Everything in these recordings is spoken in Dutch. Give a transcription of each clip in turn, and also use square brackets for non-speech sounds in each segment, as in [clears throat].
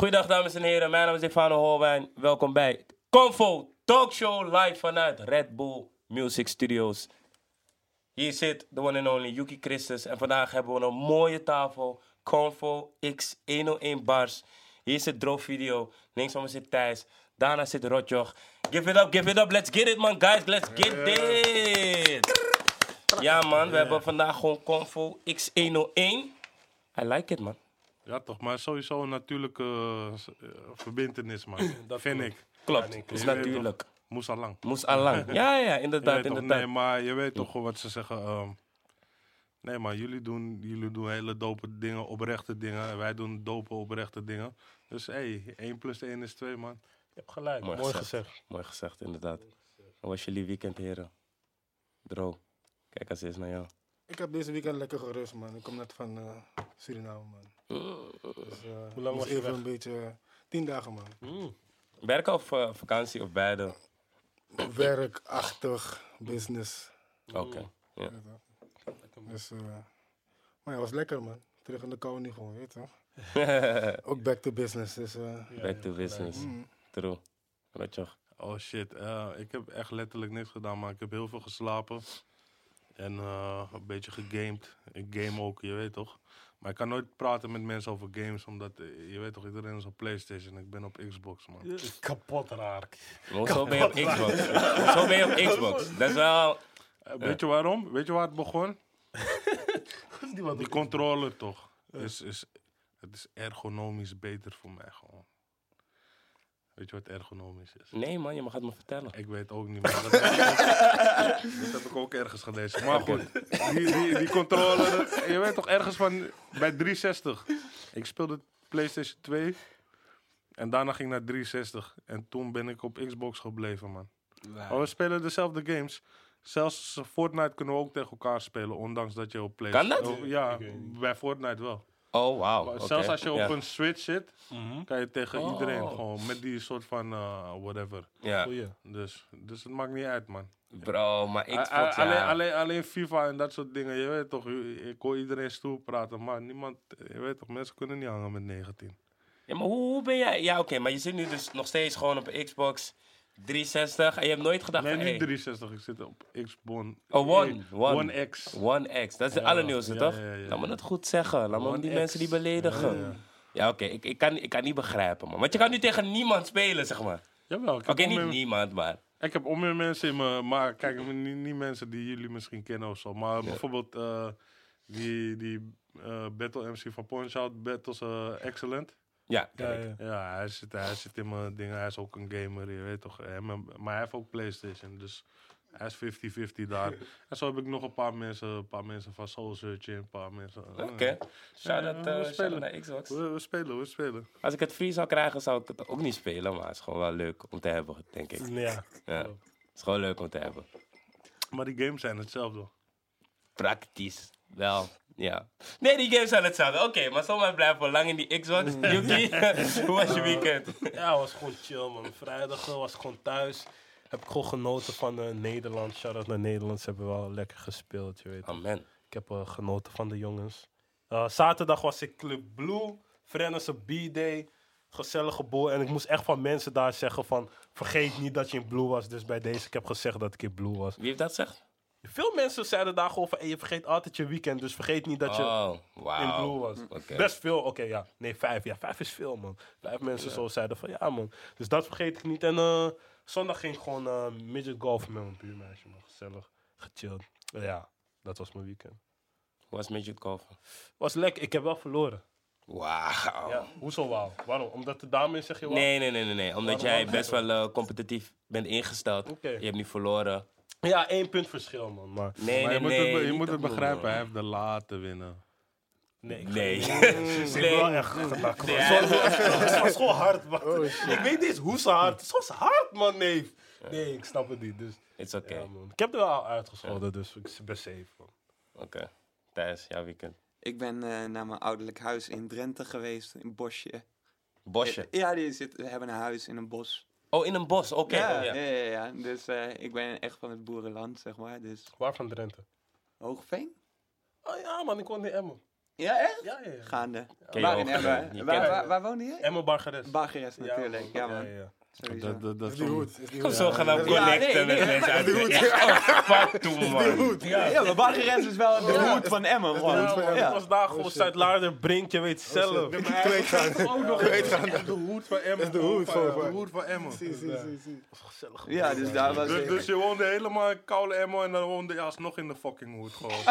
Goedendag dames en heren, mijn naam is Stefano Holwijn. Welkom bij Convo Talkshow live vanuit Red Bull Music Studios. Hier zit de one and only Yuki Christus en vandaag hebben we een mooie tafel. Convo X101 Bars. Hier zit Droog Video, links van me zit Thijs, daarna zit Rotjoch. Give it up, give it up, let's get it man guys, let's get it! Ja man, we hebben vandaag gewoon Convo X101. I like it man. Ja, toch, maar sowieso een natuurlijke s- eh, verbintenis, man. [clears throat] dat vind ik. Klopt, Je is natuurlijk. Moest al lang. Moest al lang. [laughs] Ja, ja, inderdaad, inderdaad. nee, maar je weet toch gewoon wat ze zeggen. ehm, nee, maar jullie doen, jullie doen hele dope dingen, oprechte dingen. En wij doen dope, oprechte dingen. Dus hé, hey, 1 plus 1 is 2, man. Je hebt gelijk, Mooi mooi, gezegd. gezegd. Mooi gezegd, inderdaad. Hoe was jullie weekend, heren? Dro, kijk eens eens naar jou. Ik heb deze weekend lekker gerust, man. Ik kom net van eh, Suriname, man. Dus, eh, Hoe lang was je even weg? een beetje... eh, tien dagen, man. Mm. Werken of vakantie of beide? Werkachtig, business. Oké. Ja. weet je wel. Dus, eh, maar ja, was lekker, man. Terug in de kou nu gewoon, weet je toch? [laughs] Ook back to business, dus... eh, Back to business. mm. True. Rotjoch. Oh shit, eh, ik heb echt letterlijk niks gedaan, maar ik heb heel veel geslapen. En eh, een beetje gegamed. Ik game ook, je weet toch. Maar ik kan nooit praten met mensen over games, omdat eh, je weet toch, iedereen is op Playstation. Ik ben op Xbox, man. Kapot raar. Hoezo ben je op Xbox? Hoezo ben je op Xbox? Dat is wel... Eh, weet je waarom? Weet je waar het begon? [laughs] Die controller toch. Is, is, het is ergonomisch beter voor mij gewoon. Weet je wat ergonomisch is? Nee man, je mag het me vertellen. Ik weet ook niet, maar dat, [laughs] dat heb ik ook ergens gelezen. Maar goed, die, die, die controller, je weet toch ergens van bij 360. Ik speelde PlayStation 2 en daarna ging ik naar 360. En toen ben ik op Xbox gebleven, man. Maar we spelen dezelfde games. Zelfs Fortnite kunnen we ook tegen elkaar spelen, ondanks dat je op PlayStation... dat? Oh, ja, bij Fortnite wel. Oh, wauw. Oké. Zelfs als je op Ja. een Switch zit, Mhm. kan je tegen Oh. iedereen gewoon met die soort van eh, whatever. Ja. Dus, dus het maakt niet uit, man. Bro, maar A- a- Xbox, alleen, ja. alleen, alleen FIFA en dat soort dingen, je weet toch, je- ik hoor iedereen stoer praten, maar niemand, je weet toch, mensen kunnen niet hangen met 19. Ja, maar hoe, hoe ben jij... Ja, oké, maar je zit nu dus nog steeds gewoon op een Xbox 360 en je hebt nooit gedacht Nee, van... niet hey, 360, ik zit op Xbox. Oh, One. One. One X. One X, dat is de Ja, allernieuwste, ja, toch? ja, ja. Laat me het goed zeggen. Laat me One die X. mensen die beledigen. Ja, Ja, ja. oké, ik, ik, kan, ik kan niet begrijpen, man. Want je kan nu tegen niemand spelen, zeg maar. Jawel, ik Oké, heb, niet niemand, maar... ik heb onmeer mensen in me, maar kijk, niet, niet mensen die jullie misschien kennen of zo, maar bijvoorbeeld eh, die, die eh, Battle MC van Punch Out, Battles eh, Excellent. Ja, Ja, kijk. ja. Ja, hij zit, hij zit in mijn dingen. Hij is ook een gamer, je weet toch. Maar, hij heeft ook PlayStation, dus hij is 50-50 daar. en zo heb ik nog een paar mensen, een paar mensen van Soul Searching, een paar mensen. eh, Oké. Shout-out Ja, we spelen. shout-out naar Xbox. We, we spelen, we spelen. Als ik het free zou krijgen, zou ik het ook niet spelen. Maar het is gewoon wel leuk om te hebben, denk ik. Ja. Ja. Het is gewoon leuk om te hebben. Maar die games zijn hetzelfde. Praktisch. Wel, ja. Nee, die games zijn hetzelfde. Oké, maar zomaar blijven we lang in die Xbox. [laughs] Yuki, hoe was je weekend? Ja, was gewoon chill, man. Vrijdag eh, was ik gewoon thuis. Heb ik gewoon genoten van eh, Nederland. Shout-out naar Nederland. Ze hebben wel lekker gespeeld, je weet. Amen. Ik heb eh, genoten van de jongens. Eh, zaterdag was ik Club Blue. Verenigse B-Day. Gezellige boel. En ik moest echt van mensen daar zeggen van... Vergeet niet dat je in Blue was. Dus bij deze, ik heb gezegd dat ik in Blue was. Wie heeft dat gezegd? Veel mensen zeiden daar gewoon van... Hey, je vergeet altijd je weekend. Dus vergeet niet dat je Oh, in wauw. Blue was. Oké. Best veel. Oké, ja. Nee, vijf. Ja, vijf is veel, man. Vijf mensen zo zeiden van... Ja, man. Dus dat vergeet ik niet. En eh, zondag ging ik gewoon eh midget golfen met mijn buurmeisje, man. Gezellig. Gechilled. Ja, dat was mijn weekend. Hoe was Midget Golfen? Was lekker. Ik heb wel verloren. Wauw. Ja, hoezo wauw? Waarom? Omdat de dame is, zeg je? Nee, nee, nee, nee, nee. Omdat Waarom jij best wel eh, competitief bent ingesteld. Oké. Je hebt nu verloren. Ja, één punt verschil, man. Maar Nee, maar nee, je moet nee. het, je niet moet het dat begrijpen, hij heeft de laten winnen. nee. ik- Nee. Ze wel echt man. [laughs] Het was gewoon hard, man. ik weet niet eens hoe ze hard. Het was hard, man, nee. Nee, ik snap het niet. Dus, It's ja, man. Ik heb er wel uitgescholden, dus ik ben safe, man. Oké. Thijs, jouw weekend. Ik ben eh, naar mijn ouderlijk huis in Drenthe geweest, in Bosje. Bosje. Ja, die zit, we hebben een huis in een bos. Oh, in een bos. Oké. ja, oh, ja. ja. Ja, ja, Dus eh, ik ben echt van het boerenland, zeg maar. Dus Waar van Drenthe? Hoogveen? Oh ja, man, ik woon in Emmen. Ja, echt? Ja, ja, ja. Gaande. Ken je Waar in Emmen? je Waar, kent- waar, waar woonde je? Emma Bargeres. Bargeres natuurlijk. Ja, man. Ja, ja. Dat, dat, dat Is die is goed? Is goed? zo gaan Ja, connecten met mensen uit de Fuck toe, man. Ja, maar Bargeres is wel [laughs] de hoed van Emmen. Ik Ja. was daar gewoon Zuid-Laarder, Brink, je weet zelf. Kwijt gaan. ook nog echt de hoed van Emmen. de hoed van- De hoed van Emmen. Zie, zie, zie, zie. Gezellig. Ja, dus daar was Dus, dus je woonde helemaal in koude Emmen en dan woonde je alsnog in de fucking hoed gewoon. [laughs]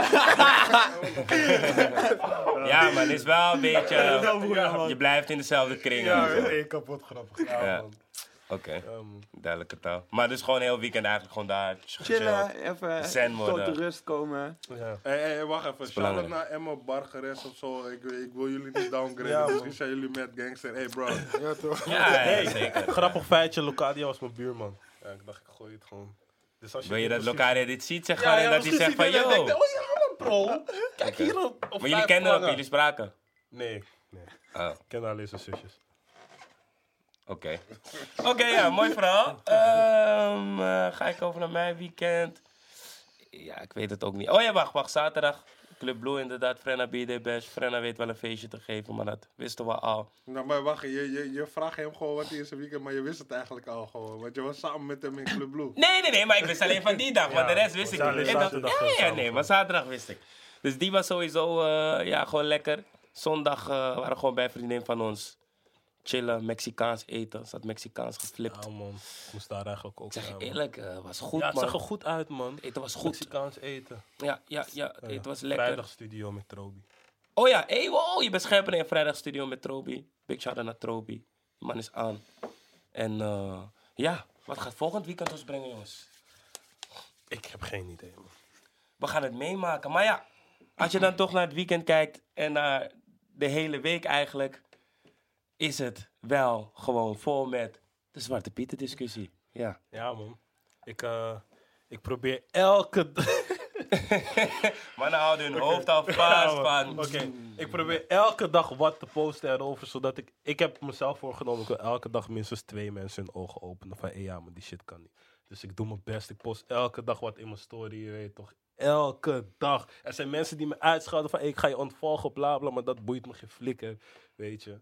Ja, man, is wel een beetje... [laughs] man. Je blijft in dezelfde kring. Ja, kapot grappig. Ja. man. Oké, Ehm, duidelijke taal. Maar dus gewoon heel weekend eigenlijk gewoon daar chillen, even Zen tot de rust komen. ja. Hé, hey, wacht even. Shout out belangrijk. naar Emma Bargeres of zo. Ik, ik wil jullie niet downgraden. Ja, man. Misschien zijn jullie met gangster. Hey bro. Ja, toch? Ja, ja, zeker. Grappig feitje, Locadia was mijn buurman. Ja, ik dacht, ik gooi het gewoon. Dus als Wil je dat Locadia dit ziet, zeg ja, en dat hij zegt van, yo. denkt, Oh ja, man, bro. [laughs] Kijk hier op. Maar jullie vijf kenden elkaar, jullie spraken? Nee, nee. Oh, Ik ken alleen zijn zusjes. Oké. Oké, ja, mooi verhaal. Ehm, eh, ga ik over naar mijn weekend? Ja, ik weet het ook niet. Oh ja, wacht, wacht. Zaterdag, Club Blue inderdaad. Frenna B.D. Bash. Frenna weet wel een feestje te geven, maar dat wisten we al. Nou, maar wacht, je, je, je vraagt hem gewoon wat hij is een weekend, maar je wist het eigenlijk al gewoon. Want je was samen met hem in Club Blue. Nee, nee, nee, maar ik wist alleen van die dag. Maar de rest wist ik niet. En dat- ja, nee, maar zaterdag wist ik. Dus die was sowieso, eh, ja, gewoon lekker. Zondag eh, waren we gewoon bij een vriendin van ons. Chillen, Mexicaans eten. Ze had Mexicaans geflipt. Ja, man. Ik moest daar eigenlijk ook zeg je eerlijk, het was goed, Ja, het man. zag er goed uit, man. Het eten was goed. Mexicaans eten. Ja, ja, ja, het eten was lekker. Vrijdagstudio met Trobi. Oh ja, hey, wow, je bent scherper in een vrijdagstudio met Trobi. Big shout out naar Trobi. Die man is aan. En eh, ja, wat gaat volgend weekend ons brengen, jongens? Ik heb geen idee, man. We gaan het meemaken. Maar ja, als je dan toch naar het weekend kijkt en naar de hele week eigenlijk, is het wel gewoon vol met de Zwarte Pieten discussie. Ja. Ja, man. Ik, eh, ik probeer elke. [laughs] Mannen houden hun hoofd al vast [laughs] van... Oké, ik probeer elke dag wat te posten erover, zodat ik... Ik heb mezelf voorgenomen, ik wil elke dag minstens twee mensen hun ogen openen van, hé ja, maar die shit kan niet. Dus ik doe mijn best, ik post elke dag wat in mijn story, je weet toch. Elke dag. Er zijn mensen die me uitschelden van, hey, ik ga je ontvolgen, bla bla, maar dat boeit me geen flikker, weet je.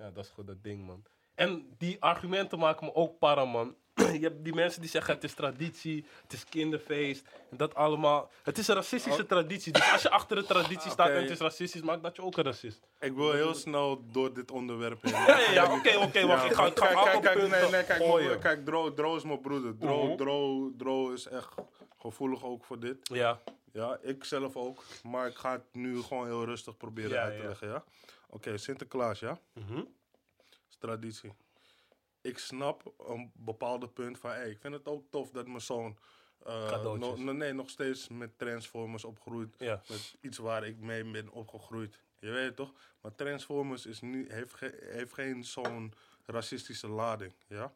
Ja, dat is gewoon dat ding, man. En die argumenten maken me ook para, man. [clears throat] je hebt die mensen die zeggen het is traditie, het is kinderfeest. En dat allemaal. Het is een racistische traditie. Dus als je achter de traditie staat en het is racistisch, maakt dat je ook een racist. Ik wil heel snel door dit onderwerp heen. [laughs] Ja, oké, oké, wacht. Ik ga, ik ga kijk, kijk, nee, nee, kijk, gooien. kijk Dro, Dro is mijn broeder. Dro, Mhm. Dro, Dro is echt gevoelig ook voor dit. Ja, Ja, ik zelf ook. Maar ik ga het nu gewoon heel rustig proberen Ja, uit te ja. leggen, ja? Oké, Sinterklaas, ja? Mhm. is traditie. Ik snap een bepaalde punt van, hey, ik vind het ook tof dat mijn zoon eh, no- nee, nog steeds met Transformers opgroeit. ja. Met iets waar ik mee ben opgegroeid. Je weet het toch? Maar Transformers is niet, heeft, ge- heeft geen zo'n racistische lading, ja?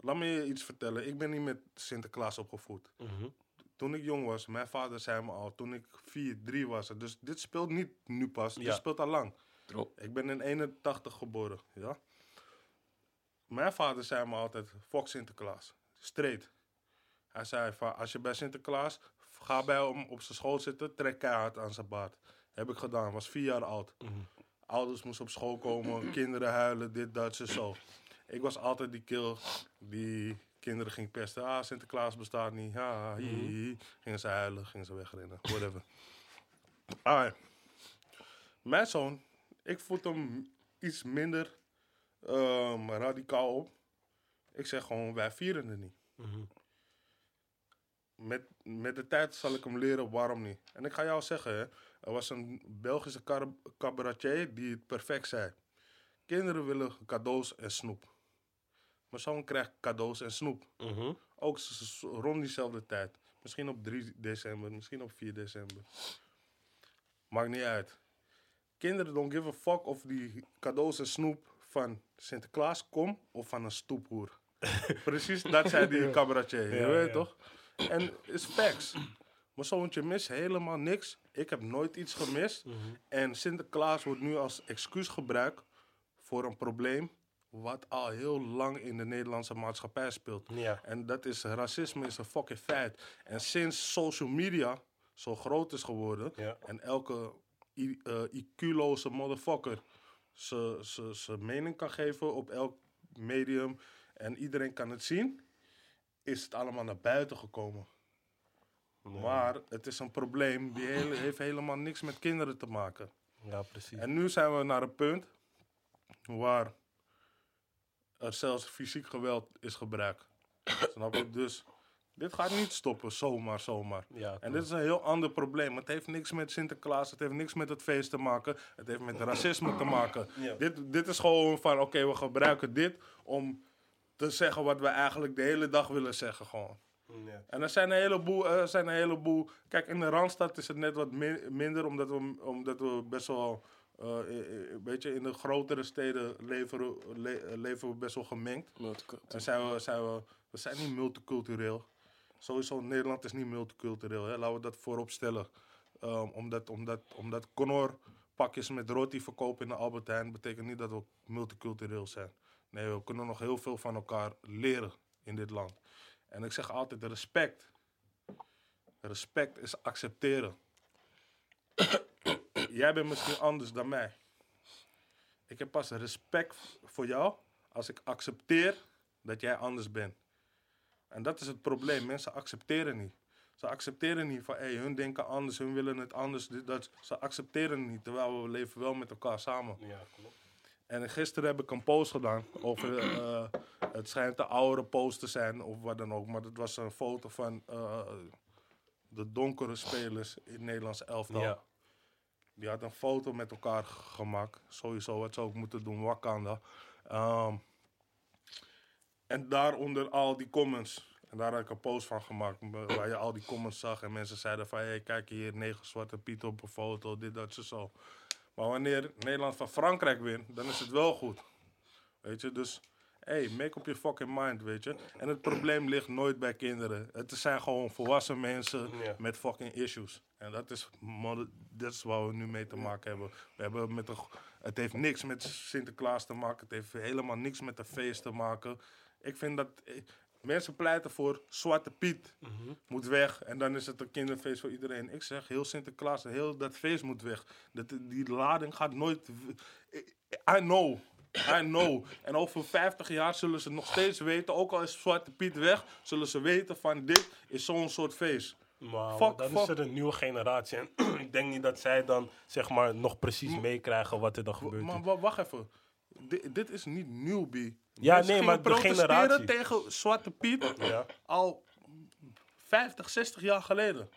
Laat me je iets vertellen. Ik ben niet met Sinterklaas opgevoed. Mhm. Toen ik jong was, mijn vader zei me al, toen ik 4, 3 was. Dus dit speelt niet nu pas, dit speelt al lang. Ik ben in 81 geboren, ja. Mijn vader zei me altijd, fuck Sinterklaas. Straight. Hij zei van, als je bij Sinterklaas, ga bij hem op zijn school zitten, trek keihard aan zijn baard. Heb ik gedaan, was vier jaar oud. Ouders moesten op school komen, kinderen huilen, dit, dat, zo, zo. Ik was altijd die kill die kinderen ging pesten. Ah, Sinterklaas bestaat niet. Ah, hi. Gingen ze huilen, gingen ze wegrennen, whatever. Alright. Mijn zoon, ik voed hem iets minder ehm, radicaal op. Ik zeg gewoon, wij vieren het niet. Mhm. Met, met de tijd zal ik hem leren waarom niet. En ik ga jou zeggen, hè, er was een Belgische cabaretier die het perfect zei. Kinderen willen cadeaus en snoep. Mijn zoon krijgt cadeaus en snoep. Mhm. Ook rond diezelfde tijd. Misschien op 3 december, misschien op 4 december. Maakt niet uit. Kinderen don't give a fuck of die cadeaus en snoep van Sinterklaas komt of van een stoephoer. Precies, dat zei die cabaretier. Je weet toch? En is facts. Mijn zoontje mist helemaal niks. Ik heb nooit iets gemist. Mhm. En Sinterklaas wordt nu als excuus gebruikt voor een probleem wat al heel lang in de Nederlandse maatschappij speelt. Ja. En dat is racisme is een fucking feit. En sinds social media zo groot is geworden Ja. en elke eh, IQ-loze motherfucker zijn mening kan geven op elk medium en iedereen kan het zien, is het allemaal naar buiten gekomen. Maar het is een probleem die hele- heeft helemaal niks met kinderen te maken. Ja, precies. En nu zijn we naar een punt waar er zelfs fysiek geweld is gebruikt. Snap je? Dus dit gaat niet stoppen, zomaar, zomaar. Ja, En dit is een heel ander probleem. Het heeft niks met Sinterklaas, het heeft niks met het feest te maken. Het heeft met racisme te maken. Ja. Dit, dit is gewoon van, oké, we gebruiken dit om te zeggen wat we eigenlijk de hele dag willen zeggen gewoon. Ja. En er zijn een heleboel, er zijn een heleboel. Kijk, in de Randstad is het net wat mi- minder, omdat we, omdat we best wel. eh, eh, een beetje in de grotere steden leven, le- leven we best wel gemengd. En zijn we, zijn we, we zijn niet multicultureel. Sowieso, Nederland is niet multicultureel. Hè? Laten we dat voorop stellen. Ehm, omdat, omdat, omdat Connor pakjes met roti verkopen in de Albert Heijn, betekent niet dat we multicultureel zijn. Nee, we kunnen nog heel veel van elkaar leren in dit land. En ik zeg altijd, respect. Respect is accepteren. [coughs] Jij bent misschien anders dan mij. Ik heb pas respect voor jou als ik accepteer dat jij anders bent. En dat is het probleem. Mensen accepteren niet. Ze accepteren niet van, hé, hun denken anders, hun willen het anders. Dit, dat. Ze accepteren niet, terwijl we leven wel met elkaar samen. Ja, klopt. En gisteren heb ik een post gedaan over, eh, het schijnt de oudere post te zijn of wat dan ook. Maar dat was een foto van eh, de donkere spelers in het Nederlands elftal. Ja. Die had een foto met elkaar gemaakt. Sowieso, wat zou ik moeten doen, Wakanda. Ehm, en daaronder al die comments. En daar had ik een post van gemaakt, waar je al die comments zag. En mensen zeiden van, hey, kijk hier, negen zwarte piet op een foto, dit, dat, zo, zo. Maar wanneer Nederland van Frankrijk wint, dan is het wel goed. Weet je, dus... Hey, make up your fucking mind, weet je. En het probleem ligt nooit bij kinderen. Het zijn gewoon volwassen mensen Ja. met fucking issues. En dat is, dat is waar we nu mee te maken hebben. We hebben met een, g- het heeft niks met Sinterklaas te maken. Het heeft helemaal niks met een feest te maken. Ik vind dat... eh, Mensen pleiten voor Zwarte Piet moet weg. En dan is het een kinderfeest voor iedereen. Ik zeg, heel Sinterklaas, heel dat feest moet weg. Dat, die lading gaat nooit... w- I know. I know. En over 50 jaar zullen ze nog steeds weten, ook al is Zwarte Piet weg, zullen ze weten van dit is zo'n soort feest. Maar Fuck, dan fuck. is er een nieuwe generatie. En [clears throat] ik denk niet dat zij dan zeg maar nog precies meekrijgen wat er dan gebeurt. Maar wa- wacht even. Di- dit is niet newbie. Ja, Mensen nee, maar de generatie. tegen Zwarte Piet Ja. al 50, 60 jaar geleden.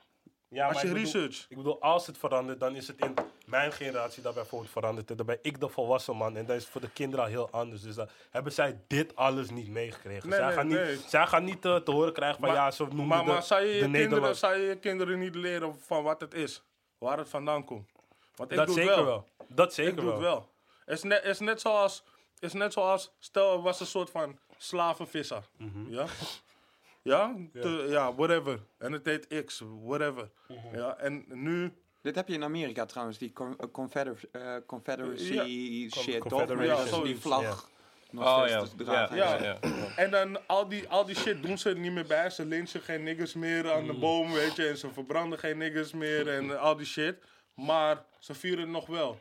Ja, Als je ik bedoel- research. Ik bedoel, als het verandert, dan is het in mijn generatie dat bijvoorbeeld veranderd. En dan ben ik de volwassen man. En dan is voor de kinderen al heel anders. Dus dan hebben zij dit alles niet meegekregen. Nee, zij, nee, gaan niet, nee. zij gaan niet eh, te horen krijgen van Maar- ja, zo noemen Maar, de, maar zou, je de je kinderen, Nederland- zou je je kinderen niet leren van wat het is? Waar het vandaan komt? Want ik Dat doe het zeker wel. Dat zeker Ik doe het wel. Het is net, is net zoals, is net zoals, stel er was een soort van slavenvisser. Mhm. Ja? Ja? Te- ja, whatever. En het heet X, whatever. Mhm. Ja, en nu, Dit heb je in Amerika trouwens, die con- eh, confeder- eh, Confederacy Con- shit, toch? Eh, die Ja, vlag nog Oh steeds ja. te dragen. Ja, Ja. ja, ja. en dan al die, al die shit doen ze er niet meer bij. Ze lynchen geen niggers meer aan Mm. de boom, weet je. En ze verbranden geen niggers meer en [laughs] al die shit. Maar ze vieren het nog wel.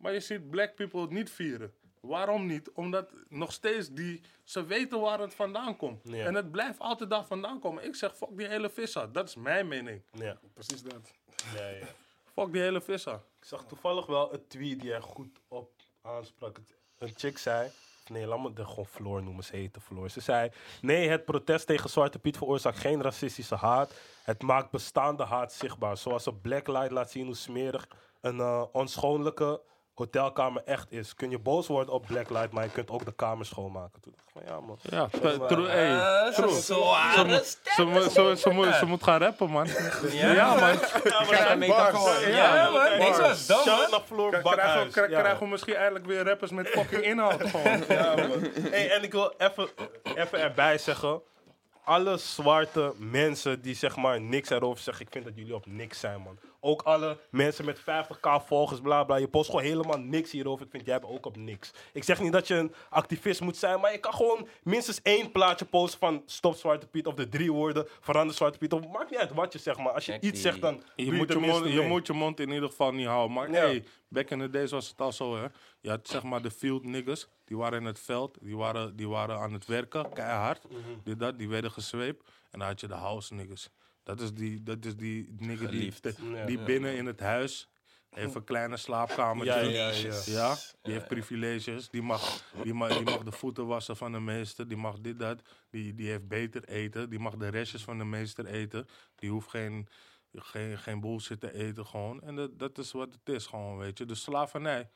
Maar je ziet black people het niet vieren. Waarom niet? Omdat nog steeds die, ze weten waar het vandaan komt. Ja. En het blijft altijd daar vandaan komen. Ik zeg, fuck die hele vissa. Dat is mijn mening. Ja. Precies dat. Ja, ja. Fuck die hele vissa. Ik zag toevallig wel een tweet die er goed op aansprak. Een chick zei, nee, laat me er gewoon Floor noemen, ze heette Floor. Ze zei, nee, het protest tegen Zwarte Piet veroorzaakt geen racistische haat. Het maakt bestaande haat zichtbaar. Zoals een blacklight laat zien hoe smerig een eh, onschoonlijke hotelkamer echt is. Kun je boos worden op blacklight, maar je kunt ook de kamer schoonmaken. Toen dacht ik van, ja man. Ja, true. Eh, true. Ze, moet- ze, ze, moet, ze moet gaan rappen, man. Ja, man. Ja, man. Ik was dom, Shout man. naar Floor Krijgen we, krijgen Ja. krijgen we misschien eindelijk weer rappers met fucking inhoud gewoon. Ja, man. Hey, en ik wil even, even erbij zeggen. Alle zwarte mensen die zeg maar niks erover zeggen, ik vind dat jullie op niks zijn, man. Ook alle mensen met 50k volgers, bla bla. Je post gewoon helemaal niks hierover. Ik vind jij hebt ook op niks. Ik zeg niet dat je een activist moet zijn, maar je kan gewoon minstens één plaatje posten van stop Zwarte Piet. Of de drie woorden verander Zwarte Piet. Of maakt niet uit wat je zegt, maar als je iets die- zegt, dan Je moet je, mond, je moet je mond in ieder geval niet houden. Maar Ja. hey, back in the days was het al zo, hè. Je had zeg maar de field niggas. Die waren in het veld. Die waren, die waren aan het werken, keihard. Mhm. Dit, dat, die werden gezweept. En dan had je de house niggas. Dat is die, dat is die nigger die, Geliefd. die binnen in het huis... Heeft een kleine slaapkamertje. Ja, ja, ja. Ja, die heeft privileges. Die mag, die, mag, die mag de voeten wassen van de meester. Die mag dit, dat. Die, die heeft beter eten. Die mag de restjes van de meester eten. Die hoeft geen, geen, geen bullshit te eten gewoon. En dat, dat is wat het is gewoon, weet je. De slavernij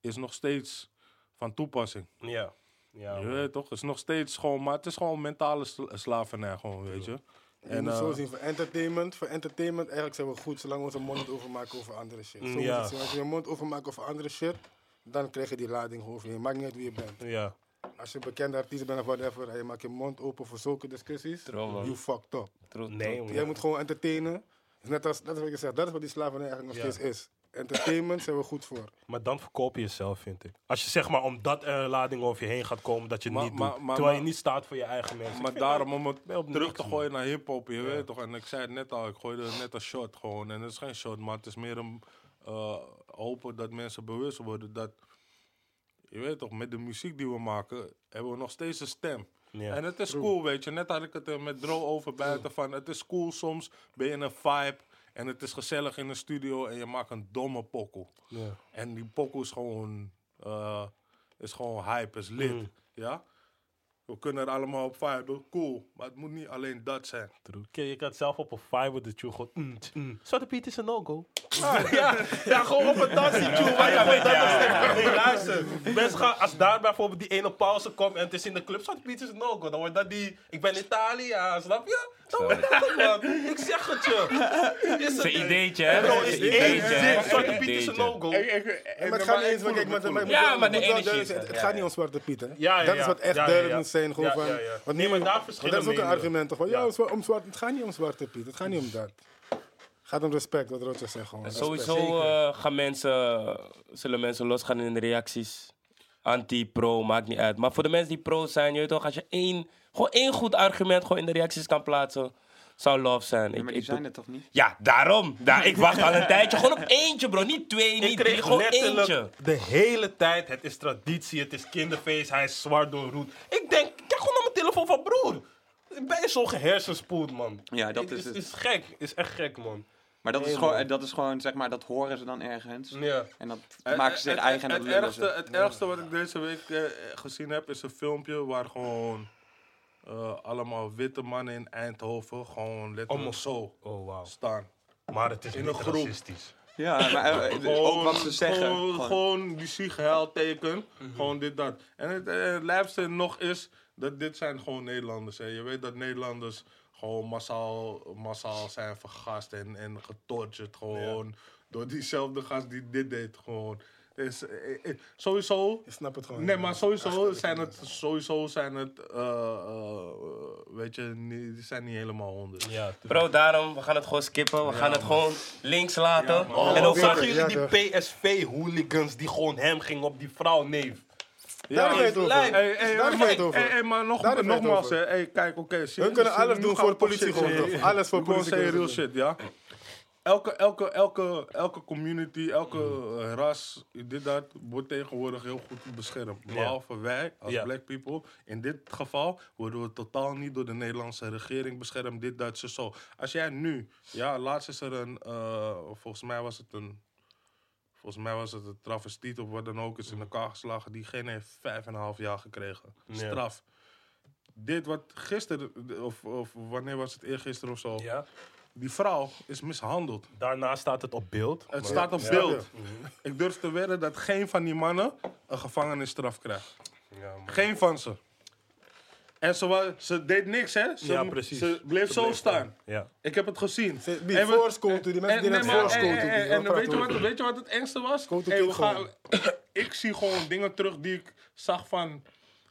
is nog steeds van toepassing. Ja. Ja, je weet toch? Het is nog steeds gewoon, maar het is gewoon mentale sla- slavernij gewoon, weet je. Je En, moet eh, zo zien, voor entertainment, voor entertainment eigenlijk zijn we goed zolang we onze mond niet overmaken over andere shit. Zo moet je Ja. het zien. Als je je mond overmaakt over andere shit, dan krijg je die lading over je. Maakt niet uit wie je bent. Ja. Als je een bekende artiest bent of whatever, en je maakt je mond open voor zulke discussies, True, you fucked up. True, Nee. Jij moet gewoon entertainen. Dat is net als, dat is wat je zegt, dat is wat die slavernij eigenlijk nog Ja. steeds is. Entertainment zijn we goed voor. Maar dan verkoop je jezelf, vind ik. Als je zeg maar omdat er een lading over je heen gaat komen, dat je het Maar- niet maar- doet. maar- terwijl maar- je niet staat voor je eigen mensen. Maar daarom om het terug te man. gooien naar hip-hop, je weet toch? En ik zei het net al, ik gooide net een shot gewoon. En het is geen shot, maar het is meer een eh, hopen dat mensen bewust worden dat. Je weet toch, met de muziek die we maken, hebben we nog steeds een stem. Ja. En het is cool, weet je. Net had ik het er met Dro over buiten van. Het is cool soms, ben je in een vibe. En het is gezellig in een studio en je maakt een domme pokoe. Ja. En die pokoe is gewoon, eh, is gewoon hype, is lit. Mm. Ja? We kunnen er allemaal op viben, cool. Maar het moet niet alleen dat zijn. True. Kijk, je kan zelf op een fiber de tune gewoon... Mm, mm. Zwarte Piet is een no-go. Ah, ja, ja, gewoon op een dansje tune. je weet dat is- Nee, luister. Mensen gaan, als daar bijvoorbeeld die ene pauze komt en het is in de club, Zwarte Piet is een no-go. Dan wordt dat die... Ik ben Italië, ja, snap je? Dan wordt dat het, man. Ik zeg het je. Is het- ideetje, hè? Bro, is ideetje, één Zwarte Piet is een no-go. Ja, maar het gaat niet eens, kijk, Ja, maar, de energie het ja, gaat ja. niet om Zwarte Piet, hè? Ja, ja, dat is ja. wat echt Ja, ja, duidelijk ja. moet zijn. Gewoon Ja, van, ja, ja. Want Nee, maar daar verschillen Dat is ook een argument toch? Van, ja, Ja. om zwa- om zwart, het gaat niet om Zwarte Piet. Het gaat niet om dat. Het gaat om respect, wat Roger zegt gewoon. Respect. Sowieso eh, gaan mensen, zullen mensen losgaan in de reacties. Anti, pro, maakt niet uit. Maar voor de mensen die pro zijn, je weet toch, als je één, gewoon één goed argument gewoon in de reacties kan plaatsen, zou love zijn. Ja, Ik- maar ik die zijn doe- er toch niet? Ja, daarom. Daar, [laughs] ik wacht al een tijdje. Gewoon op eentje, bro. Niet twee, Ik niet drie, gewoon eentje. de hele tijd, het is traditie, het is kinderfeest, hij is zwart door roet. Ik denk, kijk gewoon naar mijn telefoon van broer. Ben je zo gehersenspoeld, man? Ja, dat Ik- is is, het. is gek, is echt gek, man. Maar dat is, gewoon, man. dat is gewoon, zeg maar, dat horen ze dan ergens. Ja. En dat Het- maken ze het- eigen en het, het, ergste, het ergste wat ik deze week eh, gezien heb, is een filmpje waar gewoon eh, allemaal witte mannen in Eindhoven gewoon letterlijk Allemaal zo Oh, staan. Maar het is In niet een groep. racistisch. Ja, maar eh, [laughs] ook wat ze zeggen. Gewoon, gewoon- gewoon die siegheilteken. Gewoon dit, dat. En het, eh, het lijpste nog is dat dit zijn gewoon Nederlanders. Hè. Je weet dat Nederlanders gewoon massaal, massaal zijn vergast en, en getortured. Gewoon door diezelfde gast die dit deed. Gewoon. Dus, eh, eh, sowieso Je snapt het gewoon. Nee, maar sowieso zijn het, sowieso zijn het, eh, eh, weet je, niet, die zijn niet helemaal honderd. Ja, Bro, daarom, we gaan het gewoon skippen. We gaan het gewoon links laten. Ja, en ook ook zagen Ja, jullie die PSV-hooligans die gewoon hem gingen op die vrouw neef. Daar heb je het over. Hey, hey, Daar het over. hey, hey, maar nog, Daar nogmaals, hè. Hey, kijk, oké. Hun kunnen alles doen voor we politie gewoon? Alles voor gewoon politie real shit, ja. Elke, elke, elke, elke community, elke eh, ras, dit, dat, wordt tegenwoordig heel goed beschermd. Behalve wij, als black people. In dit geval worden we totaal niet door de Nederlandse regering beschermd. Dit, dat, zo, zo. Als jij nu, ja, laatst is er een, eh, volgens mij was het een, volgens mij was het een travestiet of wat dan ook, is in elkaar geslagen. Diegene heeft vijf en een half jaar gekregen. Straf. Dit wat gisteren, of, of wanneer was het eergisteren of zo, Ja. Die vrouw is mishandeld. Daarna staat het op beeld. Het Maar- staat op Ja. beeld. Ik durf te wedden dat geen van die mannen een gevangenisstraf krijgt. Ja. Geen van ze. En ze, ze deed niks, hè? Ze, Ja, precies. Ze bleef Ze zo bleef staan. Ja. Ik heb het gezien. Wie En we- voorschoten, die mensen die en- net voorschoten. en- die en- gaan En weet je, wat, weet je wat het engste was? Hey, we gaan, [coughs] ik zie gewoon dingen terug die ik zag van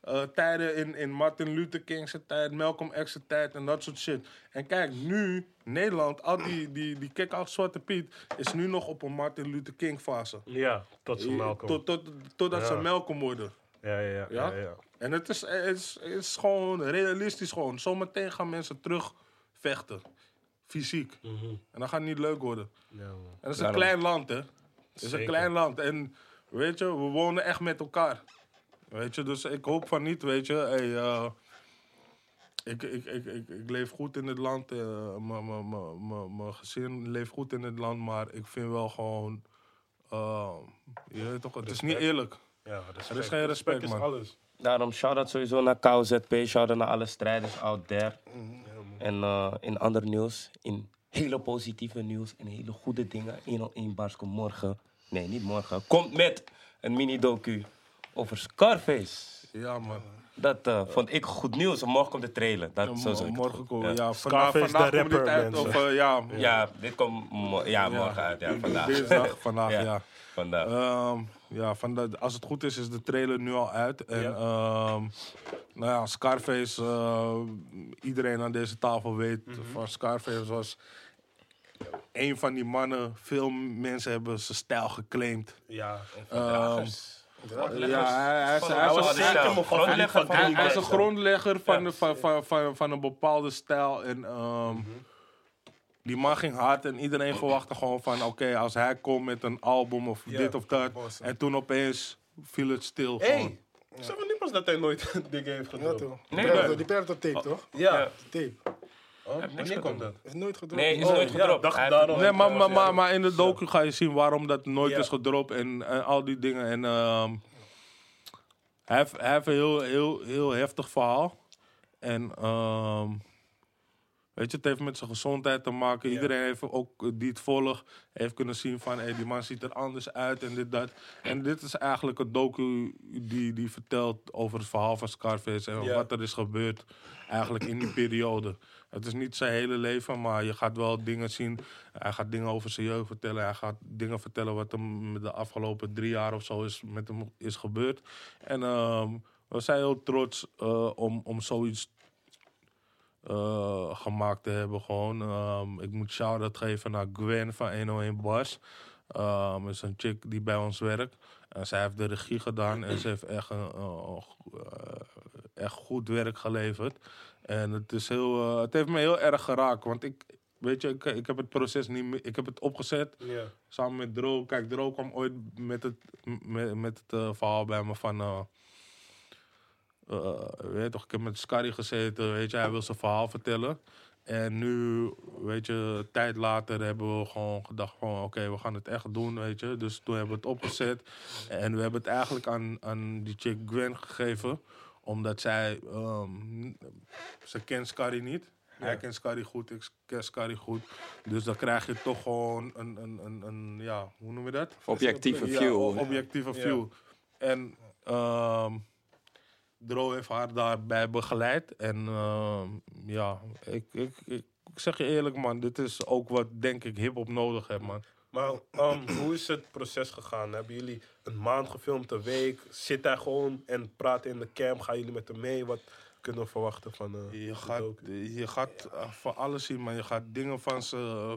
eh, tijden in, in Martin Luther King's tijd, Malcolm X's tijd en dat soort shit. En kijk, nu, Nederland, al die, die, die kick-out Zwarte Piet, is nu nog op een Martin Luther King fase. Ja, tot ze Malcolm. Tot, tot, totdat Ja. ze Malcolm worden. Ja, ja, ja. Ja? ja, ja. En het is, het, is, het is gewoon realistisch gewoon. Zometeen gaan mensen terug vechten. Fysiek. En dat gaat niet leuk worden. Ja. En dat is Daarom. een klein land, hè. Het is een klein land. En weet je, we wonen echt met elkaar. Weet je, dus ik hoop van niet, weet je. Hey, eh, ik, ik, ik, ik, ik leef goed in het land. eh, mijn- mijn- mijn- mijn- Mijn gezin leeft goed in het land. Maar ik vind wel gewoon... eh, je weet toch, het is niet eerlijk. Ja, respect. Er is geen respect, is man. alles. Daarom shout-out sowieso naar KOZP, shout-out naar alle strijders out there. Mhm. En eh, in ander nieuws, in hele positieve nieuws en hele goede dingen. 101 Bars komt morgen, nee niet morgen, komt met een mini-docu over Scarface. Ja, man. Dat eh, vond ik goed nieuws. Morgen komt de trailer. Dat, Ja, zo morgen komen. ja. Ja, vandaag, Scarface vandaag de komt dit rapper, uit. Of, eh, ja, Ja, dit komt mo- ja, morgen uit. Ja, vandaag. Dinsdag, vandaag, [laughs] ja. Ja. Vandaag. Ehm, ja, van de, als het goed is, is de trailer nu al uit. En ehm, nou ja, Scarface, eh, iedereen aan deze tafel weet van Scarface was een van die mannen. Veel mensen hebben zijn stijl geclaimd. Ja. Dragers. Ja, hij, is, hij is was een- grondlegger van hij, die hij is een stijl. grondlegger van, Ja, de- van, van, van, van een bepaalde stijl. En ehm, die man ging hard en iedereen verwachtte gewoon van... Oké, als hij komt met een album of Ja, dit of dat. En toen opeens viel het stil. Hey, gewoon. zeg maar niet pas dat hij nooit [laughs] dingen heeft Ja, gedropt. toch? Nee, Die maar- Predator- Die Predator tape, toch? Ja. Ja. Tape. Oh, wanneer komt dat? Is nooit gedropt. Nee, is Oh, nooit ja, gedropt. dacht Hij daarom. Nee, maar, maar, maar, maar in de docu ga je zien waarom dat nooit Ja. is gedropt en, en al die dingen. En ehm, hij, heeft, hij heeft een heel, heel, heel heftig verhaal. En ehm, weet je, het heeft met zijn gezondheid te maken. Iedereen heeft ook eh, die het volgt, heeft kunnen zien van hey, die man ziet er anders uit en dit, dat. En dit is eigenlijk een docu die, die vertelt over het verhaal van Scarface en Ja. wat er is gebeurd eigenlijk in die periode. Het is niet zijn hele leven, maar je gaat wel dingen zien. Hij gaat dingen over zijn jeugd vertellen. Hij gaat dingen vertellen wat hem de afgelopen drie jaar of zo is, met hem is gebeurd. En ehm, we zijn heel trots eh, om, om zoiets eh, gemaakt te hebben. Gewoon. Ehm, ik moet shout-out geven naar Gwen van 101 Bars. Um, is een chick die bij ons werkt. En zij heeft de regie gedaan en ze heeft echt, een, eh, echt goed werk geleverd. En het, is heel, eh, het heeft me heel erg geraakt. Want ik, weet je, ik, ik heb het proces niet meer. Ik heb het opgezet samen met Dro. Kijk, Dro kwam ooit met het, met, met het eh, verhaal bij me van. eh, weet je toch, ik heb met Scarry gezeten. Weet je, hij wil zijn verhaal vertellen. En nu, weet je, een tijd later hebben we gewoon gedacht van... Oké, we gaan het echt doen, weet je. Dus toen hebben we het opgezet. En we hebben het eigenlijk aan, aan die chick Gwen gegeven. Omdat zij... ehm, ze kent Scarry niet. Hij kent Scarry goed, ik ken Scarry goed. Dus dan krijg je toch gewoon een, een, een, een ja, hoe noem je dat? Objectieve Ja, view. objectieve view. En ehm Dro heeft haar daarbij begeleid. En ehm, ja, ik, ik, ik, ik zeg je eerlijk man, dit is ook wat denk ik hip-hop nodig heeft man. Maar ehm, hoe is het proces gegaan? Hebben jullie een maand gefilmd, een week? Zit hij gewoon en praat in de cam? Gaan jullie met hem mee? Wat kunnen we verwachten van eh, Je gaat, je gaat van alles zien, man. Je gaat dingen van zijn eh,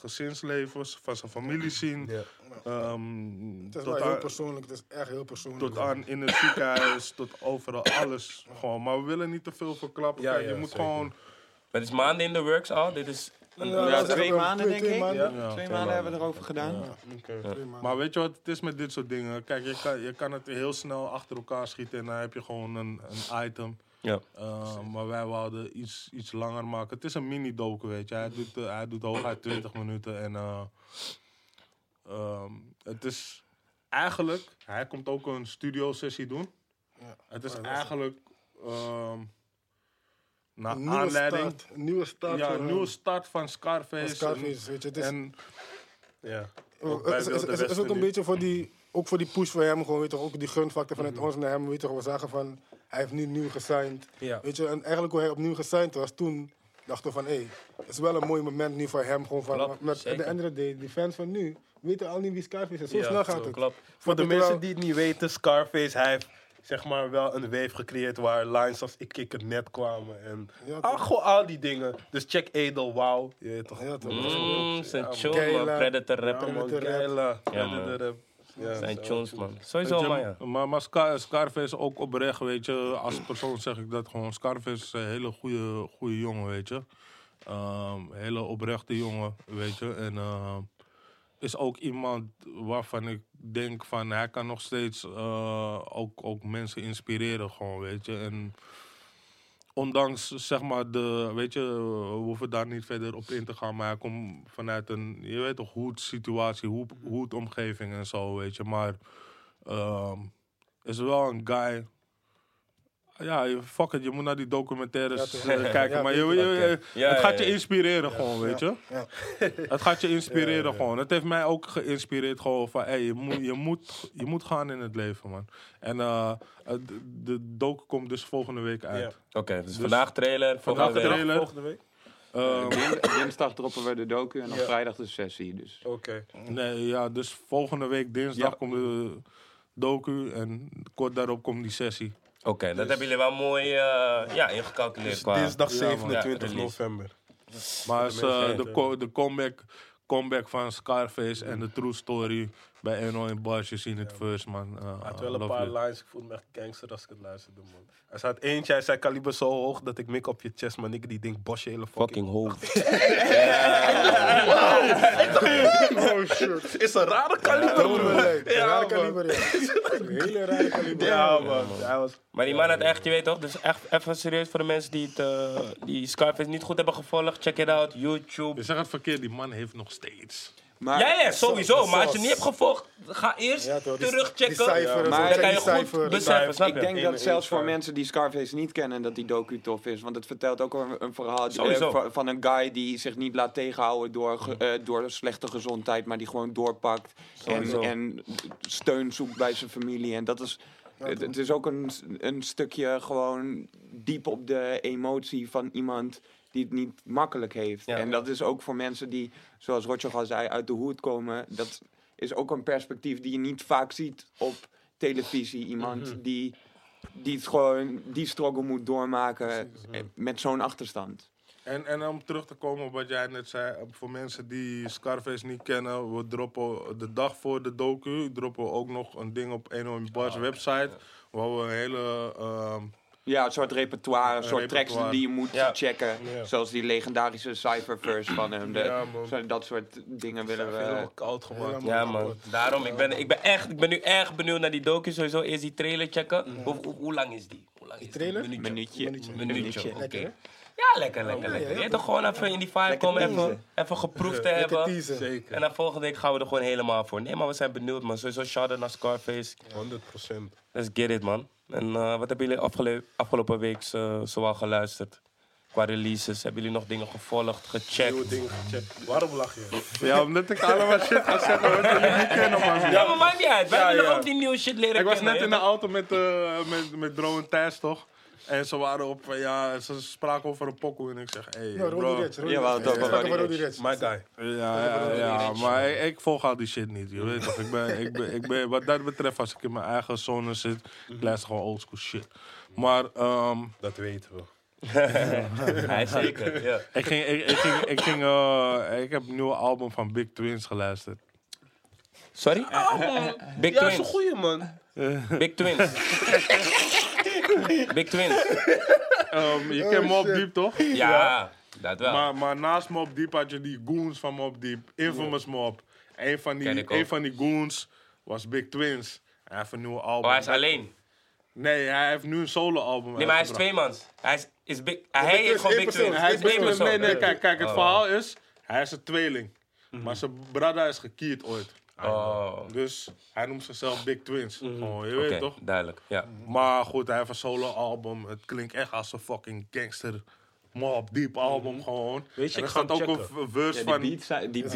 gezinsleven, van zijn familie zien. Ja. Ehm, Het is tot wel heel aan- persoonlijk. Het is echt heel persoonlijk. Tot aan in het ziekenhuis, tot overal, alles. Gewoon. Maar we willen niet te veel verklappen. Ja, Kijk, ja, je moet zeker. gewoon... Het is maanden in de works al. Dit is een, Ja, twee maanden twee- denk twee ik. maanden. Ja. Twee maanden hebben we erover gedaan. Oké. Twee maanden. Maar weet je wat het is met dit soort dingen? Kijk, je kan, je kan het heel snel achter elkaar schieten en dan heb je gewoon een, een item. ja. Uh, maar wij wilden iets, iets langer maken. Het is een mini-docu, weet je. Hij doet, eh, hij doet hooguit 20 minuten. En eh, ehm, het is eigenlijk... Hij komt ook een studio-sessie doen. Ja. Het is Oh, eigenlijk... ehm naar nieuwe aanleiding... start. Nieuwe start. ja, een nieuwe start van Scarface. Van Scarface, weet je. Het is, En, Ja. Oh, het is, is, is, is Westen ook een beetje voor die, ook voor die push voor hem, gewoon, weet je, toch, ook die gunfactor vanuit Mhm. ons naar hem, weet je, toch, we zagen van, hij heeft nu nieuw gesigned. Ja. Weet je, en eigenlijk hoe hij opnieuw gesigned was, toen dachten we van, hé, het is wel een mooi moment nu voor hem, gewoon van, Klopt, met, of the day, die fans van nu, weten al niet wie Scarface is, zo Ja, snel gaat het. Klopt. Voor de Terwijl- mensen die het niet weten, Scarface, hij heeft zeg maar wel een wave gecreëerd waar lines als ik kick het net kwamen. En Ja, ah, gewoon al die dingen. Dus check Edel, wow. Je weet toch? Ja, toch? Mm, zijn man. Keila. Predator Ja, rapper. man, Predator rap. Keila, Ja, man. Predator rap. Ja, Zijn zo. tunes, man. Sowieso, je, man, ja. Maar, maar Scar- Scarface is ook oprecht, weet je. Als persoon zeg ik dat gewoon. Scarface is een hele goede, goede jongen, weet je. Ehm, hele oprechte jongen, weet je. En ehm, is ook iemand waarvan ik denk van... Hij kan nog steeds eh, ook, ook mensen inspireren, gewoon, weet je. En ondanks, zeg maar, de... Weet je, we hoeven daar niet verder op in te gaan. Maar hij komt vanuit een, je weet toch, hoed situatie, hoed, hoed omgeving en zo, weet je. Maar... Ehm, is wel een guy. Ja, fuck it, je moet naar die documentaires Ja, eh, kijken. Ja, maar je, weet je- je. je- Ja, het ja, gaat je ja. inspireren gewoon, weet je. Ja. Het gaat je inspireren gewoon. Het heeft mij ook geïnspireerd gewoon van... Hey, je, moet, je, moet, je moet gaan in het leven, man. En eh, het- de docu komt dus volgende week uit. Oké, dus vandaag trailer, Vandaag volgende de week. trailer. Volgende week? Ehm, Din- Dinsdag droppen we de docu en op Ja. vrijdag de sessie. Dus. Oké. nee, ja, dus volgende week dinsdag Ja. komt de docu. En kort daarop komt die sessie. Oké, dat hebben jullie wel mooi eh, ja, ingecalculeerd. Dus qua- dinsdag Ja, man. 27 Ja, release. november. Maar is, de eh, weten. de, co- de comeback, comeback van Scarface en de true story bij Eno in Bars. Je ziet het first, man. Uh, Hij had wel een paar lines. Ik voelde me echt gangster als ik het luisterde, man. Er staat eentje, hij zei kaliber zo hoog dat ik mik op je chest, man. Ik die ding bos je hele fucking... Fucking hoofd. [laughs] Oh shit. [laughs] Is een rare kaliber, lijp. Ja, Rare man. kaliber, ja. [laughs] Hele rare kaliber. Ja, man. Hij was... Maar die man had echt, je weet toch, dus echt even serieus voor de mensen die, het, eh, die Scarface niet goed hebben gevolgd. Check it out, YouTube. Je zegt het verkeerd, die man heeft nog steeds. Maar, Ja, ja, sowieso. Maar als je niet hebt gevolgd, ga eerst Ja, toch, die- terugchecken. die maar dan kan je goed beseffen, Ik denk dat zelfs voor mensen die Scarface niet kennen, dat die docu tof is. Want het vertelt ook een, een verhaal eh, Sowieso. van, een guy die zich niet laat tegenhouden door, eh, door slechte gezondheid, maar die gewoon doorpakt. En, en steun zoekt bij zijn familie. En dat is. Het, het is ook een, een stukje gewoon diep op de emotie van iemand die het niet makkelijk heeft. Ja. En dat is ook voor mensen die, zoals Roger al zei, uit de hoed komen. Dat is ook een perspectief die je niet vaak ziet op televisie. Iemand die, die het gewoon die struggle moet doormaken eh, met zo'n achterstand. En, en om terug te komen op wat jij net zei, eh, voor mensen die Scarface niet kennen, we droppen de dag voor de docu, droppen we ook nog een ding op Eno in Bars website, waar we een hele... ehm, Ja, een soort repertoire, een soort tracks die je moet Ja. checken. Ja. Zoals die legendarische cypherverse van hem. De, Ja, man. zo- dat soort dingen willen we... helemaal koud gemaakt. Ja man, daarom, ik ben, ik ben echt, ik ben nu erg benieuwd naar die docu. Sowieso eerst die trailer checken. Hoe, hoe, hoe lang is die? Hoe lang is die trailer? Minuutje. Minuutje. Minuutje. Minuutje, oké. Ja, lekker, lekker, ja, lekker. ja, Je toch gewoon even in die vibe komen, even, even geproefd te Lekker hebben. teasen. Zeker. En dan volgende week gaan we er gewoon helemaal voor. Nee, maar we zijn benieuwd, man. Sowieso shout-out naar Scarface. 100 procent. Let's get it, man. En eh, wat hebben jullie afgele- afgelopen week eh, zoal geluisterd? Qua releases, hebben jullie nog dingen gevolgd, gecheckt? Nieuwe dingen gecheckt. Waarom lach je? ja, omdat ik allemaal shit ga zeggen wat jullie niet kennen, man. Ja, maar maakt niet uit. Wij Ja, willen ja. ook die nieuwe shit leren Ik was kennen, net in de auto met, eh met, met Dro en Thijs, toch? En ze waren op, eh, ja, ze spraken over een pokoe en ik zeg, hé, hey, bro. Ja. My guy. Ja, ja, ja, maar ik, ik volg al die shit niet, je weet toch? Ik ben, ik ben, ik ben, wat dat betreft, als ik in mijn eigen zone zit, ik luister gewoon oldschool shit. Maar ehm, Dat weten we. [laughs] Hij zeker, ja. ik, ging, ik, ik, ging, ik, ging, eh, ik heb een nieuwe album van Big Twins geluisterd. Sorry? Big Ja, is een Twins. goeie, man. Big Twins. [laughs] [laughs] Big Twins. Ehm, je Oh, kent Mob. Deep, toch? Ja, dat wel. Maar, maar naast Mob Deep had je die goons van Mob Deep. Infamous Mob. Een van, die, een van die goons was Big Twins. Hij heeft een nieuwe album. Oh, hij is alleen. Nee, hij heeft nu een solo-album Nee, maar hij is uitgebracht. twee mans. Hij is, is big, hij is gewoon één Big. Twins. Hij is Big Twins. persoon. Nee, nee, kijk, kijk het Oh. verhaal is... Hij is een tweeling. Maar zijn brada is gekierd ooit. Oh, Dus hij noemt zichzelf Big Twins. Gewoon, je oké, weet toch? duidelijk. Ja. Maar goed, hij heeft een solo-album. Het klinkt echt als een fucking gangster... Mob Deep album gewoon. Weet je, en ik er ga ook een verse Ja, van... die beats, zijn- die beats.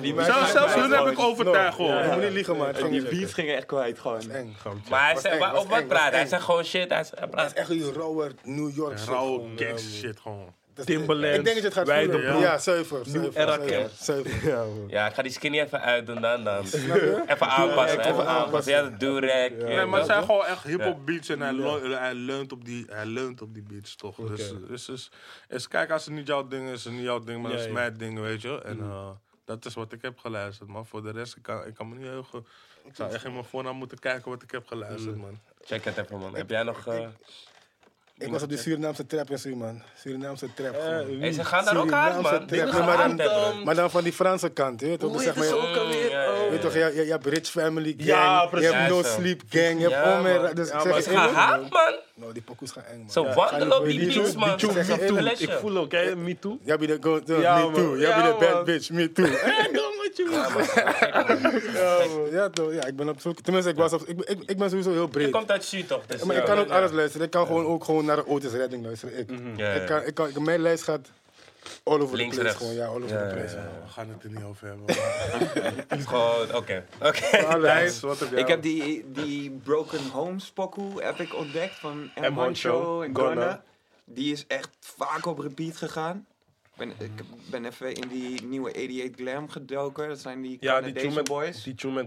Die beats Zelfs, zelfs hun heb ik gewoon. overtuigd gewoon. Je moet niet liegen, maar Die beats gingen echt kwijt gewoon. eng. Maar hij was over wat praat hij? Hij zegt gewoon shit. Hij, zegt- hij Het is praat. echt een rauwe New York shit. Gangster shit gewoon. Dat- Timberlands, Ik denk dat je het gaat voelen. Ja, zuiver. Ja. Ja, ik ga die skinny even uitdoen dan. dan. Even aanpassen. even Even aanpassen. Ja, de durag. Nee, maar het zijn gewoon echt hip-hop beats en hij, leu- hij, leunt op die, hij leunt op die beats toch. Dus, dus, dus, dus kijk, als het niet jouw ding is, is het niet jouw ding, maar Ja, dat is ja. mijn ding, weet je. En eh, dat is wat ik heb geluisterd, man. Voor de rest, ik kan, ik kan me niet heugen. Ik zou echt in mijn voornaam moeten kijken wat ik heb geluisterd, man. Check het even, man. Heb jij nog... eh, Ik was op die Surinaamse trap en zo, man. Surinaamse trap. gewoon. Hey, ze gaan daar ook Surinaamse man. trap. Dit Nee, maar, dan, maar dan van die Franse kant, weet je toch? Zeg maar, je- ook alweer? ja, ja, ja. weet je toch, je, je, je hebt Rich Family Gang, Ja, je hebt No Ja. Sleep Gang, je hebt Ja, Omer. man. Dus ik Ja, maar Ze gaan hard, man. Nou, die pokoes gaan eng, man. Zo Ja, wandelen op die beats, man. me too. Ik voel ook, hè, me too. Jij bent de go Ja, me too. Jij Ja, bent de bad bitch, me too. [laughs] Met je. Ja, man. Ja, toch. Ja, ik ben op zoek. Tenminste, ik, was op, ik, ik, ik ben sowieso heel Je breed. komt uit Su, toch? Dus, Maar ik ja. kan ook Ja. alles luisteren. Ik kan gewoon ook gewoon naar de Otis Redding luisteren. Ik, Ja, ja. ik kan, ik kan, mijn lijst gaat all over Links, the place. rechts. Gewoon, ja, all over Ja, the ja, place. ja. We gaan het er niet over hebben. [laughs] Gewoon, oké. Oké. Thijs, wat heb jij? Ik heb die, die Broken Homes pokoe heb ik ontdekt van M. M. Honcho, Honcho en. Gunna. Die is echt vaak op repeat gegaan. Ik ben, ik ben even in die nieuwe 88 Glam gedoken. Dat zijn die Ja, die tune met, boys. die tune met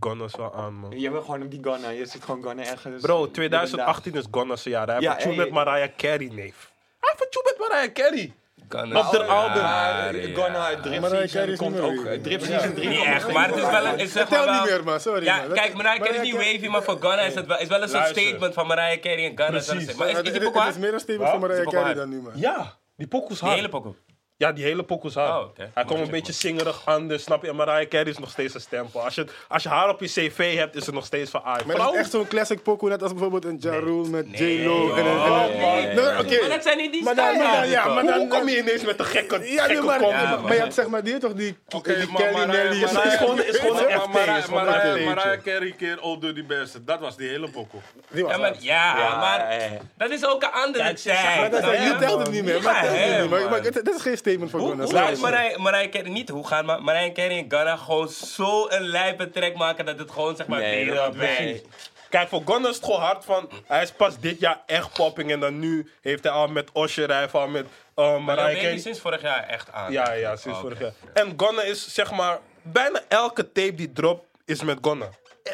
Gunna is wel aan, man. Je bent gewoon op die Gunna. Je zit gewoon Gunna ergens. Bro, 2018 is Gunna's jaar. Hij heeft Ja, een tune hey. met Mariah Carey, neef. Hij heeft een tune met Mariah Carey. Kan Op de album. Maar Gunna uit Drip Season is komt ook. eh, Drip Ja. Season 3 Niet echt, maar het is wel een... Ik zeg Tel maar niet meer, man. Sorry. Ja, kijk, Mariah Carey is niet wavy, maar voor Gunna is het wel, is wel een soort statement van Mariah Carey en Gunna. Precies. Maar is, Ja, is die het- pokoe Het is meer een statement van Mariah Is Carey pokoe dan nu, man. Ja, die Die hard. hele pokoe. Ja, die hele pokoes hard. Oh. Hij komt een beetje zingerig anders, snap je? En Mariah Carey is nog steeds een stempel. Als je, als je haar op je cv hebt, is het nog steeds van... Ah, Maar het is echt zo'n classic pokoe, net als bijvoorbeeld een Ja Rule met Nee. J-Lo. en een- en een- Nee, nee. nee, oké. Maar dat zijn niet die Maar dan- maar dan- ja, maar Hoe dan- kom je ineens met een gekke, Ja, gekke nee, maar? Ja, je hebt zeg maar, die toch die, die Kelly Mariah- Nelly. Is gewoon- is gewoon een Maar FT, Mariah- is Carey keer Old Dirty Bastard. Dat was die hele pokoe. Die was Ja, maar, dat is ook een andere tijd. Dat is, je telt het niet meer. Dat is geen statement Hoe, Gunna. Mariah Carey, niet hoe gaan maar Mariah Carey en Gunna gewoon zo een lijpe track maken dat het gewoon zeg maar nee. Kijk, voor Gunna is het gewoon hard van... Hij is pas dit jaar echt popping en dan nu heeft hij al met Osher, hij heeft al met uh, Mariah Carey... sinds vorig jaar echt aan. Ja, ja, sinds Oh, vorig jaar. En Gunna is zeg maar... Bijna elke tape die drop is met Gunna.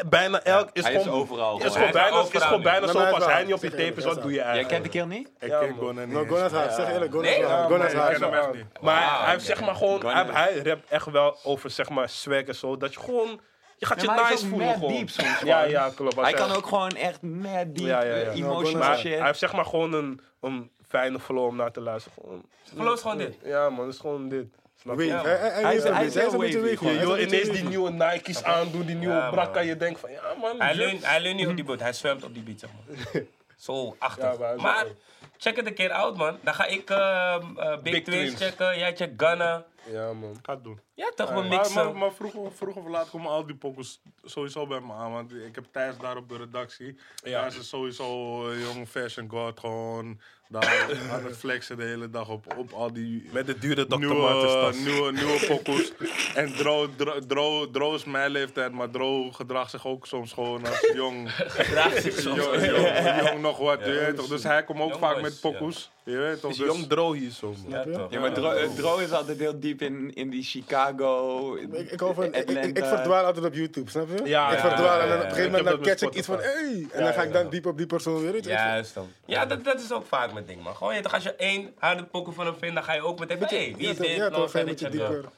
Bijna elk is Hij is gewoon... overal. Is gewoon. is bijna, is gewoon bijna zo is als hij niet op je tape is, wat doe je Jij eigenlijk? kent de kill niet? Ik ken. Gunna niet is hard. Zeg eerlijk, is is Ik ken hem echt niet. Maar hij- heeft zeg maar gewoon... Hij, rapt echt wel over zeg maar swag en zo. Dat je gewoon... Je gaat je is nice voelen mad gewoon. diep soms Ja, ja, klopt. Hij kan ook gewoon echt mad deep Ja, ja, ja. eh, No, emotional shit. Hij heeft zeg maar gewoon een, een fijne flow om naar te luisteren. Gewoon, Geloof gewoon dit. Ja man, het is gewoon dit. Wave. Hij- hij- Hij Hij is een hij beetje- is heel wavy. Je, ineens die nieuwe Nike's aandoen, die nieuwe brakka. Je denkt van ja man. Hij leunt, hij niet op die boot, hij zwemt op die beat, zeg maar. [laughs] Zo, achter. Maar wel- check het een keer uit, man. Dan ga ik ehm, eh, Big, Big Twins checken, jij checkt Gunna. Ja man. Ga het doen. Ja, toch, we Maar, mixen. maar, maar vroeger, vroeger of laat komen al die pokkels sowieso bij me aan. Want ik heb Thijs daar op de redactie. Ja. Thijs is sowieso een jong fashion god. Gewoon daar aan het flexen de hele dag op, op al die Met de dure Dr. nieuwe, Martens nieuwe, nieuwe pokkels. en Dro, Dro, Dro, Dro is mijn leeftijd, maar Dro gedraagt zich ook soms gewoon als jong. Draagt zich zo. jong, jong, jong nog wat, je weet toch. Dus hij komt ook Jong vaak boys, met pokkels. Je weet toch. is Dus, jong droog hier zo man. Ja. Ja, maar Dro, eh, Dro is altijd heel diep in, in die Chicago, Ik, ik, hou van, ik, ik, ik, ik Atlanta. verdwaal altijd op YouTube, snap je? Ja, ik ja, verdwaal ja, en dan ja, op een ja. gegeven moment dan met catch ik iets van, hey! En Ja, dan ga ik ja, dan ja. diep op die persoon weer. weet je. Juist dan. Ja, dat, dat is ook vaak mijn ding, man. Gewoon, je, toch, als je één harde pokken van hem vindt, dan ga je ook meteen van, hey, wie Ja, is dit? ja, Nou, toch, ga je ga met je je checken. dieper.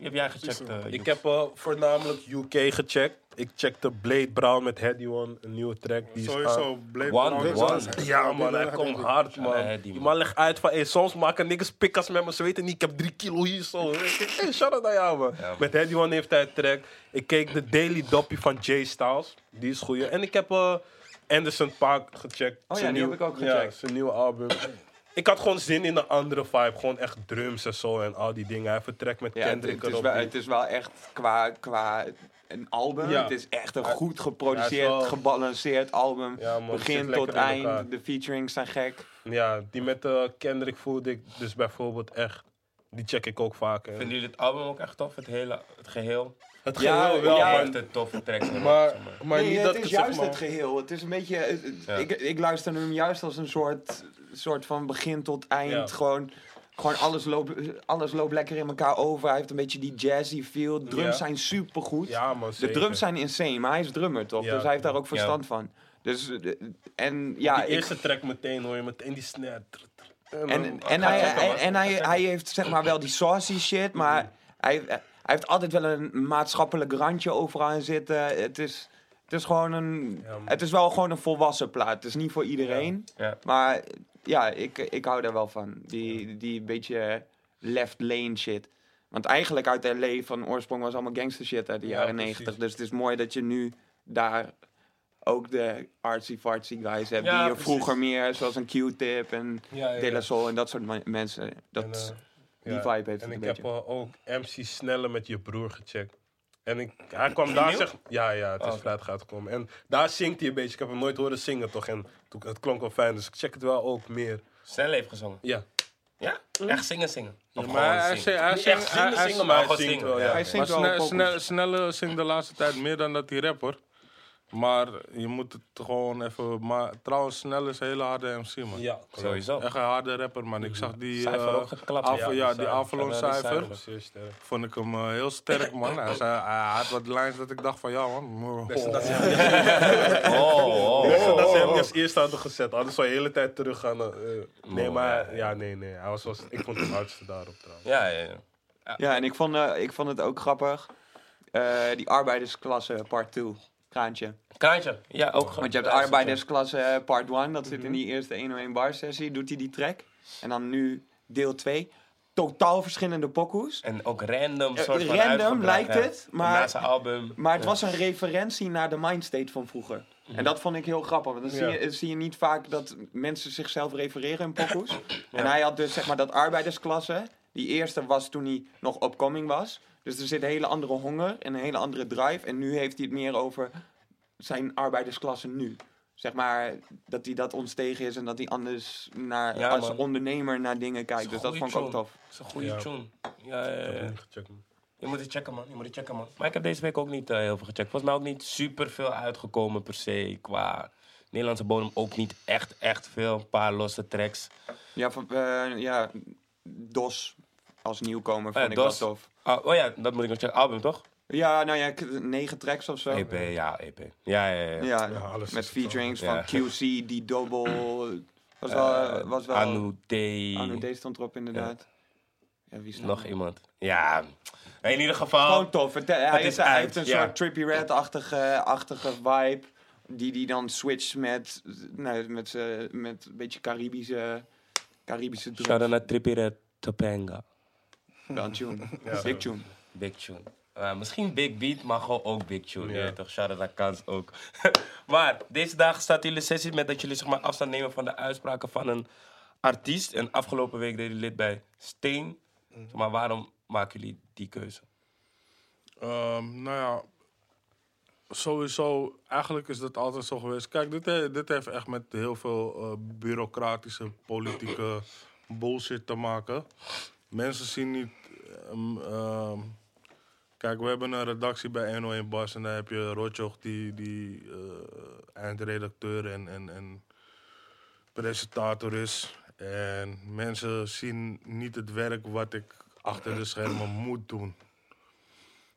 Heb jij gecheckt? eh, Ik heb eh, voornamelijk UK gecheckt. Ik checkte Blade Brown met Heady One, een nieuwe track. Die is sowieso. Blade One, Brown. one. Ja man, hij komt hard man. Ja, Die man. legt uit van, hey, soms maken niggas pikkas met me, ze weten niet, ik heb drie kilo hier zo. [laughs] Hey, shout out naar jou man. Ja, man. Met Heady One heeft hij een track. Ik keek de Daily Doppie van Jay Styles, die is goeie. En ik heb eh, Anderson Paak gecheckt. ja, Zijn die nieuw- heb ik ook Ja, gecheckt. zijn nieuwe album. Ik had gewoon zin in een andere vibe, gewoon echt drums en zo en al die dingen. Hij track met Ja, het, Kendrick het is erop. wel, het is wel echt qua, qua een album. Ja. Het is echt een goed geproduceerd, wel- gebalanceerd album. Ja, man, het zit Begin tot in eind. De featurings zijn gek. Ja, die met eh, Kendrick voelde ik dus bijvoorbeeld echt. Die check ik ook vaker. Vinden jullie het album ook echt tof, het, hele, het geheel? Het Ja, geheel wel, ja, maar, een toffe tracks. maar, maar. maar nee, niet het dat is ik juist zeg maar, het geheel. Het is een beetje. het- het- Ja. ik, ik luister hem juist als een soort, soort van begin tot eind. Ja. Gewoon gewoon alles loopt, alles loopt lekker in elkaar over. Hij heeft een beetje die jazzy feel. Drums Ja. zijn supergoed. Ja, de drums zijn insane, maar hij is drummer toch? Ja. Dus hij heeft daar ook verstand van. Dus, eh, en ja, ik, eerste track meteen hoor je meteen die snare. En, en, hij, checken, hij- man. en hij, hij heeft zeg maar wel die saucy shit, maar hij, hij heeft altijd wel een maatschappelijk randje overal in zitten. Het is, het is gewoon een, het is wel gewoon een volwassen plaat. Het is niet voor iedereen, maar ja, ik, ik hou daar wel van. Die, die beetje left lane shit. Want eigenlijk uit LA van oorsprong was allemaal gangster shit uit de Ja, jaren. 90. Dus het is mooi dat je nu daar ook de artsy-fartsy guys hebt. Ja, die je vroeger meer, zoals een Q-tip en Ja, De La. Soul en dat soort me- mensen. Dat, En, eh, die vibe heeft En ik heb ook MC Snelle met je broer gecheckt. En ik, hij kwam daar zeg... Ja, ja, het is Oh, vrijdag uitgekomen. En daar zingt hij een beetje. Ik heb hem nooit horen zingen toch. En toen, het klonk wel fijn, dus ik check het wel ook meer. Snel heeft gezongen. Ja. Ja? Echt zingen, zingen. Of maar hij, zingt- hij, zingt- hij- zingt wel, ja. ja. Hij zingt wel snel, pokoes. snel, Snelle zingt de laatste tijd meer dan dat hij rap hoor. Maar je moet het gewoon even... Maar trouwens, Snelle is een hele harde MC man. Ja, Sowieso. Echt een harde rapper man. Ik zag die... Cijfer eh, ook geklapt. Avo- ja, Ja, die cijfer. cijfer. Zeer sterk. Vond ik hem eh, heel sterk man. Hij, zei, hij had wat lines dat ik dacht van ja man. Oh. dat ze hem Oh, oh. Beste dat ze hem niet als eerste hadden gezet. Anders zou je de hele tijd terug gaan. eh, eh, nee, Oh, maar... Ja, nee, nee. Hij was, was, ik vond hem hardste daarop trouwens. Ja, ja, ja. Ja, en ik vond, eh, ik vond het ook grappig. eh, die arbeidersklasse part 2. Kraantje. Kraantje. Ja, ook gewoon. Want je hebt de arbeidersklasse eh, part 1. Dat Mhm. zit in die eerste 101 bar sessie. Doet hij die track. En dan nu deel 2. Totaal verschillende pokoes. En ook random Eh, soort van random lijkt het, maar- zijn album. Maar het was een referentie naar de mindstate van vroeger. En dat vond ik heel grappig. Want dan zie, je, zie je niet vaak dat mensen zichzelf refereren in pokoes. En hij had dus zeg maar dat arbeidersklasse. Die eerste was toen hij nog upcoming was. Dus er zit een hele andere honger en een hele andere drive. En nu heeft hij het meer over zijn arbeidersklasse nu. Zeg maar dat hij dat ontstegen is en dat hij anders naar, Ja, als man. ondernemer naar dingen kijkt. Dus dat vond ik ook tof. Dat is een goede Ja. tune. Ja, ja, ja. Je moet het checken, man. Je moet het checken, man. Maar ik heb deze week ook niet eh, heel veel gecheckt. Volgens mij ook niet super veel uitgekomen per se. Qua Nederlandse bodem ook niet echt, echt veel. Een paar losse tracks. Ja, van, eh, ja DOS als nieuwkomer ja, vond ik DOS. wel tof. Oh, oh ja, dat moet ik nog checken. Album, toch? Ja, nou ja, negen tracks of zo. EP, ja, EP. Ja, ja, ja. Ja, Ja, alles met is het wel. featurings Ja. van QC, die double. [clears throat] Was wel. Eh, was wel Anu D. Anu D stond erop, inderdaad. Ja, wie is Nog nou? iemand. Ja, in ieder geval. Gewoon tof. Het, hij, is is, hij uit, heeft een ja. soort Trippy Red-achtige achtige vibe. Die die dan switcht met, nou, met, met een beetje Caribische, Caribische drums. Shout-out naar Trippy Red Topanga. Tune. Ja. Big tune. Big tune. Eh, misschien Big Beat, maar gewoon ook Big Tune. Ja. Ja. toch? Shout-out naar Kans ook. [laughs] maar deze dagen staat jullie sessie met dat jullie zeg maar, afstand nemen van de uitspraken van een artiest. En afgelopen week deden jullie lid bij Steen. Zeg Maar waarom maken jullie die keuze? Ehm, nou ja, sowieso, eigenlijk is dat altijd zo geweest. Kijk, dit, dit heeft echt met heel veel eh, bureaucratische, politieke bullshit te maken. Mensen zien niet. ehm, ehm, kijk, we hebben een redactie bij 101 Bas en daar heb je Rotjoch, die, die eh, eindredacteur en, en, en presentator is. En mensen zien niet het werk wat ik achter de schermen moet doen.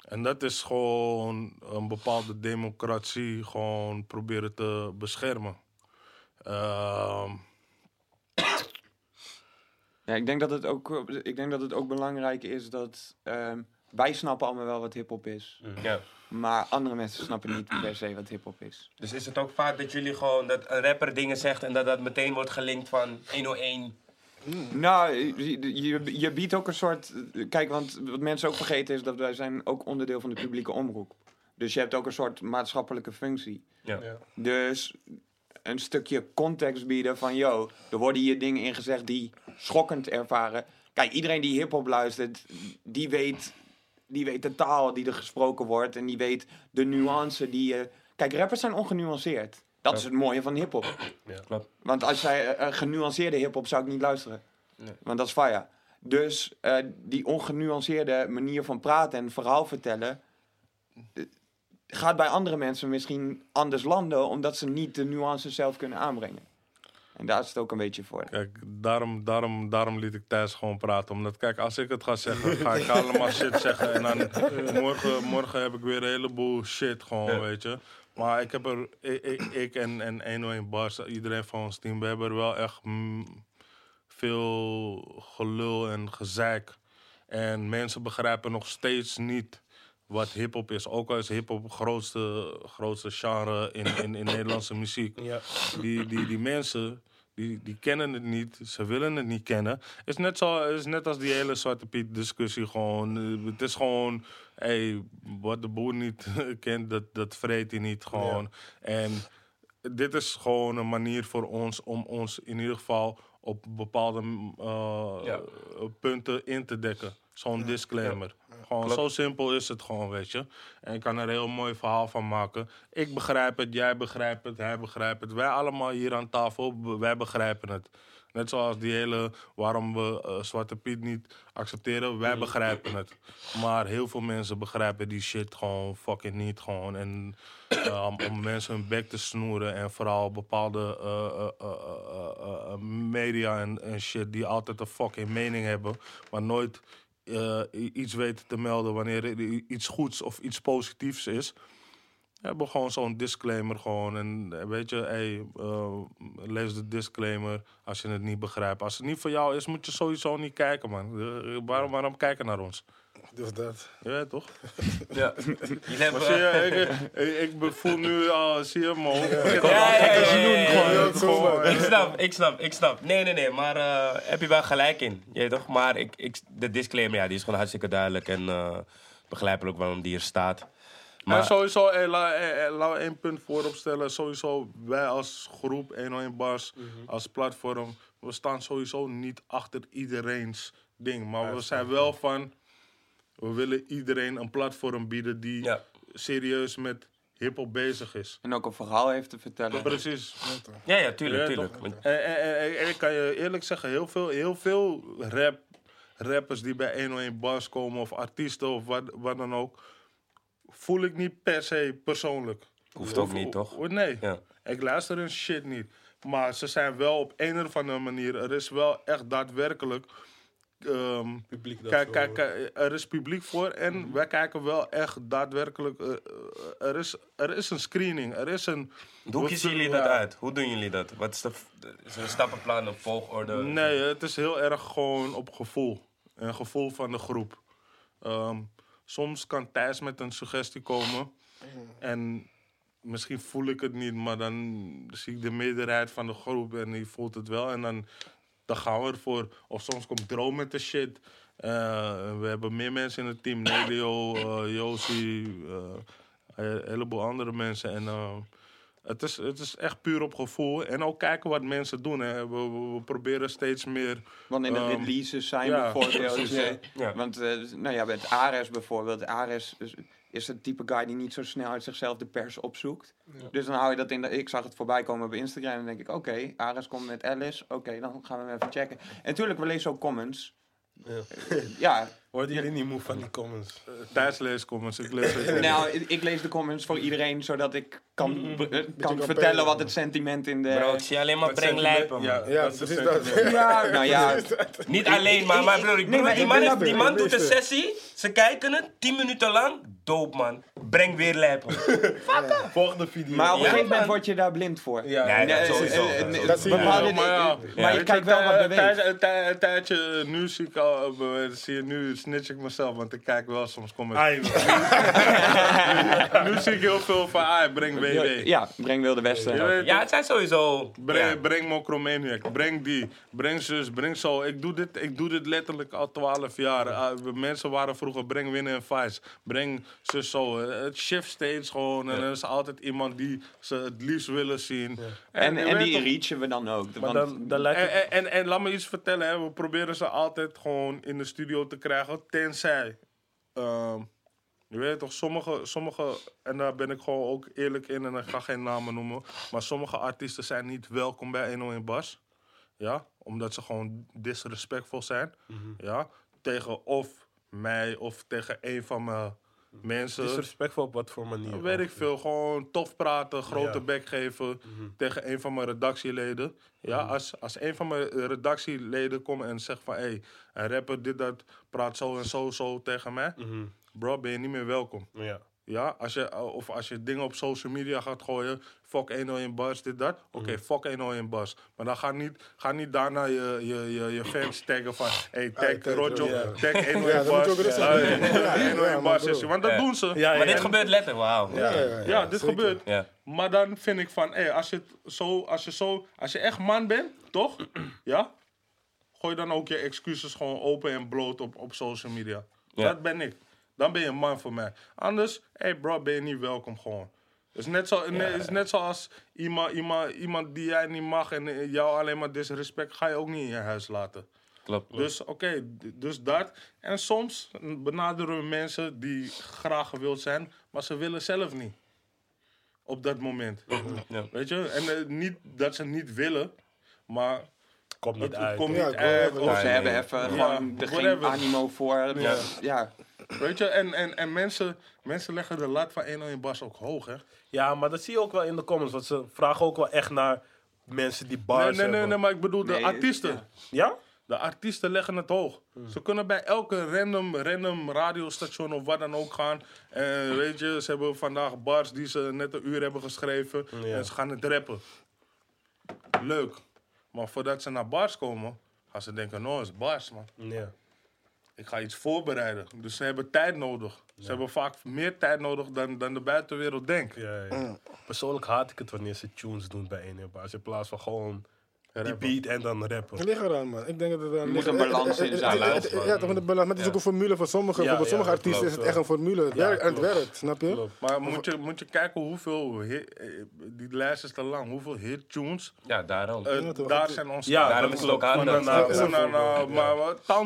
En dat is gewoon een bepaalde democratie gewoon proberen te beschermen. Ehm, Ja, ik denk dat het ook, ik denk dat het ook belangrijk is dat ehm, wij snappen allemaal wel wat hip-hop is. Ja. Maar andere mensen snappen niet per se wat hip-hop is. Dus is het ook vaak dat jullie gewoon dat een rapper dingen zegt en dat dat meteen wordt gelinkt van 101? Nou, je, je, je biedt ook een soort. Kijk, want wat mensen ook vergeten is dat wij zijn ook onderdeel van de publieke omroep. Dus je hebt ook een soort maatschappelijke functie. Ja. Ja. Dus een stukje context bieden van, yo, er worden hier dingen in gezegd die schokkend ervaren. Kijk, iedereen die hip-hop luistert, die weet, die weet de taal die er gesproken wordt en die weet de nuance die je. Kijk, rappers zijn ongenuanceerd. Dat is het mooie van hip-hop. Klopt. Want als jij eh, genuanceerde hip-hop zou ik niet luisteren. Nee. Want dat is fire. Dus eh, die ongenuanceerde manier van praten en verhaal vertellen. eh, gaat bij andere mensen misschien anders landen. omdat ze niet de nuances zelf kunnen aanbrengen. En En daar is het ook een beetje voor. Kijk, daarom, daarom, daarom liet ik Thijs gewoon praten. Omdat, kijk, als ik het ga zeggen, ga ik [laughs] allemaal shit zeggen. En dan morgen, morgen heb ik weer een heleboel shit gewoon, weet je. Maar ik heb er, ik, ik, en, en 101 Bars, iedereen van ons team, we hebben er wel echt mm, veel gelul en gezeik. En mensen begrijpen nog steeds niet wat hip-hop is. Ook al is hip-hop het grootste, grootste genre in, in, in Nederlandse muziek. Ja. Die, die, die mensen, die, die kennen het niet. Ze willen het niet kennen. Het is net, zo, is net als die hele Zwarte Piet discussie gewoon. Eh, Het is gewoon, hey, wat de boer niet [laughs] kent, dat, dat vreet hij niet gewoon. En dit is gewoon een manier voor ons om ons in ieder geval op bepaalde eh, Ja. punten in te dekken. Zo'n disclaimer. Gewoon zo simpel is het gewoon, weet je. En ik kan er een heel mooi verhaal van maken. Ik begrijp het, jij begrijpt het, hij begrijpt het. Wij allemaal hier aan tafel, wij begrijpen het. Net zoals die hele, waarom we eh, Zwarte Piet niet accepteren, wij begrijpen het. Maar heel veel mensen begrijpen die shit gewoon fucking niet gewoon. En eh, om, mensen hun bek te snoeren en vooral bepaalde eh, media en, en shit die altijd een fucking mening hebben, maar nooit eh, iets weten te melden wanneer er iets goeds of iets positiefs is. Hebben gewoon zo'n disclaimer gewoon. En eh, weet je, hey, eh, lees de disclaimer als je het niet begrijpt. Als het niet voor jou is, moet je sowieso niet kijken, man. Waarom, waarom kijken naar ons? Dus dat. Weet toch? [laughs] Ja. Je, ik, ik, ik voel nu al, zie je, man. Ja, ja, ja, ja, ja, ja, ja. Gewoon, Ik snap, ik snap, ik snap. Nee, nee, nee, maar eh, heb je wel gelijk in. Je weet toch? Maar ik, ik, de disclaimer, ja, die is gewoon hartstikke duidelijk en eh begrijpelijk waarom die hier staat. Maar Maar sowieso, hey, la- eh, eh, laten we één punt voorop stellen. Sowieso, wij als groep 101 Bars, als platform, we staan sowieso niet achter iedereen's ding. Maar we zijn wel van, we willen iedereen een platform bieden die Ja. serieus met hip-hop bezig is. En ook een verhaal heeft te vertellen. Precies. ja, ja, tuurlijk, Ja, tuurlijk. En, en, en- en ik kan je eerlijk zeggen, heel veel, heel veel rap, rappers die bij 101 Bars komen, of artiesten of wat, wat dan ook, voel ik niet per se persoonlijk. Hoeft ook niet, toch? Nee, Ja. ik luister hun shit niet. Maar ze zijn wel op een of andere manier, er is wel echt daadwerkelijk. Ehm, Publiek dat Kijk, zo- kijk, kijk, er is publiek voor en Mhm. wij kijken wel echt daadwerkelijk. eh, eh, er, is, er is een screening, er is een. Hoe kiezen jullie dat uit? Hoe doen jullie dat? Wat is de, is er een stappenplan, een volgorde? Nee, het is heel erg gewoon op gevoel. Een gevoel van de groep. Ehm, soms kan Thijs met een suggestie komen. En misschien voel ik het niet, maar dan zie ik de meerderheid van de groep en die voelt het wel. En dan, dan gaan we ervoor. Of soms komt Droom met de shit. Eh, we hebben meer mensen in het team. Nelio, eh Josie, eh, een heleboel andere mensen. En eh, het, is, het is echt puur op gevoel. En ook kijken wat mensen doen. Hè. We, we, we proberen steeds meer... Wanneer de Ehm, releases zijn ja, bijvoorbeeld. precies. Ja. Want eh, nou ja, met Ares bijvoorbeeld. Ares is, is het type guy die niet zo snel uit zichzelf de pers opzoekt. Dus dan hou je dat in de... Ik zag het voorbij komen op Instagram en dan denk ik... Oké, Ares komt met Alice. Oké, dan gaan we hem even checken. En natuurlijk, we lezen ook comments. Ja. Ja, Worden jullie niet moe van die comments? Thijs leest comments, ik lees het. nou, ik, lees de comments voor iedereen... zodat ik kan, be- eh, kan vertellen wat het sentiment in de... Bro, ik zie alleen maar breng lijpen, man. Ja, Ja, dat is [laughs] dat. ja, [laughs] nou ja... [laughs] Niet alleen, maar, maar broer, ik Nee, bedoel, maar die man, doet een sessie, ze kijken het, 10 minuten lang, doop man. Breng weer lijpen. Volgende video. Maar op een Ja, gegeven moment word je daar blind voor. Ja. Nee, sowieso. eh, eh, dat eh, zie je maar je kijkt wel wat een beweegt. tijdje- nu zie ik al, eh, zie je, nu snitch ik mezelf, want ik kijk wel soms comments. Ai, [laughs] [laughs] Nu zie ik heel veel van, ah, breng WW. Ja, breng Wilde Westen. Ja, toch? het zijn sowieso... Breng, ja. breng Mokromaniac, breng die, breng zus, breng zo. Ik doe dit, ik doe dit letterlijk al 12 jaar. Ah, we- mensen waren vroeger, breng winnen en vice. Breng zus zo. Het shift steeds gewoon. En er is altijd iemand die ze het liefst willen zien. En, en die reachen we dan ook. Want- dan, dan lijkt En, het... en, en, en laat me iets vertellen, hè. we proberen ze altijd gewoon in de studio te krijgen, tenzij. ehm, je weet toch, sommige, sommige, en daar ben ik gewoon ook eerlijk in en ik ga geen namen noemen, maar sommige artiesten zijn niet welkom bij 101 Bas. Ja, omdat ze gewoon disrespectvol zijn. Ja, tegen of mij of tegen een van mijn mensen. Disrespectvol op wat voor manier? Weet ik veel, gewoon tof praten, grote bek geven tegen een van mijn redactieleden. Ja, als, als een van mijn redactieleden komt en zegt van... hé, hey, een rapper dit, dat, praat zo en zo, zo tegen mij. Mhm. Bro, ben je niet meer welkom. Ja. Ja, als je, of als je dingen op social media gaat gooien, fuck 101 bars, dit, dat. Oké, fuck 101 bars. Maar dan ga niet, ga niet daarna je, je, je, je fans taggen van, hey, tag tag, Rojo, ja. tag 101 Ja, bars. Ja, Ja, ja, 101 man, bars Want dat Ja. doen ze. Ja, Maar dit gebeurt letterlijk, wauw. Ja, ja, ja. Ja, dit zeker. gebeurt. Ja. Maar dan vind ik van, hey, als, je het zo, als, je zo, als je echt man bent, toch? [clears throat] ja? Gooi dan ook je excuses gewoon open en bloot op, op social media. Ja. Dat ben ik. Dan ben je een man voor mij. Anders, hey bro, ben je niet welkom gewoon. Het is net, zo, is net zoals iemand, iemand, iemand die jij niet mag en eh, jou alleen maar disrespect, ga je ook niet in je huis laten. Klopt. Dus oké, dus dat. En soms benaderen we mensen die graag gewild zijn, maar ze willen zelf niet. Op dat moment. Ja. Weet je? En eh, niet dat ze niet willen, maar Komt niet het, uit. komt Ja, niet ik uit. hoor Of ze hebben even Ja, gewoon er geen animo voor. Ja. ja. Weet je? En, en, en mensen, mensen leggen de lat van 101 Bas ook hoog, hè? Ja, maar dat zie je ook wel in de comments. Want ze vragen ook wel echt naar mensen die Nee, bars nee, nee, hebben. nee, maar ik bedoel de Nee, artiesten. ja. Ja? De artiesten leggen het hoog. Ze kunnen bij elke random, random radiostation of wat dan ook gaan. En weet je, ze hebben vandaag bars die ze net een uur hebben geschreven. Ja. En ze gaan het rappen. Leuk. Maar voordat ze naar bars komen, gaan ze denken, nou, het is bars, man. Ja. Ik ga iets voorbereiden. Dus ze hebben tijd nodig. Ze hebben vaak meer tijd nodig dan, dan de buitenwereld denkt. Ja, ja. Persoonlijk haat ik het wanneer ze tunes doen bij een baas. In plaats van gewoon die beat en dan rappen. Het ligt eraan, man. Ik denk dat het eraan moet een balans in Het- zijn. het- het- het- Ja, toch een balans. Maar het is ook een formule voor sommigen. Ja, voor sommige artiesten is het echt een formule. Het Ja, werkt en het werkt, snap je? Klopt. Maar moet je, moet je kijken hoeveel... hit- eh, Die lijst is te lang. Hoeveel hit tunes Ja, daarom. eh, Ja, toch. daar zijn ontstaan. Ja, Daarom dat is het ook nou, maar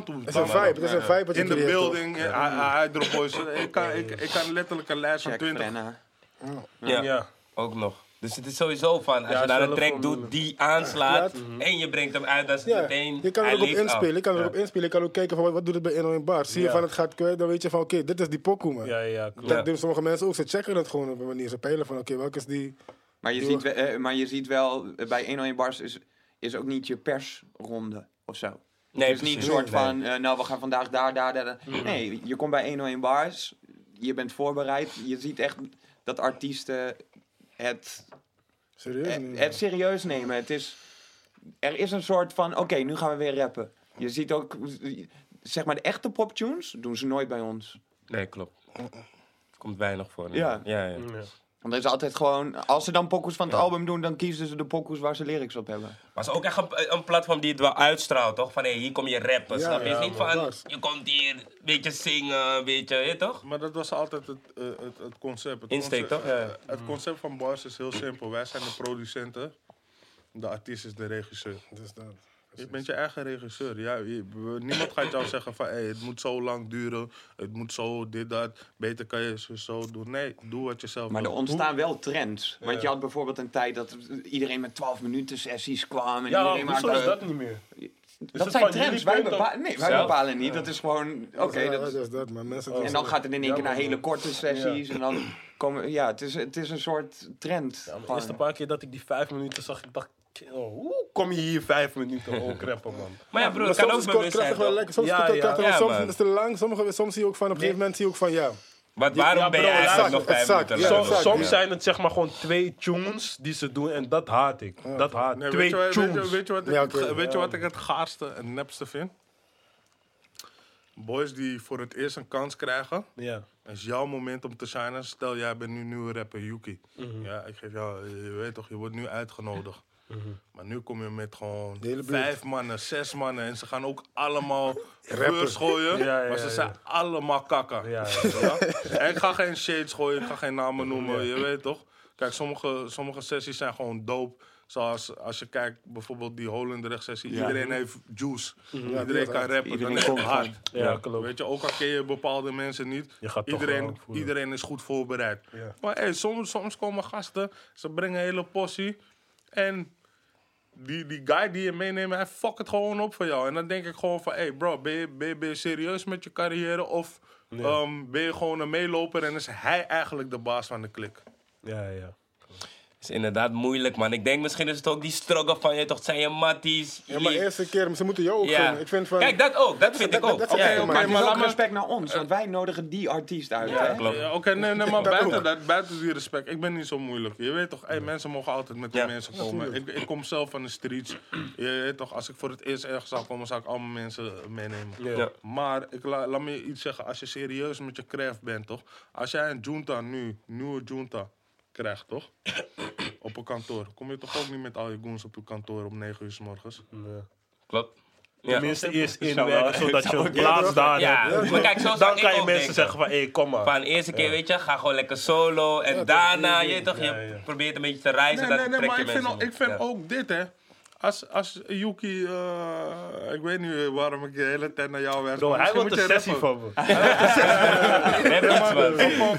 toe. Het is een vibe. Het is een vibe In de building, eh, Hydro Boys. Ik kan, ik, ik kan letterlijk een lijst van Check 20. Frenna. Ja, Ja. ook nog. Dus het is sowieso van, als Ja, je daar een zelf track doet die aanslaat Ja. en je brengt hem uit, dan is het Ja, meteen... je kan er ook op inspelen. Je kan er ook op inspelen. Je kan ook kijken van wat, wat doet het bij 101 Bar. Zie je van het gaat kwijt, dan weet je van oké, dit is die pokoe, man. Ja, ja, klopt. Dat doen sommige mensen ook. Ze checken het gewoon op een manier. Ze peilen van oké, welke is die... Maar je, ziet, we- eh, maar je ziet wel, eh, bij 101 Bars is, is ook niet je persronde of zo. Nee, Het is niet een soort Nee. van, eh, nou we gaan vandaag daar, daar, daar. daar. Nee, je komt bij 101 Bars, je bent voorbereid. Je ziet echt dat artiesten het, Serieus? niet, het serieus nemen. Het is, er is een soort van, oké, nu gaan we weer rappen. Je ziet ook, zeg maar de echte poptunes doen ze nooit bij ons. Nee, klopt. Komt weinig voor. Ja. ja, ja. Ja. Want er is altijd gewoon, als ze dan pokoes van het album doen, dan kiezen ze de pokoes waar ze lyrics op hebben. Maar het is ook echt een, een platform die het wel uitstraalt, toch? Van hé, hier kom je rappen, Ja, snap je? Ja, is niet van, je komt hier een beetje zingen, een beetje, je toch? Maar dat was altijd het, eh, het, het concept. Het Insteek, concept, toch? Ja. eh, Het concept van bars is heel simpel. Wij zijn de producenten. De artiest is de regisseur. Dus dat. Je bent je eigen regisseur. Ja, je- niemand gaat jou zeggen van hey, het moet zo lang duren. Het moet zo, dit, dat. Beter kan je zo, zo doen. Nee, doe wat je zelf Maar er ontstaan wel trends. Want je had bijvoorbeeld een tijd dat iedereen met 12 minuten sessies kwam. En Ja, iedereen hoezo maakte- is dat niet meer? dat zijn trends. Wij, bepa- nee, wij bepalen niet. Dat is gewoon, oké. Ja, dat is- is dat, man? Mensen en dan gaat het in één keer naar hele korte sessies. En dan komen, ja, het is, het is een soort trend. Ja, maar de eerste paar keer dat ik die vijf minuten zag, ik dacht, oh, kom je hier vijf minuten ook rappen, man? [laughs] Maar ja, broer, Maar kan soms ook bewust zijn, wel lekker. Soms Ja, is het ja. krachtig, Ja, soms is het te lang. Sommige, soms zie je ook van, op een gegeven moment zie je ook van, ja. Want waarom Ja, ben je bro, eigenlijk exact, nog vijf exact, minuten ja, lang? Soms, exact, soms ja. zijn het zeg maar gewoon twee tunes die ze doen en dat haat ik. Dat haat Nee, Twee weet, je, wat- weet, je, tunes. weet je wat ik, Ja, weet je wat ik het gaarste en nepste vind? Boys die voor het eerst een kans krijgen. Ja. Is jouw moment om te shinen. Stel, jij bent nu nieuwe rapper Yuki. Mhm. Ja, ik geef jou, je weet toch, je wordt nu uitgenodigd. Mhm. Maar nu kom je met gewoon vijf mannen, zes mannen. En ze gaan ook allemaal [laughs] rappers gooien. Ja, ja, maar ze ja. zijn allemaal kakken. Ja, Ja? [laughs] En ik ga geen shades gooien, ik ga geen namen noemen, je weet toch? Kijk, sommige, sommige sessies zijn gewoon dope. Zoals als je kijkt, bijvoorbeeld die Holendrecht sessie. Ja. Iedereen heeft juice. die Iedereen kan rappen, Iedereen dan is komt het hard. gewoon. Ja, klopt. Weet je, ook al ken je bepaalde mensen niet. Je gaat toch Iedereen, iedereen is goed voorbereid. Ja. Maar hey, soms, soms komen gasten, ze brengen een hele possie. En die, die guy die je meeneemt, hij fuck het gewoon op voor jou. En dan denk ik gewoon van, hey bro, ben je, ben je, ben je serieus met je carrière? Of ehm, ben je gewoon een meeloper en is hij eigenlijk de baas van de klik? Ja, ja. Is inderdaad moeilijk, man. Ik denk misschien is het ook die struggle van je toch, zijn je matties. Ja, maar eerste keer, ze moeten jou ook Ja. Ik vind van... Kijk, dat ook. Dat vind dat- ik ook. dat- dat- Ja, oké, Maar maar laat respect naar ons, want wij nodigen die artiest uit. Ja, hè? klopt. Ja, Oké, nee, nee, maar Dat buiten, dat, buiten die respect, ik ben niet zo moeilijk. Je weet toch, hey, mensen mogen altijd met die Ja. mensen komen. Ik, ik kom zelf van de streets. Je weet toch, als ik voor het eerst ergens zou komen, zou ik allemaal mensen meenemen. Ja. Ja. Maar ik la- laat me je iets zeggen, als je serieus met je craft bent, toch? Als jij een junta nu, nieuwe junta, krijgt, toch? [coughs] op een kantoor. Kom je toch ook niet met al je goons op je kantoor om 9 uur s morgens? Nee. Klopt. Ja. Tenminste, eerst inwerken zodat je plaats daar Ja, hebt. maar kijk, zo Dan kan je mensen denken. zeggen van, hé, kom maar. Van de eerste keer, weet je, ga gewoon lekker solo. En daarna, je, toch, je Ja, ja. probeert een beetje te reizen. Nee, dat nee, nee, trek maar je ik vind, ik. Ja. ook dit, hè. Als, als Yuki, eh, ik weet niet waarom ik de hele tijd naar jou werk. Bro, hij moet een sessie van me. [laughs]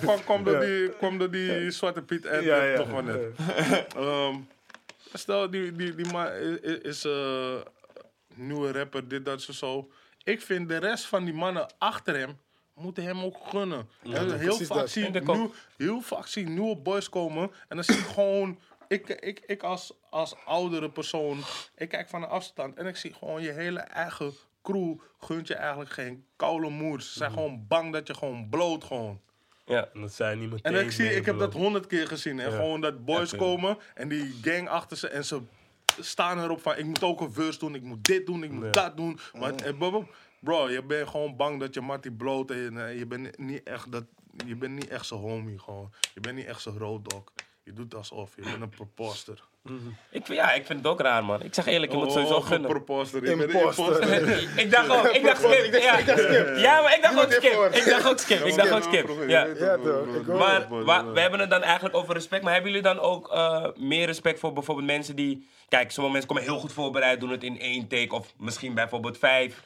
[laughs] Maar kom, door die, kom door die Zwarte Piet en Ja, ja. toch maar net. [laughs] Ehm, stel, die, die, die man is eh nieuwe rapper, dit, dat, zo, zo. Ik vind de rest van die mannen achter hem moeten hem ook gunnen. En heel, vaak zie nieuw, heel vaak zie ik nieuwe boys komen en dan zie ik gewoon... Ik, ik, ik als, als oudere persoon, ik kijk van een afstand en ik zie gewoon je hele eigen crew gunt je eigenlijk geen koude moed. Ze zijn gewoon bang dat je gewoon bloot gewoon. Ja. En dat zijn niet meteen En ik, zie, ik heb dat honderd keer gezien. En gewoon dat boys komen en die gang achter ze en ze staan erop van ik moet ook een verse doen, ik moet dit doen, ik moet Ja. dat doen. Maar, bro, bro, je bent gewoon bang dat je Matty bloot en eh, je bent niet echt dat, je bent niet echt zijn homie gewoon. Je bent niet echt zijn road dog. Je doet alsof, je bent een proposter. [laughs] Ik, vind- ja, ik vind het ook raar, man. Ik zeg eerlijk, je moet sowieso Oh, gunnen. proposter. Je bent een Imposter. imposter. [laughs] ik dacht ook, ik dacht [laughs] skip. Ja, ja maar ik dacht ook skip. Ik dacht ook skip. Ik dacht ook skip. Ja. Ja, toch, ik ook. Maar wa- we hebben het dan eigenlijk over respect. Maar hebben jullie dan ook eh, meer respect voor bijvoorbeeld mensen die... Kijk, sommige mensen komen heel goed voorbereid, doen het in één take. Of misschien bijvoorbeeld vijf.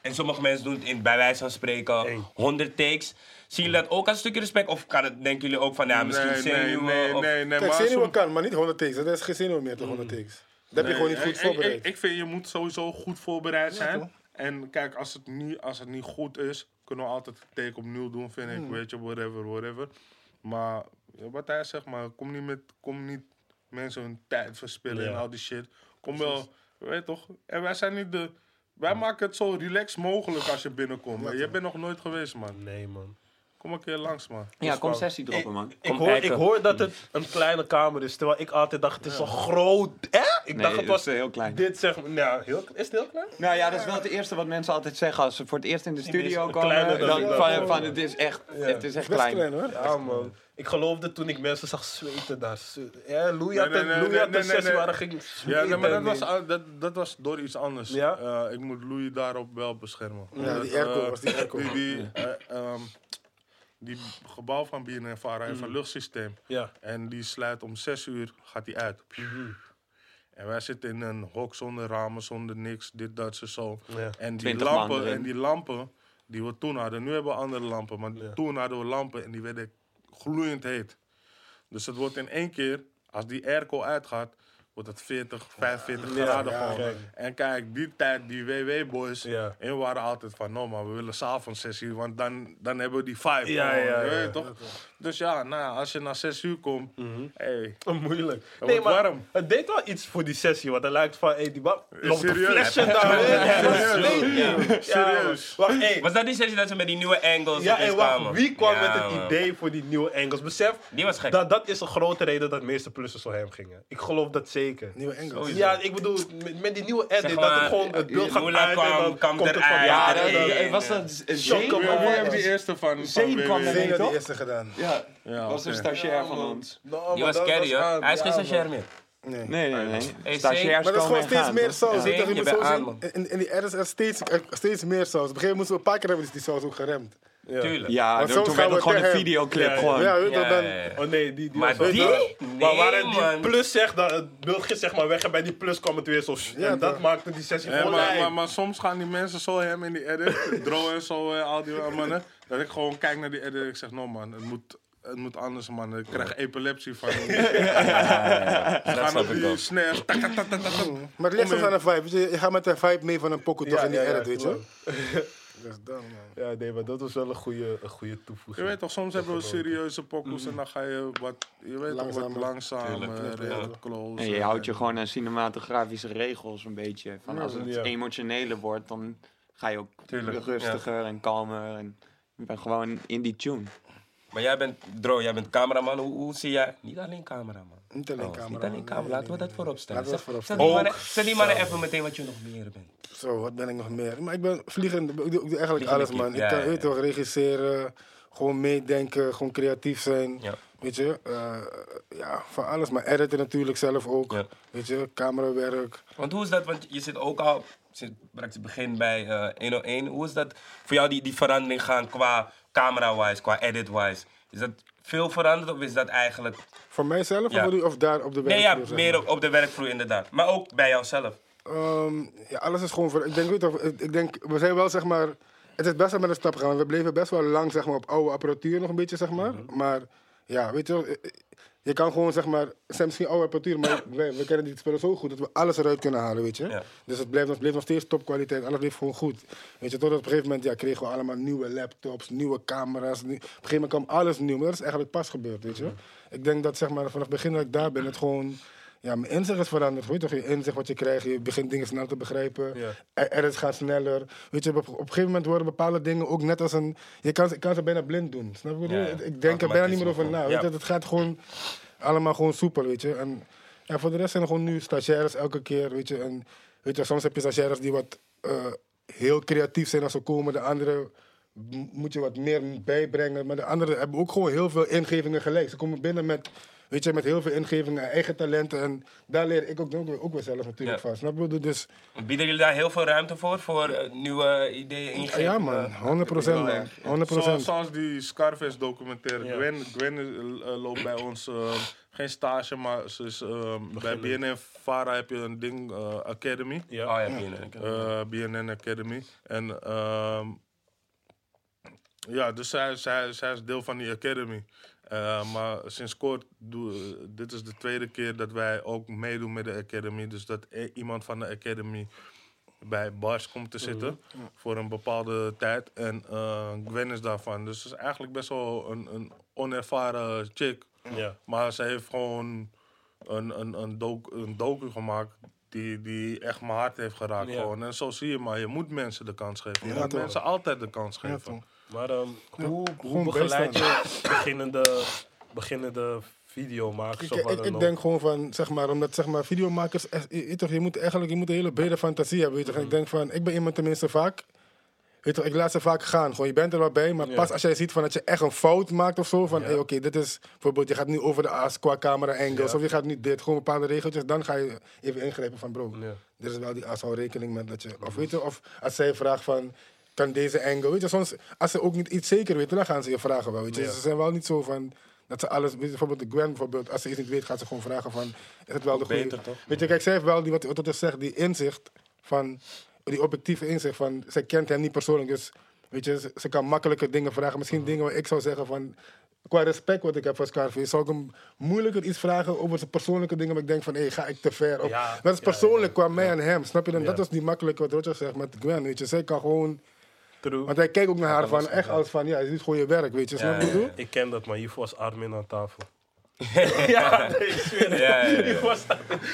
En sommige mensen doen het in, bij wijze van spreken. 100 takes. Zien jullie dat ook als een stukje respect? Of kan het, denken jullie ook van, ja, misschien nee, zenuwen? nee, of- nee, nee, Kijk, maar zenuwen kan, maar niet 100 takes. Dat is geen zenuwen meer, toch 100 takes. Dat heb je gewoon niet goed ik- voorbereid. Ik, ik vind je moet sowieso goed voorbereid zijn. en kijk, als het, niet, als het niet goed is, kunnen we altijd een take opnieuw doen, vind Hmm. ik. Weet je, whatever, whatever. Maar ja, wat hij zegt, maar kom niet, met, kom niet mensen hun tijd verspillen Ja. en al die shit. Kom wel, weet je toch? En wij zijn niet de... Wij maken het zo relaxed mogelijk als je binnenkomt. je bent nog nooit geweest, man. Nee, man. Kom een keer langs, man. Ja, kom sessie droppen, man. Ik hoor, ik hoor dat het een kleine kamer is, terwijl ik altijd dacht het is zo groot. Hè? Ik Nee, dacht het het was is heel klein. Dit zeg maar, nou, heel, is het heel klein? Nou ja, dat is wel het eerste wat mensen altijd zeggen als ze voor het eerst in de studio komen. kleiner dan van, van, het is echt, het is echt Best klein. klein hoor. Ja, man. Ik geloofde toen ik mensen zag zweten daar. Ja, Louis had een, Louis had sessie waar ging Ja, nee, maar dat was, dat, dat was door iets anders. Ja? Eh, ik moet Louis daarop wel beschermen. Ja, die airco eh, was die airco. Die, die, eh, ehm, die gebouw van BNNVARA heeft een luchtsysteem. Ja. En die sluit om 6 uur, gaat die uit. En wij zitten in een hok zonder ramen, zonder niks, dit, dat, zo, zo. Ja. En die 20 man lampen, en die lampen die we toen hadden, nu hebben we andere lampen, maar Ja. toen hadden we lampen en die werden gloeiend heet. Dus het wordt in één keer, als die airco uitgaat, wordt het 40, 45 Ja, graden ja, gewoon. kijk. En kijk, die tijd, die WW-boys, Ja. en waren altijd van, no maar we willen s'avonds 6 uur, want dan, dan hebben we die vibe. Ja, gewoon, ja, je ja. weet toch? Dus ja, nou, ja, als je na 6 uur komt, hey, [laughs] Moeilijk. Het wordt warm. het deed wel iets voor die sessie, want het lijkt van, hey, die man loopt een serieus? flesje daar. [laughs] serieus? Ja, Serieus? Wacht, hey. Was dat die sessie dat ze met die nieuwe angles Ja, en wacht, kwamen? wie kwam Ja, met het man. idee voor die nieuwe angles? Besef, Die was gek. dat, dat is een grote reden dat de meeste plussen zo hem gingen. Ik geloof dat Nieuwe Engels. Ja, ik bedoel, met, met die nieuwe edit, Zeg dat het gewoon het beeld gaat uit en dan kwam komt het van. Ja, Ja, dat, dat- was dat wie heeft die eerste van, Zeen kwam er- die eerste gedaan. Ja, Ja, was een stagiair van ons. Nou, Die was carry, hoor. Hij is geen stagiair meer. Nee. Nee, nee, nee. Stagiairs Maar dat is gewoon en steeds gaan, meer saus. Ja. je, moet zo. In, in die edits er steeds, er steeds meer saus. Op een gegeven moment moeten we een paar keer hebben is die saus ook geremd. Ja. Tuurlijk. Ja, Want toen soms toen gaan werd we het gewoon een tegen- videoclip. Ja, gewoon. Ja, weet je, Ja, dan... ja, ja. Oh nee, die, die Maar was die? wel- Nee, maar waar het die man. plus zegt, dat het ging zeg maar weg en bij die plus kwam het weer zo. Ja, en dat toch? maakte die sessie Ja, gewoon maar, lijp. maar, maar soms gaan die mensen zo hem in die edit, [laughs] Dro en zo, en al die mannen, dat ik gewoon kijk naar die edit en ik zeg, no man, het moet, het moet anders, man. Ik krijg epilepsie van. [laughs] Dat gaan snap op ik die snares. tak, tak, tak, tak, tak, tak. Maar het ligt soms aan de vibe. weet Je, je gaat met de vibe mee van een pokoe toch Ja, in die ja, ja, edit, weet je. klopt. Dan, man. Ja, nee, maar dat was wel een goede, een goede Je toevoeging. weet toch, soms hebben we serieuze pokoes en dan ga je wat, je weet toch, wat Langzamer. eh, Ja. wat close. En je houdt je gewoon aan cinematografische regels een beetje. Van als het Ja. emotioneler wordt, dan ga je ook Tuurlijk, rustiger en kalmer. En je bent gewoon in die tune. Maar jij bent, Dro, jij bent cameraman. Hoe, hoe zie jij... Niet alleen cameraman. Niet alleen Oh, camera. Niet alleen camera. Laten we dat voorop stellen. Laten we dat voorop stellen. Zeg die mannen even meteen wat je nog meer bent. Zo, wat ben ik nog meer? Maar ik ben vliegend, ik doe, ik doe eigenlijk Vliegende alles, man. Ik kan, ja, toch, regisseren, gewoon meedenken, gewoon creatief zijn. Ja. Weet je, eh, ja, van alles. Maar editen natuurlijk zelf ook. Ja. Weet je, camerawerk. Want hoe is dat? Want je zit ook al sinds het begin bij eh 101. Hoe is dat voor jou die, die verandering gaan qua camera-wise, qua edit-wise? Is dat veel veranderd of is dat eigenlijk... Voor mijzelf Ja. of, daar op de Nee, werkvloer? ja, zeg meer op, op de werkvloer inderdaad. Maar ook bij jouzelf. Ehm, ja, alles is gewoon... Ver, ik denk, ik, denk, we zijn wel, zeg maar... Het is best wel met een stap gegaan. We bleven best wel lang, zeg maar, op oude apparatuur nog een beetje, zeg maar. Mhm. Maar, ja, weet je wel, eh, Je kan gewoon, zeg maar... Het zijn misschien oude apparatuur, maar wij, we kennen die spullen zo goed... dat we alles eruit kunnen halen, weet je. Ja. Dus het bleef, nog- steeds topkwaliteit. Alles bleef gewoon goed. Weet je, totdat op een gegeven moment ja, kregen we allemaal nieuwe laptops, nieuwe camera's. Op een gegeven moment kwam alles nieuw. Maar dat is eigenlijk pas gebeurd, weet je. Ik denk dat, zeg maar, vanaf het begin dat ik daar ben... het gewoon... Ja, mijn inzicht is veranderd. Weet je toch, je inzicht wat je krijgt, je begint dingen snel te begrijpen. Ja. Er, gaan sneller. Weet je, op, op een gegeven moment worden bepaalde dingen ook net als een... Je kan, ze- kan ze bijna blind doen. Snap je ik Ja, denk er bijna niet meer over na. Weet je, het gaat gewoon allemaal gewoon soepel, weet je. En ja, voor de rest zijn er gewoon nu stagiaires elke keer, weet je. En weet je, soms heb je stagiaires die wat eh, heel creatief zijn als ze komen. De andere m- moet je wat meer bijbrengen. Maar de anderen hebben ook gewoon heel veel ingevingen gelijk. Ze komen binnen met, weet je, met heel veel ingevingen, eigen talenten. En daar leer ik ook, ook, weer- ook weer zelf natuurlijk Ja. van. Snap je? Dus Bieden jullie daar heel veel ruimte voor? Voor eh, nieuwe ideeën, ingevingen? ja man, 100 procent man. 100 Zoals, zoals die Scarface documentaire. Ja. Gwen, Gwen eh, eh, loopt bij ons, eh, geen stage, maar ze is, eh, bij BNN Vara heb je een ding, eh, Academy. Ja. Oh ja, binnen. eh, BNN Academy. En ehm, ja, dus zij, zij, zij is deel van die Academy. Eh, maar sinds kort, doe, dit is de tweede keer dat wij ook meedoen met de Academy. Dus dat i- iemand van de Academy bij Bars komt te zitten voor een bepaalde tijd. En eh, Gwen is daarvan. Dus ze is eigenlijk best wel een, een onervaren chick. Ja. Maar ze heeft gewoon een, een, een, doc, een docu gemaakt die, die echt mijn hart heeft geraakt. Ja. Gewoon. En zo zie je maar, je moet mensen de kans geven. Je Ja, moet toch. mensen altijd de kans geven. Maar ehm, hoe, hoe begeleid je beginnende, beginnende videomakers? Ik, of ik, ik denk gewoon van, zeg maar, omdat zeg maar, videomakers, echt- je, je toch, je moet eigenlijk je moet een hele brede fantasie hebben. Weet je. Mhm. Ik denk van, ik ben iemand tenminste vaak, weet je, ik laat ze vaak gaan. Gewoon, je bent er wel bij, maar pas als jij ziet van dat je echt een fout maakt of zo, van, hey, oké, dit is, bijvoorbeeld, je gaat nu over de as qua camera angles, of je gaat nu dit, gewoon bepaalde regeltjes, dan ga je even ingrijpen van, bro, dit is wel die as, hou rekening met dat je, of weet je, of als zij vraagt van, kan deze angle, weet je, soms, als ze ook niet iets zeker weten, dan gaan ze je vragen wel, weet je. Ja. Ze zijn wel niet zo van, dat ze alles, bijvoorbeeld de Gwen bijvoorbeeld, als ze iets niet weet, gaat ze gewoon vragen van, is het wel de goede... Beter, toch? Weet je, kijk, zij heeft wel die, wat, wat ik zeg, die inzicht van, die objectieve inzicht van, zij kent hem niet persoonlijk, dus weet je, ze, ze kan makkelijker dingen vragen. Misschien dingen waar ik zou zeggen van, qua respect wat ik heb voor Scarface, zou ik hem moeilijker iets vragen over zijn persoonlijke dingen, maar ik denk van, hé, hey, ga ik te ver? Of, Ja, dat is ja, persoonlijk qua mij en hem, snap je? Dan. Dat is niet makkelijk wat Roger zegt met Gwen, weet je. Zij kan gewoon, True. want hij kijkt ook naar haar van, echt als van, ja, je doet gewoon je werk, weet je, snap je? Ik ken dat, maar hiervoor was Armin aan tafel. [laughs] ja, nee, ik zweer het. Ja, ja, ja. [laughs] Hiervoor was-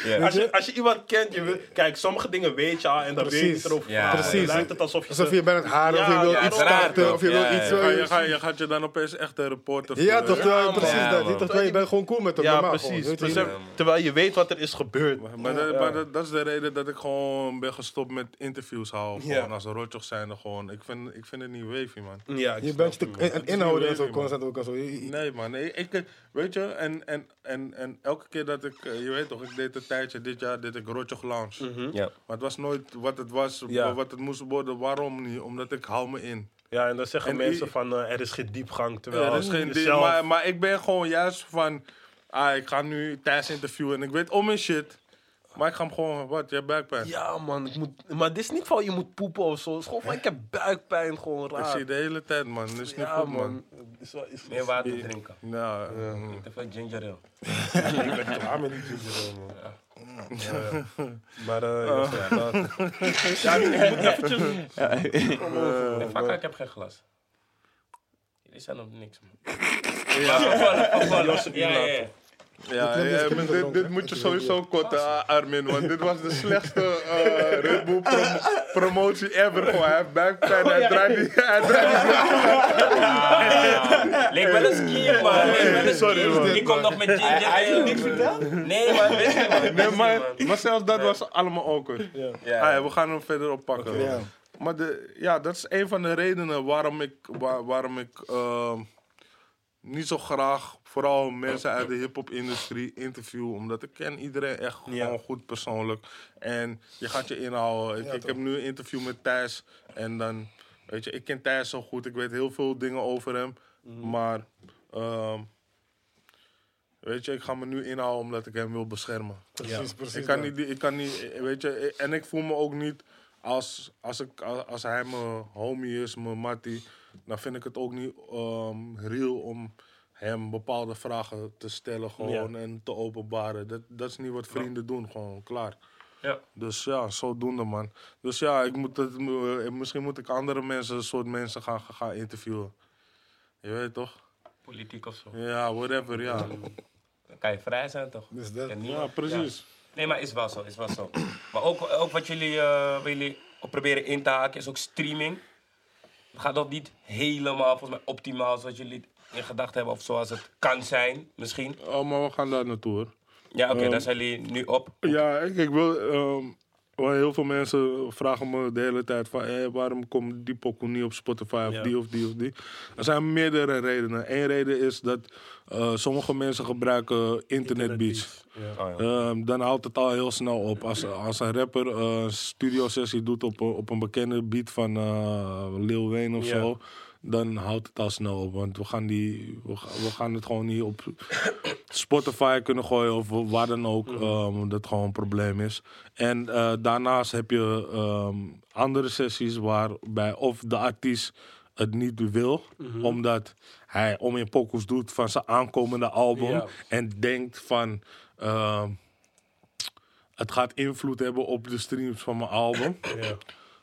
Ja. Als, je, als je iemand kent, je kijk, sommige dingen weet je al en dan weet je Precies. niet erover. Ja, precies. Dan lijkt het alsof je... Alsof je bent het haar, of je wil ja, iets starten, of je wil Ja, iets... ja. Je, gaat, je, gaat, je gaat je dan opeens echt een reporter Ja, toch, precies Ja, dat. man. Je- bent gewoon cool met hem, Ja, precies. terwijl je weet wat er is gebeurd. Maar, dat, Ja. maar dat, dat is de reden dat ik gewoon ben gestopt met interviews houden. Ja. Gewoon als een rotjoch zijnde gewoon. Ik vind, ik vind het niet wavy, man. Ja, ik Je bent je, inhouden en zo constant ook zo. Je- Nee, man. Ik, ik- weet je, en, en, en, en elke keer dat ik, eh, je weet toch, ik deed een tijdje, dit jaar deed ik Rotjoch Lounge. Ja. Maar het was nooit wat het was, Ja. wat het moest worden. Waarom niet? Omdat ik hou me in. Ja, en dan zeggen En mensen van eh, er is geen diepgang. Terwijl er is geen maar, maar ik ben gewoon juist van, ah, ik ga nu thuis interviewen en ik weet om mijn shit. Maar ik ga hem gewoon, wat, je hebt buikpijn. Ja, man. Ik moet, maar dit is niet van je moet poepen of zo. Het is gewoon van ik heb buikpijn, gewoon Ik raar. zie de hele tijd, man. Dat is niet ja, goed, man. man. Is wel, is Meer water drinken. Ja. Te veel ginger ale. [laughs] ik ben klaar met die ginger ale, man. Ja. Maar eh, ja, zo, dat. [laughs] ja, ik moet eventjes... Nee, fuck, ik heb geen glas. Jullie zijn op niks, man. Ja. Ja, ja, ja. Ja, ja, maar dit, moet je sowieso kotten, ah, Armin. Want dit was de slechtste eh, [laughs] Red Bull prom- promotie ever. Gewoon. Hij heeft buikpijn, hij draait niet. Hij draait niet. Leek wel een skiën, man. Leek wel een Sorry, man. Die komt nog met ginger. Hij heeft niks verteld? Nee, man. Weet je, man. Nee, maar, maar zelfs dat was allemaal awkward. Ja. Ah, ja, we gaan hem verder oppakken. Ja. Maar de, ja, dat is een van de redenen waarom ik, waar- waarom ik ehm, niet zo graag vooral mensen uit de hip-hop-industrie interview. Omdat ik ken iedereen echt Ja. gewoon goed persoonlijk. En je gaat je inhouden. Ik, Ja, ik toch. heb nu een interview met Thijs. En dan, weet je, ik ken Thijs zo goed. Ik weet heel veel dingen over hem. Mhm. Maar, ehm, weet je, ik ga me nu inhouden omdat ik hem wil beschermen. Precies, precies. Ik kan niet, ik kan niet, weet je, en ik voel me ook niet als, als, ik, als, hij mijn homie is, mijn mattie, dan vind ik het ook niet ehm real om hem bepaalde vragen te stellen gewoon en te openbaren. Dat, dat is niet wat vrienden doen, gewoon klaar. Ja. Dus ja, zodoende man. Dus ja, ik moet het, eh, misschien moet ik andere mensen, soort mensen gaan, gaan interviewen. Je weet toch? Politiek of zo. Ja, whatever, ja. [laughs] Dan kan je vrij zijn, toch? Dus dat- Ja, precies. Nee, maar is wel zo, is wel zo. Maar ook, ook wat jullie, eh, jullie op proberen in te haken is ook streaming. Het gaat nog niet helemaal, volgens mij, optimaal zoals jullie in gedachten hebben. Of zoals het kan zijn, misschien. Oh, maar we gaan daar naartoe hoor. Ja, oké, Ehm, daar zijn jullie nu op. Ja, ik, ik wil. ehm, wel heel veel mensen vragen me de hele tijd van waarom komt die pokoe niet op Spotify of Ja. die of die of die. Er zijn meerdere redenen. Eén reden is dat eh, sommige mensen gebruiken internetbeats. Ja. Oh, ja. Ehm, dan houdt het al heel snel op. Als, als een rapper eh, een studio sessie doet op, een- op een bekende beat van eh, Lil Wayne of Ja. zo, dan houdt het al snel op. Want we gaan, die, we, ga- we gaan het gewoon niet op Spotify kunnen gooien of waar dan ook. ehm, dat het gewoon een probleem is. En eh, daarnaast heb je ehm, andere sessies waarbij of de artiest het niet wil, omdat hij om in pokus doet van zijn aankomende album Ja. en denkt van ehm, het gaat invloed hebben op de streams van mijn album. Ja.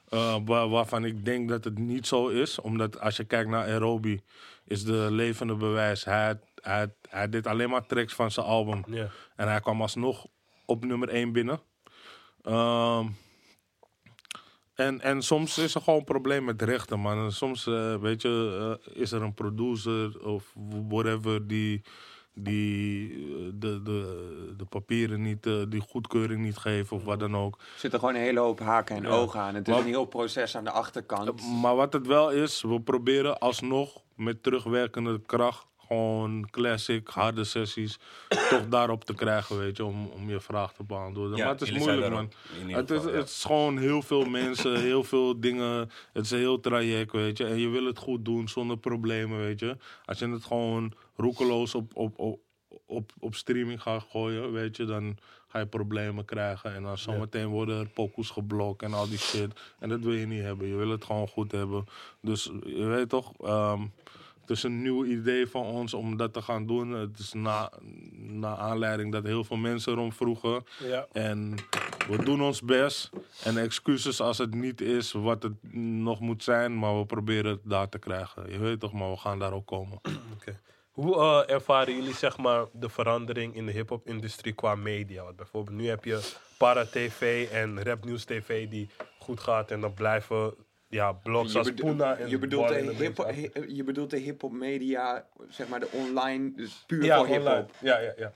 Eh, waar- waarvan ik denk dat het niet zo is. Omdat als je kijkt naar Aerobi, is de levende bewijs. Hij, hij, hij deed alleen maar tracks van zijn album. En hij kwam alsnog op nummer 1 binnen. Ehm, en, en soms is er gewoon een probleem met rechten, man. En soms, eh, weet je, eh, is er een producer of whatever die, die eh, de, de, de papieren niet, eh, die goedkeuring niet geven of wat dan ook. Er zitten gewoon een hele hoop haken en Ja. ogen aan. Het is Maar- een heel proces aan de achterkant. Maar wat het wel is, we proberen alsnog met terugwerkende kracht gewoon classic, harde sessies [coughs] toch daarop te krijgen, weet je, om, om je vraag te beantwoorden. Ja, maar het is moeilijk, man. Het is, ja. het is gewoon heel veel mensen, [coughs] heel veel dingen. Het is een heel traject, weet je. En je wil het goed doen zonder problemen, weet je. Als je het gewoon roekeloos op, op, op, op, op streaming gaat gooien, weet je, dan ga je problemen krijgen. En dan zometeen worden er pokoes geblokt en al die shit. En dat wil je niet hebben. Je wil het gewoon goed hebben. Dus je weet toch, ehm, het is een nieuw idee van ons om dat te gaan doen. Het is na, na aanleiding dat heel veel mensen erom vroegen. Ja. En we doen ons best. En excuses als het niet is wat het nog moet zijn. Maar we proberen het daar te krijgen. Je weet toch, maar we gaan daar ook komen. Oké. Hoe eh, ervaren jullie zeg maar, de verandering in de hip-hop-industrie qua media? Want bijvoorbeeld nu heb je Para-TV en Rap News TV die goed gaat en dan blijven ja, blogs als Puna en je bedoelt de hip- hi- je bedoelt de hip-hop media, zeg maar de online, dus puur Ja, voor hip-hop. Ja, ja, ja.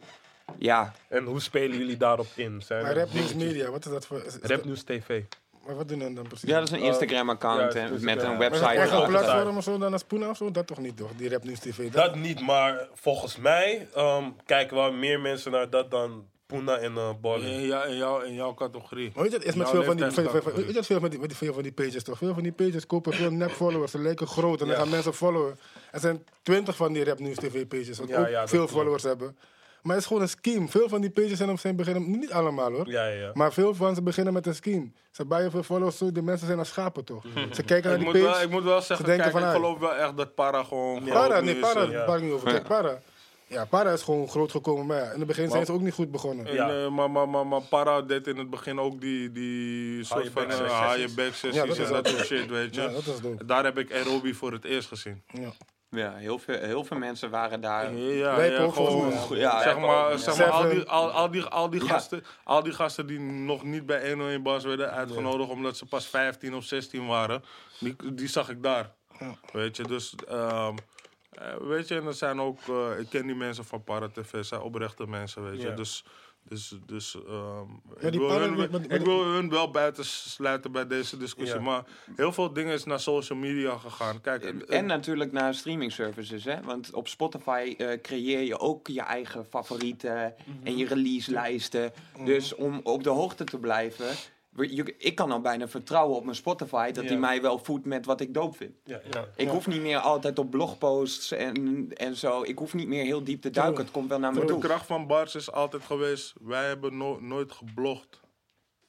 Ja, En hoe spelen jullie daarop in? Zijn Maar Rap News? Media, wat is dat voor... is- is Rap News TV. Maar wat doen dan dan precies? ja, dat is een Instagram-account ja, en dus, met een Maar Maar website. echt een platform of zo dan als Poena of zo? Dat toch niet toch? Die Rap News TV. Dat, Dat niet, maar volgens mij ehm, kijken wel meer mensen naar dat dan Puna en uh. In, jou, in, jou, in jouw categorie. Maar weet je, is met veel van die, veel, veel, leeftijdscategorie. weet je, veel, van die, met veel van die pages toch? Veel van die pages kopen veel nep-followers. Ze lijken groot en dan Ja. gaan mensen followen. Er zijn twintig van die Rap News TV pages, wat Ja, ook ja, dat veel klopt. followers hebben. Maar het is gewoon een scheme. Veel van die pages zijn op zijn beginnen, niet allemaal hoor. Ja, ja, ja. Maar veel van ze beginnen met een scheme. Ze je veel followers, zo, de mensen zijn als schapen toch? Ze kijken naar Ik die moet, page. wel, ik moet wel zeggen, denken kijk, van, ik ah, geloof wel echt dat Para gewoon... Para, nee, para, eh. daar ik niet over. Kijk, para. Ja, para is gewoon groot gekomen, maar ja, in het begin zijn ze ook niet goed begonnen. En, Ja. eh, maar, maar, maar, maar Para deed in het begin ook die, die soort van uh, haaien back sessies en dat soort shit, weet je. Ja, dat. Daar heb ik Aerobi voor het eerst gezien. Ja. Heel veel, heel veel mensen waren daar. Ja, Wij ja, gewoon, zeg maar, zeg maar al, die, al, al die, al die Ja. gasten, al die gasten die nog niet bij 101 Bars werden uitgenodigd omdat ze pas 15 of 16 waren, die, die zag ik daar. Weet je, dus ehm, eh, weet je, en er zijn ook, eh, ik ken die mensen van Para TV, zijn oprechte mensen, weet je. Ja. Dus, dus, dus ehm, ik, wil hun, ik wil hun wel buiten sluiten bij deze discussie, Ja. maar heel veel dingen is naar social media gegaan. Kijk, En natuurlijk naar streaming services, hè? Want op Spotify eh, creëer je ook je eigen favorieten en je releaselijsten. Dus om op de hoogte te blijven, ik kan al bijna vertrouwen op mijn Spotify dat Ja. die mij wel voedt met wat ik doop vind. Ja, ja. Ik hoef niet meer altijd op blogposts en, en zo. Ik hoef niet meer heel diep te duiken. Het komt wel naar me de toe. kracht van Bars is altijd geweest, wij hebben no- nooit geblogd.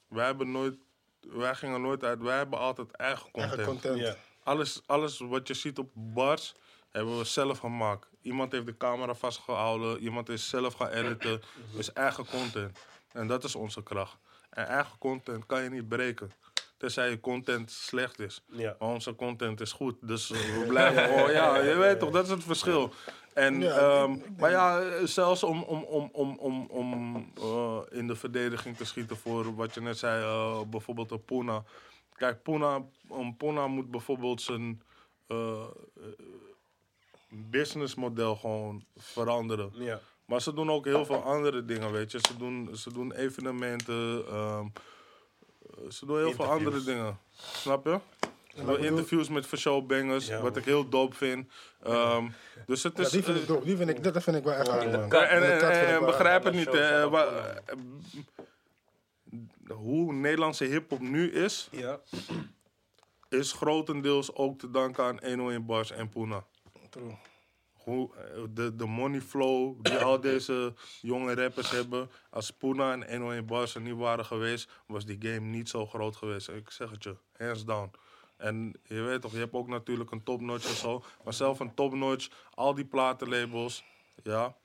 Wij hebben nooit, wij gingen nooit uit, wij hebben altijd eigen content. Eigen content. Ja. Alles, alles wat je ziet op Bars, hebben we zelf gemaakt. Iemand heeft de camera vastgehouden, iemand is zelf gaan editen. is eigen content. En dat is onze kracht. En eigen content kan je niet breken. Tenzij je content slecht is. Ja. Maar onze content is goed. Dus we [laughs] blijven gewoon, ja, je weet toch, dat is het verschil. En, Ja, ehm, ik- ik maar ja, zelfs om, om, om, om, om, om eh, in de verdediging te schieten voor wat je net zei, eh, bijvoorbeeld een Puna. Kijk, Puna, een Puna moet bijvoorbeeld zijn eh, businessmodel gewoon veranderen. Ja. Maar ze doen ook heel veel andere dingen, weet je. Ze doen, ze doen evenementen, ehm, eh, ze doen heel veel andere dingen. Snap je? Ze doen interviews met showbangers, Ja, wat ik heel dope vind. Ehm, dus het Ja, is... die vind ik eh, dope. Die vind ik, dat vind ik wel echt kat. en, begrijp het niet, hè, eh, hoe Nederlandse hip-hop nu is, Ja. is grotendeels ook te danken aan 101 Bars en Puna. True. Hoe, eh, de, de money flow die al [coughs] deze jonge rappers hebben. Als Puna en 101 Bars er niet waren geweest, was die game niet zo groot geweest. Ik zeg het je, hands down. En je weet toch, je hebt ook natuurlijk een topnotch en zo. Maar zelf een topnotch, al die platenlabels, ja.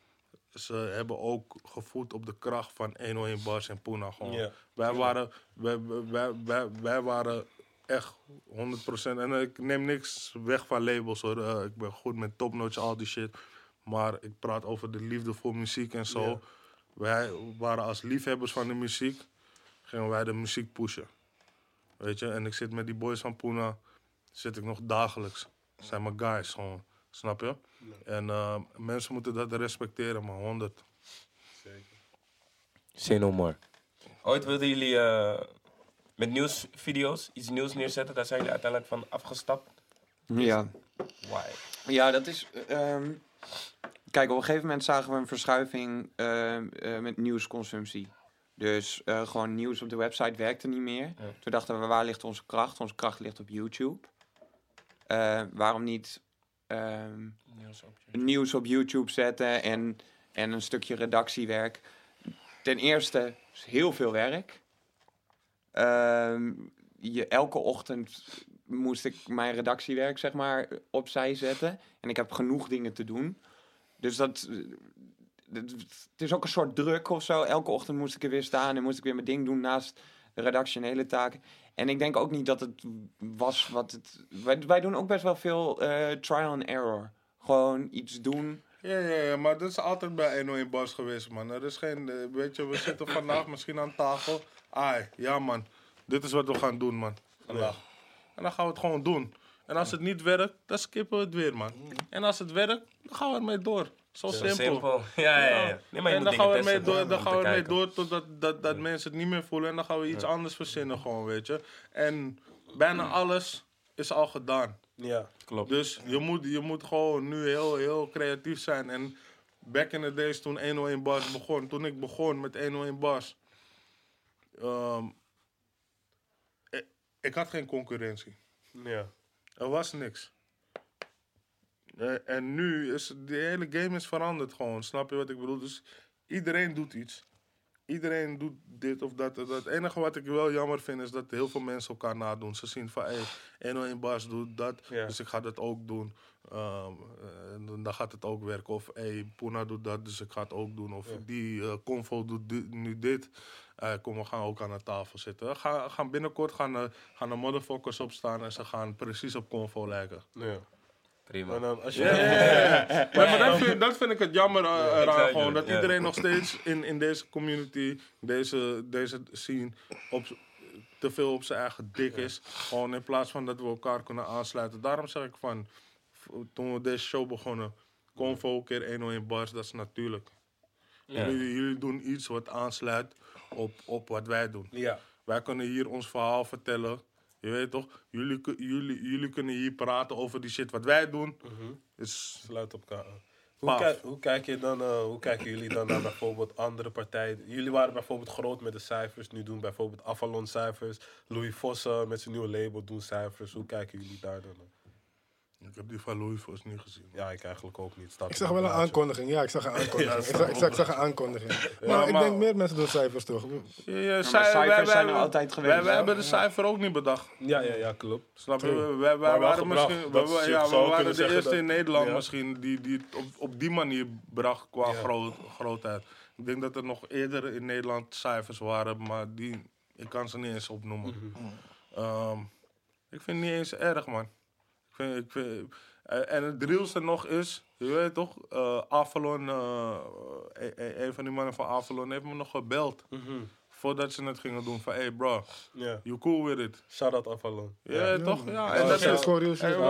Ze hebben ook gevoed op de kracht van 101 Bars en Puna gewoon. Wij, waren, wij, wij, wij, wij waren echt 100%. En ik neem niks weg van labels hoor. Eh, ik ben goed met topnotch, al die shit. Maar ik praat over de liefde voor muziek en zo. Wij waren als liefhebbers van de muziek, gingen wij de muziek pushen. Weet je, en ik zit met die boys van Puna, zit ik nog dagelijks. Zijn mijn guys gewoon, snap je? En eh, mensen moeten dat respecteren, man, 100. Say no more. Ooit wilden jullie eh, met nieuwsvideo's iets nieuws neerzetten. Daar zijn jullie uiteindelijk van afgestapt. Ja. Why? Ja, dat is. ehm, kijk, op een gegeven moment zagen we een verschuiving ehm, eh, met nieuwsconsumptie. Dus eh, gewoon nieuws op de website werkte niet meer. Toen dachten we, waar ligt onze kracht? Onze kracht ligt op YouTube. Eh, waarom niet ehm, nieuws op YouTube zetten en, en een stukje redactiewerk? Ten eerste is heel veel werk. Ehm, je, elke ochtend moest ik mijn redactiewerk zeg maar opzij zetten. En ik heb genoeg dingen te doen. Dus dat, het is ook een soort druk of zo. Elke ochtend moest ik er weer staan en moest ik weer mijn ding doen naast de redactionele taken. En ik denk ook niet dat het was wat het... Wij, wij doen ook best wel veel eh, trial and error. Gewoon iets doen. Ja, ja, ja, maar dat is altijd bij 101 Bars geweest, man. Er is geen, eh, weet je, we zitten vandaag [laughs] misschien aan tafel. Ai, ja, man. Dit is wat we gaan doen, man. Vandaag. En dan gaan we het gewoon doen. En als het niet werkt, dan skippen we het weer, man. En als het werkt, dan gaan we ermee door. Zo Zo simpel. [laughs] Ja, ja, ja. Nee, maar je en dan gaan we ermee door, dan gaan we ermee door totdat dat, dat mensen het niet meer voelen. En dan gaan we iets anders verzinnen, gewoon, weet je. En bijna alles is al gedaan. Ja. Klopt. Dus je moet, je moet gewoon nu heel, heel creatief zijn. En back in the days toen 101 Bars begon, toen ik begon met 101 Bars, ehm, ik, ik had geen concurrentie. Ja. Er was niks. Eh, en nu is de hele game is veranderd gewoon. Snap je wat ik bedoel? Dus iedereen doet iets. Iedereen doet dit of dat. Het enige wat ik wel jammer vind is dat heel veel mensen elkaar nadoen. Ze zien van, hé, 101 Bas doet dat, Ja. dus ik ga dat ook doen. En dan- gaat het ook werken. Of, hé, Puna doet dat, dus ik ga het ook doen. Of die eh Convo doet nu dit. Eh, kom, we gaan ook aan de tafel zitten. We gaan, gaan binnenkort gaan, er- gaan er motherfuckers opstaan en ze gaan precies op Convo lijken. Ja. Prima. En dan als je... Maar, maar dat, vind, dat vind ik het jammer eh, ik eraan. Gewoon, dat iedereen nog steeds in, in deze community, deze, deze scene, op, te veel op zijn eigen dik is. Gewoon in plaats van dat we elkaar kunnen aansluiten. Daarom zeg ik van, toen we deze show begonnen, Convo keer 101 bars, dat is natuurlijk. Ja. Jullie, jullie doen iets wat aansluit op, op wat wij doen. Ja. Wij kunnen hier ons verhaal vertellen. Je weet toch? Jullie, jullie, jullie kunnen hier praten over die shit wat wij doen. Is Sluit op elkaar. Hoe, kijk, hoe, kijk je dan, eh, hoe kijken jullie dan naar bijvoorbeeld andere partijen? Jullie waren bijvoorbeeld groot met de cijfers. Nu doen bijvoorbeeld Avalon cijfers. Louis Vossen met zijn nieuwe label doen cijfers. Hoe kijken jullie daar dan naar? Ik heb die van Louis Vos niet gezien. Ja, ik eigenlijk ook niet. Staat Ik zag wel een aankondiging. Ja, ik zag een [laughs] aankondiging. Ja, ik, zag, ik, zag, ik zag een aankondiging. Maar ik maar- denk meer mensen doen cijfers toch? Ja, ja, maar zij- cijfers wij- zijn wij- er altijd geweest, Wij, wij hè? hebben de cijfer ook niet bedacht. Ja, ja, ja, klopt. Snap je? Wij, waren misschien, we, ja, we waren de eerste dat- in Nederland ja. misschien die, die het op, op die manier bracht qua Ja. groot, grootheid. Ik denk dat er nog eerder in Nederland cijfers waren, maar die, ik kan ze niet eens opnoemen. Mhm. Ehm, ik vind het niet eens erg, man. Ik vind, ik vind, eh, en het realste nog is, je weet toch, eh Avalon, eh, een- een van die mannen van Avalon heeft me nog gebeld. Mhm. Voordat ze het gingen doen van, hey bro, Ja. you cool with it? Shout-out Avalon. Ja, toch? Ja, Ja, en dat is, real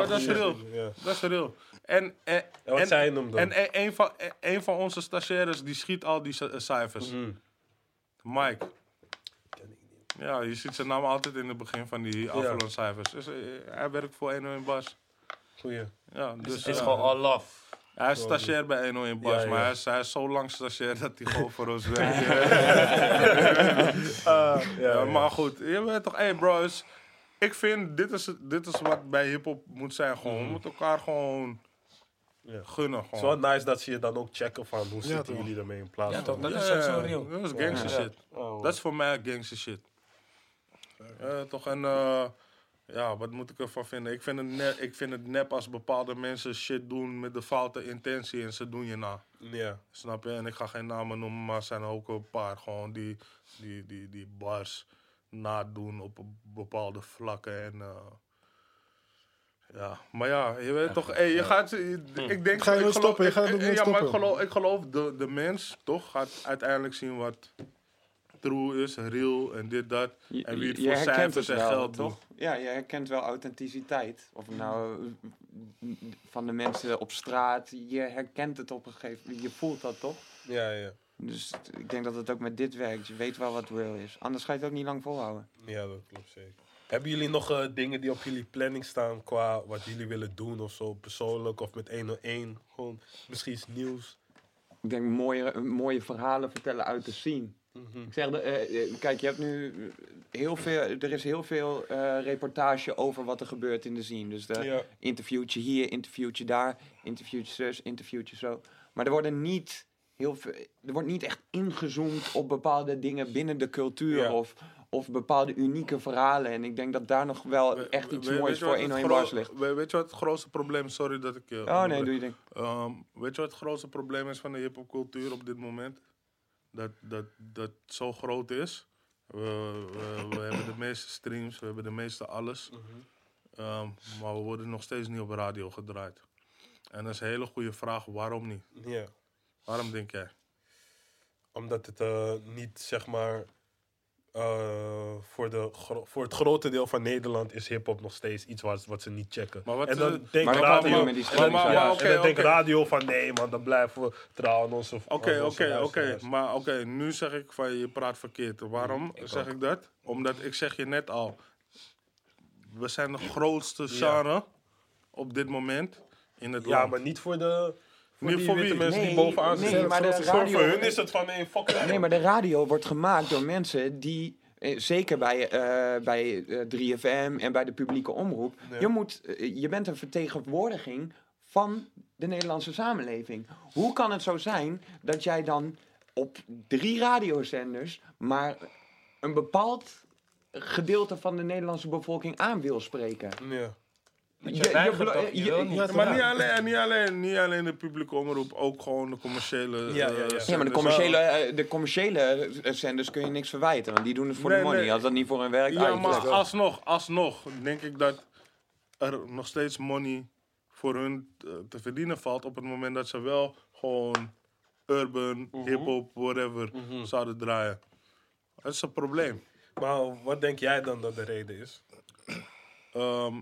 eh, dat is real. Dat is real. En, en, En wat en, zei je hem dan? en een, een van, een- van onze stagiaires die schiet al die ci- cijfers. Mhm. Mike. Ja, je ziet zijn naam altijd in het begin van die Avalon cijfers. Dus, eh, hij werkt voor 101 Bas. Goeie. Ja, dus, Het is ja. gewoon all love. Hij is stagiair bij 101 Bas, Ja, ja. maar hij is, hij is zo lang stagiair dat hij gewoon voor ons [laughs] werkt. ja, Ja, maar goed, je weet toch, hey bros. Ik vind, dit is, dit is wat bij hip-hop moet zijn. Gewoon. We moeten elkaar gewoon Ja. gunnen. Het is Gewoon. wel nice dat ze je dan ook checken van hoe zitten toch. jullie ermee in plaats Ja, van... toch? Dat is ja, zo real. Dat is gangster Ja. shit. Oh, Dat is voor mij gangster shit. Ja, toch en eh, ja, wat moet ik ervan vinden? Ik vind, het nep, ik vind het nep als bepaalde mensen shit doen met de foute intentie en ze doen je na. Ja. Snap je? En ik ga geen namen noemen, maar er zijn ook een paar gewoon die, die, die, die bars nadoen op bepaalde vlakken. En, eh, ja, maar ja, je weet toch, hey, je gaat, ik denk, Ga je ik nooit geloof- stoppen? Je gaat ik- ja, maar ik stoppen. geloof, ik geloof de, de mens toch gaat uiteindelijk zien wat true is, real en dit, dat. Je, En wie het je voor cijfers het en wel, geld toch? Ja, je herkent wel authenticiteit. Of nou van de mensen op straat, je herkent het op een gegeven moment. Je voelt dat toch? Ja, ja. Dus ik denk dat het ook met dit werkt. Je weet wel wat real is. Anders ga je het ook niet lang volhouden. Ja, dat klopt zeker. Hebben jullie nog eh, dingen die op jullie planning staan qua wat jullie willen doen of zo, persoonlijk of met 101? Gewoon misschien iets nieuws. Ik denk mooie, mooie verhalen vertellen uit de scene. Mhm. Ik zeg, de, eh, eh, kijk, je hebt nu eh, heel veel, er is heel veel reportage over wat er gebeurt in de scene. Dus de Ja. interviewtje hier, interviewtje daar, interviewtje zus, interviewtje zo. Maar er worden niet heel veel, er wordt niet echt ingezoomd op bepaalde dingen binnen de cultuur Ja. of, of bepaalde unieke verhalen. En ik denk dat daar nog wel We- echt iets we- moois voor wat het 101 gro- bars ligt. we- Weet je wat het grootste probleem is? Sorry dat ik je... Oh nee, doe je ding. Ehm, weet je wat het grootste probleem is van de hip-hopcultuur op dit moment? Dat, dat, dat zo groot is. We, we, we hebben de meeste streams, we hebben de meeste alles. Ehm, maar we worden nog steeds niet op radio gedraaid. En dat is een hele goede vraag, waarom niet? Ja. Waarom denk jij? Omdat het eh, niet, zeg maar, eh, voor, de gro- voor het grote deel van Nederland is hip-hop nog steeds iets wat, wat ze niet checken. Maar wat en is dan het- denk Maar dat radio, met die ja, Maar en dan denkt oké. radio van nee man, dan blijven we trouw aan onze Oké, oké, oké. Maar oké, nu zeg ik van je praat verkeerd. Waarom zeg ik dat? Omdat ik zeg je net al, we zijn de grootste genre op dit moment in het Ja, land. maar niet voor de Niet voor witte wie? mensen Nee, die bovenaan nee, zitten. maar de Voor- radio- Voor hun is het van nee, fuck it. Nee, maar de radio wordt gemaakt door mensen die, eh, zeker bij, eh, bij eh, 3FM en bij de publieke omroep, je, moet, eh, je bent een vertegenwoordiging van de Nederlandse samenleving. Hoe kan het zo zijn dat jij dan op drie radiozenders, maar een bepaald gedeelte van de Nederlandse bevolking aan wil spreken. Ja. Je? Je je- niet. Maar niet alleen, niet, alleen, niet alleen de publieke omroep, ook gewoon de commerciële. Ja, ja, ja. eh, Ja, maar Ja, maar de commerciële, eh, de commerciële zenders kun je niks verwijten, want die doen het voor Nee, de money. nee. Als dat niet voor hun werk Ja, uit. maar is. alsnog, alsnog denk ik dat er nog steeds money voor hun eh, te verdienen valt op het moment dat ze wel gewoon urban, Mhm. hip-hop, whatever zouden draaien. Dat is een probleem. Maar wat denk jij dan dat de reden is? Ehm,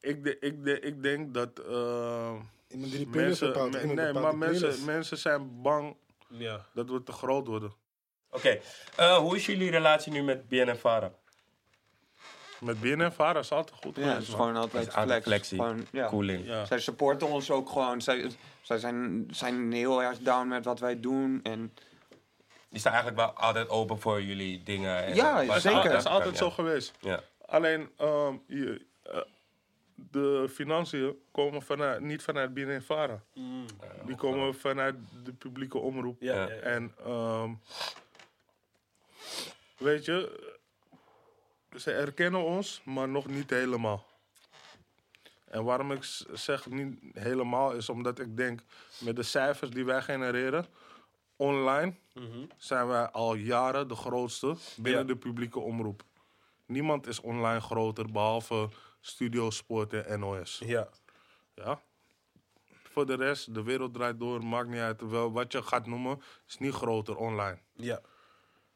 ik, de- ik, de- ik denk dat eh, Iemand die mensen, bepaalt. me- nee, maar die mensen, zijn bang Ja. dat we te groot worden. Oké, eh, hoe is jullie relatie nu met BNN Vara? Met BNN Vara is altijd goed Ja, het is gewoon altijd is altijd flex. flexie. Gewoon, ja. Cooling. Ja. Zij supporten ons ook gewoon. Zij, zij zijn, zijn heel erg down met wat wij doen. En Die staan eigenlijk wel altijd open voor jullie dingen. en Ja, zeker. Dat is altijd ja. zo geweest. Ja. Alleen, ehm, je, eh, de financiën komen vanuit, niet vanuit BNN Vara. Die komen vanuit de publieke omroep. Ja. En ehm, weet je, ze erkennen ons, maar nog niet helemaal. En waarom ik zeg niet helemaal is omdat ik denk met de cijfers die wij genereren online zijn wij al jaren de grootste binnen Ja. de publieke omroep. Niemand is online groter behalve Studio Sport en NOS. Ja. Ja. Voor de rest, de wereld draait door, maakt niet uit. Wel, wat je gaat noemen, is niet groter online. Ja.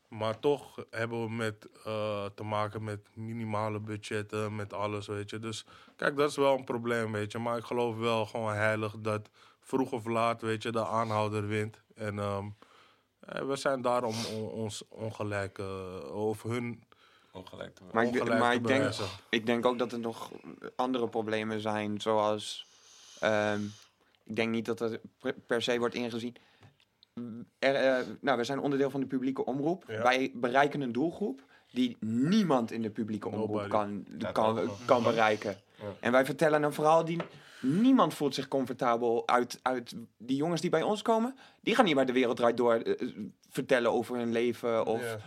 Maar toch hebben we met, eh, te maken met minimale budgetten, met alles, weet je. Dus kijk, dat is wel een probleem, weet je. Maar ik geloof wel gewoon heilig dat vroeg of laat, weet je, de aanhouder wint. En ehm, eh, we zijn daarom on- ons ongelijk, eh, of hun Ongelijk te Maar, ik, ongelijk maar ik, denk, ik denk ook dat er nog andere problemen zijn, zoals... ehm, ik denk niet dat er per- se wordt ingezien. Er, eh, nou, we zijn onderdeel van de publieke omroep. Ja. Wij bereiken een doelgroep die niemand in de publieke omroep Nobody. kan, kan, kan bereiken. En wij vertellen een verhaal die... Niemand voelt zich comfortabel uit, uit die jongens die bij ons komen. Die gaan niet bij de wereld draait door eh, vertellen over hun leven. Of, Ja.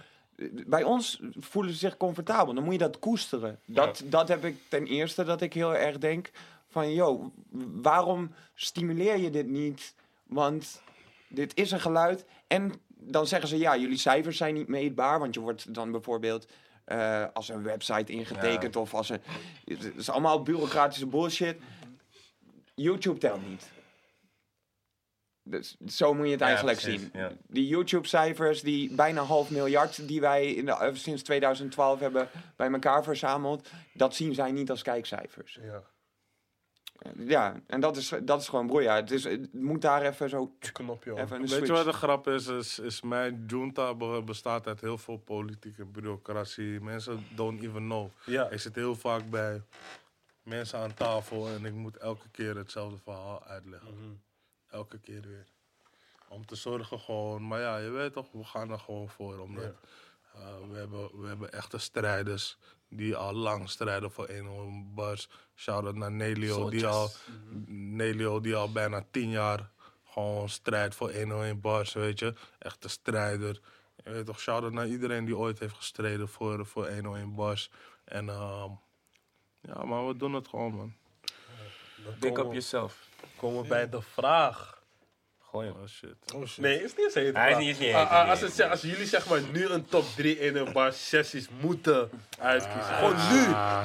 Bij ons voelen ze zich comfortabel. Dan moet je dat koesteren. Dat, dat heb ik ten eerste dat ik heel erg denk van... Yo, waarom stimuleer je dit niet? Want dit is een geluid. En dan zeggen ze, ja, jullie cijfers zijn niet meetbaar. Want je wordt dan bijvoorbeeld eh, als een website ingetekend of als een... Het is allemaal bureaucratische bullshit. YouTube telt niet. Dus zo moet je het Ja, eigenlijk precies, zien. ja. Die YouTube-cijfers, die bijna half miljard die wij in de, eh, sinds 2012 hebben bij elkaar verzameld, dat zien zij niet als kijkcijfers. Ja. Ja, en dat is, dat is gewoon broeia. Het, is, het moet daar even zo Knopje even een Weet switch. je wat de grap is? is? Is mijn junta be- bestaat uit heel veel politieke bureaucratie. Mensen don't even know. Ja. Ik zit heel vaak bij mensen aan tafel en ik moet elke keer hetzelfde verhaal uitleggen. Mhm. Elke keer weer. Om te zorgen gewoon, maar ja, je weet toch, we gaan er gewoon voor. Omdat eh, we, hebben, we hebben echte strijders die al lang strijden voor 1 bars. Shout-out naar Nelio, die al, Nelio, die al bijna 10 jaar gewoon strijdt voor 101 bars, weet je. Echte strijder. Je weet toch, shout-out naar iedereen die ooit heeft gestreden voor, voor 101 bars. En ehm, ja, maar we doen het gewoon, man. Big up we- yourself. Komen we bij de vraag. Gooi hem. Oh shit. Oh shit. Nee, is niet eens heet. Hij is niet eens niet Ah, ah, niet als, het, als jullie zeg maar nu een top 3 in een bar sessies moeten uitkiezen. Gewoon nu.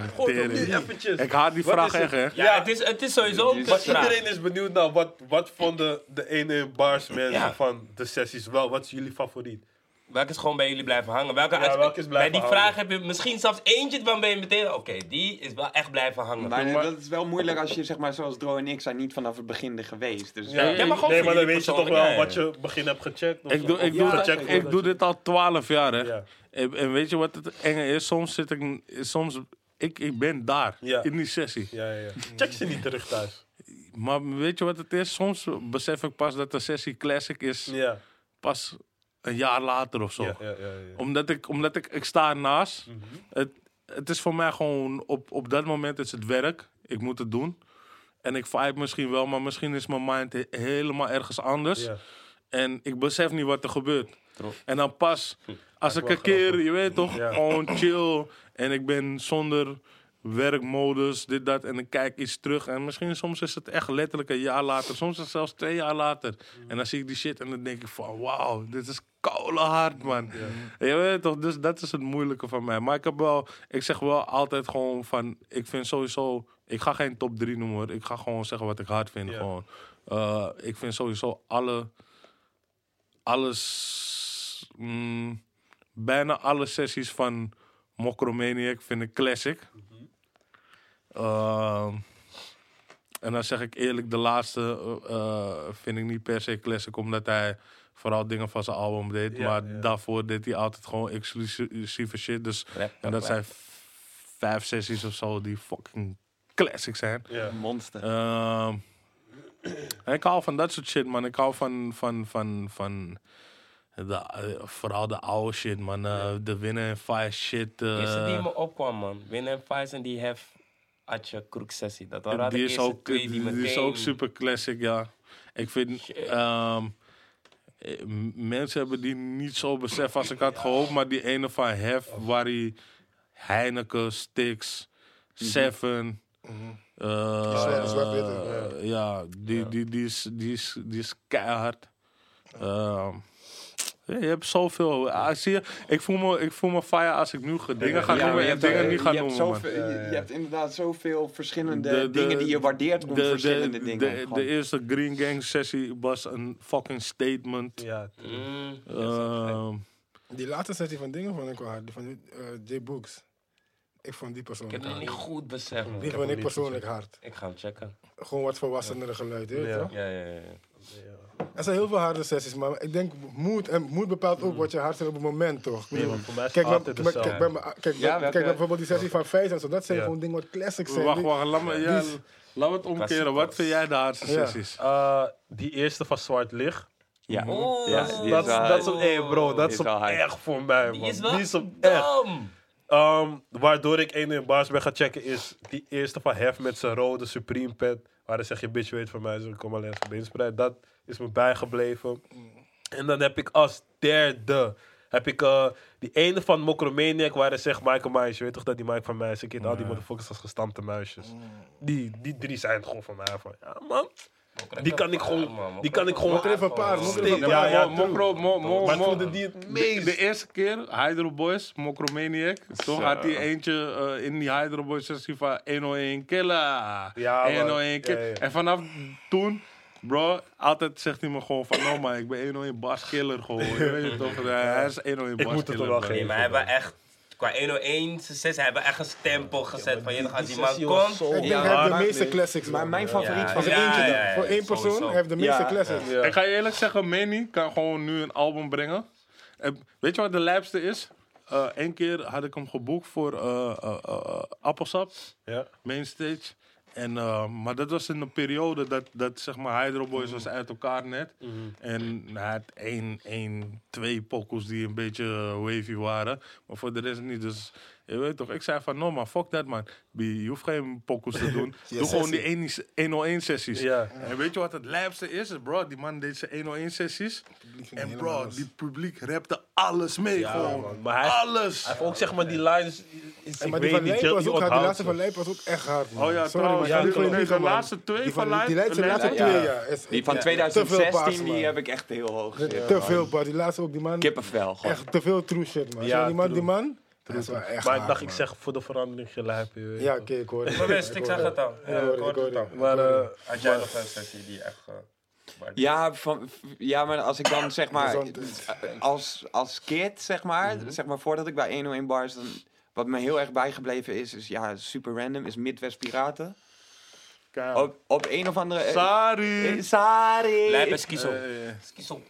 Gewoon tering. nu eventjes. Ik haat die Wat vraag is het? echt, hè? Ja, het, is, het is sowieso een Maar vraag. iedereen is benieuwd naar wat, wat vonden de ene bars mensen Ja. van de sessies wel. Wat is jullie favoriet? Welke is gewoon bij jullie blijven hangen? Welke, Ja, welke is blijven bij die hangen? vraag heb je misschien zelfs eentje waarvan ben je meteen... Oké, die is wel echt blijven hangen. Maar dat is wel moeilijk als je, zeg maar, zoals Dro en ik zijn niet vanaf het begin er geweest. Dus Ja, maar gewoon nee, maar dan weet je toch wel ja, ja. wat je begin hebt gecheckt. Of, Ik doe, ik Ja, doe, gecheckt ik, voordat doe dit al 12 jaar, hè? Ja. En, en weet je wat het enge is? Soms zit ik, soms, ik, ik ben daar, Ja. in die sessie. Ja, ja, ja. Check ze niet terug thuis. Maar weet je wat het is? Soms besef ik pas dat de sessie classic is, Ja. pas een jaar later of zo. Ja, ja, ja, ja. Omdat, ik, omdat ik, ik sta ernaast. Mhm. het, het is voor mij gewoon, op, op dat moment is het werk. Ik moet het doen. En ik vibe misschien wel, maar misschien is mijn mind he- helemaal ergens anders. En ik besef niet wat er gebeurt. En dan pas, als ik een keer, je weet toch, gewoon chill. En ik ben zonder werkmodus, dit, dat. En ik kijk iets terug. En misschien soms is het echt letterlijk een jaar later. Soms is het zelfs twee jaar later. En dan zie ik die shit en dan denk ik van, wauw, dit is koude hard, man. Je weet toch, dus dat is het moeilijke van mij. Maar ik heb wel, ik zeg wel altijd gewoon van, ik vind sowieso, ik ga geen top 3 noemen hoor. Ik ga gewoon zeggen wat ik hard vind. Ja. Gewoon. Eh, ik vind sowieso alle, alles, mm, bijna alle sessies van Mokromaniac vind ik classic. Ehm, en dan zeg ik eerlijk, de laatste eh, eh, vind ik niet per se classic, omdat hij vooral dingen van zijn album deed. Ja, maar ja. daarvoor deed hij altijd gewoon exclusieve shit. Dus, Rap, en dat rap. zijn vijf sessies of zo die fucking classic zijn. Ja. Monster. Ehm, en ik hou van dat soort shit, man. Ik hou van, van, van, van de, eh, vooral de oude shit, man. De winnen en fire shit. De eerste die me opkwam, man. Win en Fives en die Hef Atje Kroek sessie. Dat waren die, is ook, twee die meteen... is ook super classic, ja. Ik vind... Shit. ehm, eh, m- mensen hebben die niet zo beseft als ik had gehoopt. Maar die ene van Hef, waar hij Heineken, Stix, Seven... eh, Zwart- zwart-witte. eh, ja, die, die, die, is, die, is, die is keihard. Ehm, ja, je hebt zoveel. Ah, zie je, ik voel me, ik voel me fire als ik nu ge- dingen ga Ja, noemen je en hebt, dingen eh, niet ga je hebt noemen. zoveel- je, je hebt inderdaad zoveel verschillende De- de- dingen die je waardeert om de, verschillende de, dingen. De, eerste Green Gang sessie was een fucking statement. Ja, Mm, Ehm, Die laatste sessie van dingen vond ik wel hard. Die van eh, J Books. Ik vond die ik persoonlijk heb het niet goed beseft. Die vond ik persoonlijk hard. Ik ga hem checken. Gewoon wat volwassenere geluid, weet je Ja. Ja, ja, ja. Er zijn heel veel harde sessies, maar ik denk moed, en moed bepaalt ook wat je hard vindt op het moment, toch? Nee, want voor mij is Kijk, altijd kijk, hetzelfde. kijk, bij Ja, bijvoorbeeld die sessie van Vijs en zo. Dat zijn Ja. gewoon dingen wat classics zijn. wacht, wacht, laat me, ja, laat me het omkeren. Wat vind jij de hardste Ja. sessies? Eh, die eerste van Zwart Licht. ja. Oeh, Ja, die is Dat, is- dat is op, hey bro, dat is op echt voor mij, man. Die is wel Die is op echt. Ehm, waardoor ik een in bars ben gaan checken is die eerste van Hef met zijn rode Supreme pet. Waar hij zegt, je bitch weet van mij, dus ik kom alleen beenspreid. Dat is me bijgebleven. En dan heb ik als derde, heb ik eh, die ene van Mokromaniac waar hij zegt Michael Myers. Je weet toch dat die Mike van mij is? Ik ken al die motherfuckers als gestampte muisjes. Die, die drie zijn gewoon van mij. Van, ja man, die kan ik gewoon, die kan ik gewoon... Mokro heeft een paar, Ja, ja, Mo- Mokro, mo, mo, Maar mo- die het de, meest. de eerste keer, Hydro Boys, Mokromaniac. Toch had hij eentje eh, in die Hydro Boys sessie van 101 killer. Ja, man. 101 kill. Ja, ja. En vanaf toen, bro, altijd zegt hij me gewoon van, no man, ik ben 101 Bas Killer gewoon. Je weet het toch? Hij is 101 Ik Bas moet het Killer. er wel man. geven. Nee, maar hebben echt... Qua 101, ze ze hebben echt een stempel gezet van je als die man sessie was komt. zo Ik denk Ja, hij heeft de maar- meeste classics. Maar man. mijn favoriet Ja, van eentje, ja, ja, voor één persoon, sowieso. hij heeft de meeste Ja, classics. Ja. Ik ga je eerlijk zeggen, Manny kan gewoon nu een album brengen. En weet je wat de lijpste is? Eén keer had ik hem geboekt voor eh eh, eh, Appelsap, Ja. Mainstage. En, eh, maar dat was in een periode dat, dat zeg maar Hydro Boys was uit elkaar net. En hij had één, één, twee pokkels die een beetje eh, wavy waren. Maar voor de rest niet. Dus je weet toch, ik zei van no man, fuck that man. Je hoeft geen pokkels te doen. [laughs] Doe gewoon die 1 101 sessies. Ja. En weet je wat het lijpste is? Bro, die man deed zijn 101 sessies. En bro, die publiek rapte alles mee Ja, gewoon. man. Maar hij- alles. Hij heeft ook zeg maar die lines. Is, En ik maar die van je, was ook hard. Die laatste van Lijp was ook echt hard. man. Oh ja, Sorry, trouwens. ja, die de laatste twee van Lijp. Die laatste, twee, ja. Die van ja, te veel 2016 paas, man. die heb ik echt heel hoog. Te veel, pa. Die laatste ook, die man. Kippenvel. gewoon. Echt te veel true shit, man. Die man. Dat is wel echt Maar ik dacht, ik zeg voor de verandering weet. Ja, oké, ik hoor het. Maar best, ik hoor zeg het al. Ik hoor het al. Maar eh, Had jij nog een sessie die echt... eh, Ja, van, ja, maar als ik dan zeg maar, als, als kid zeg maar, Mhm. zeg maar voordat ik bij 101 Bars, dan, wat me heel erg bijgebleven is, is ja, super random, is Midwest Piraten. Op, op een of andere... Sorry. Eh, Sorry! Lijp en. Skizo.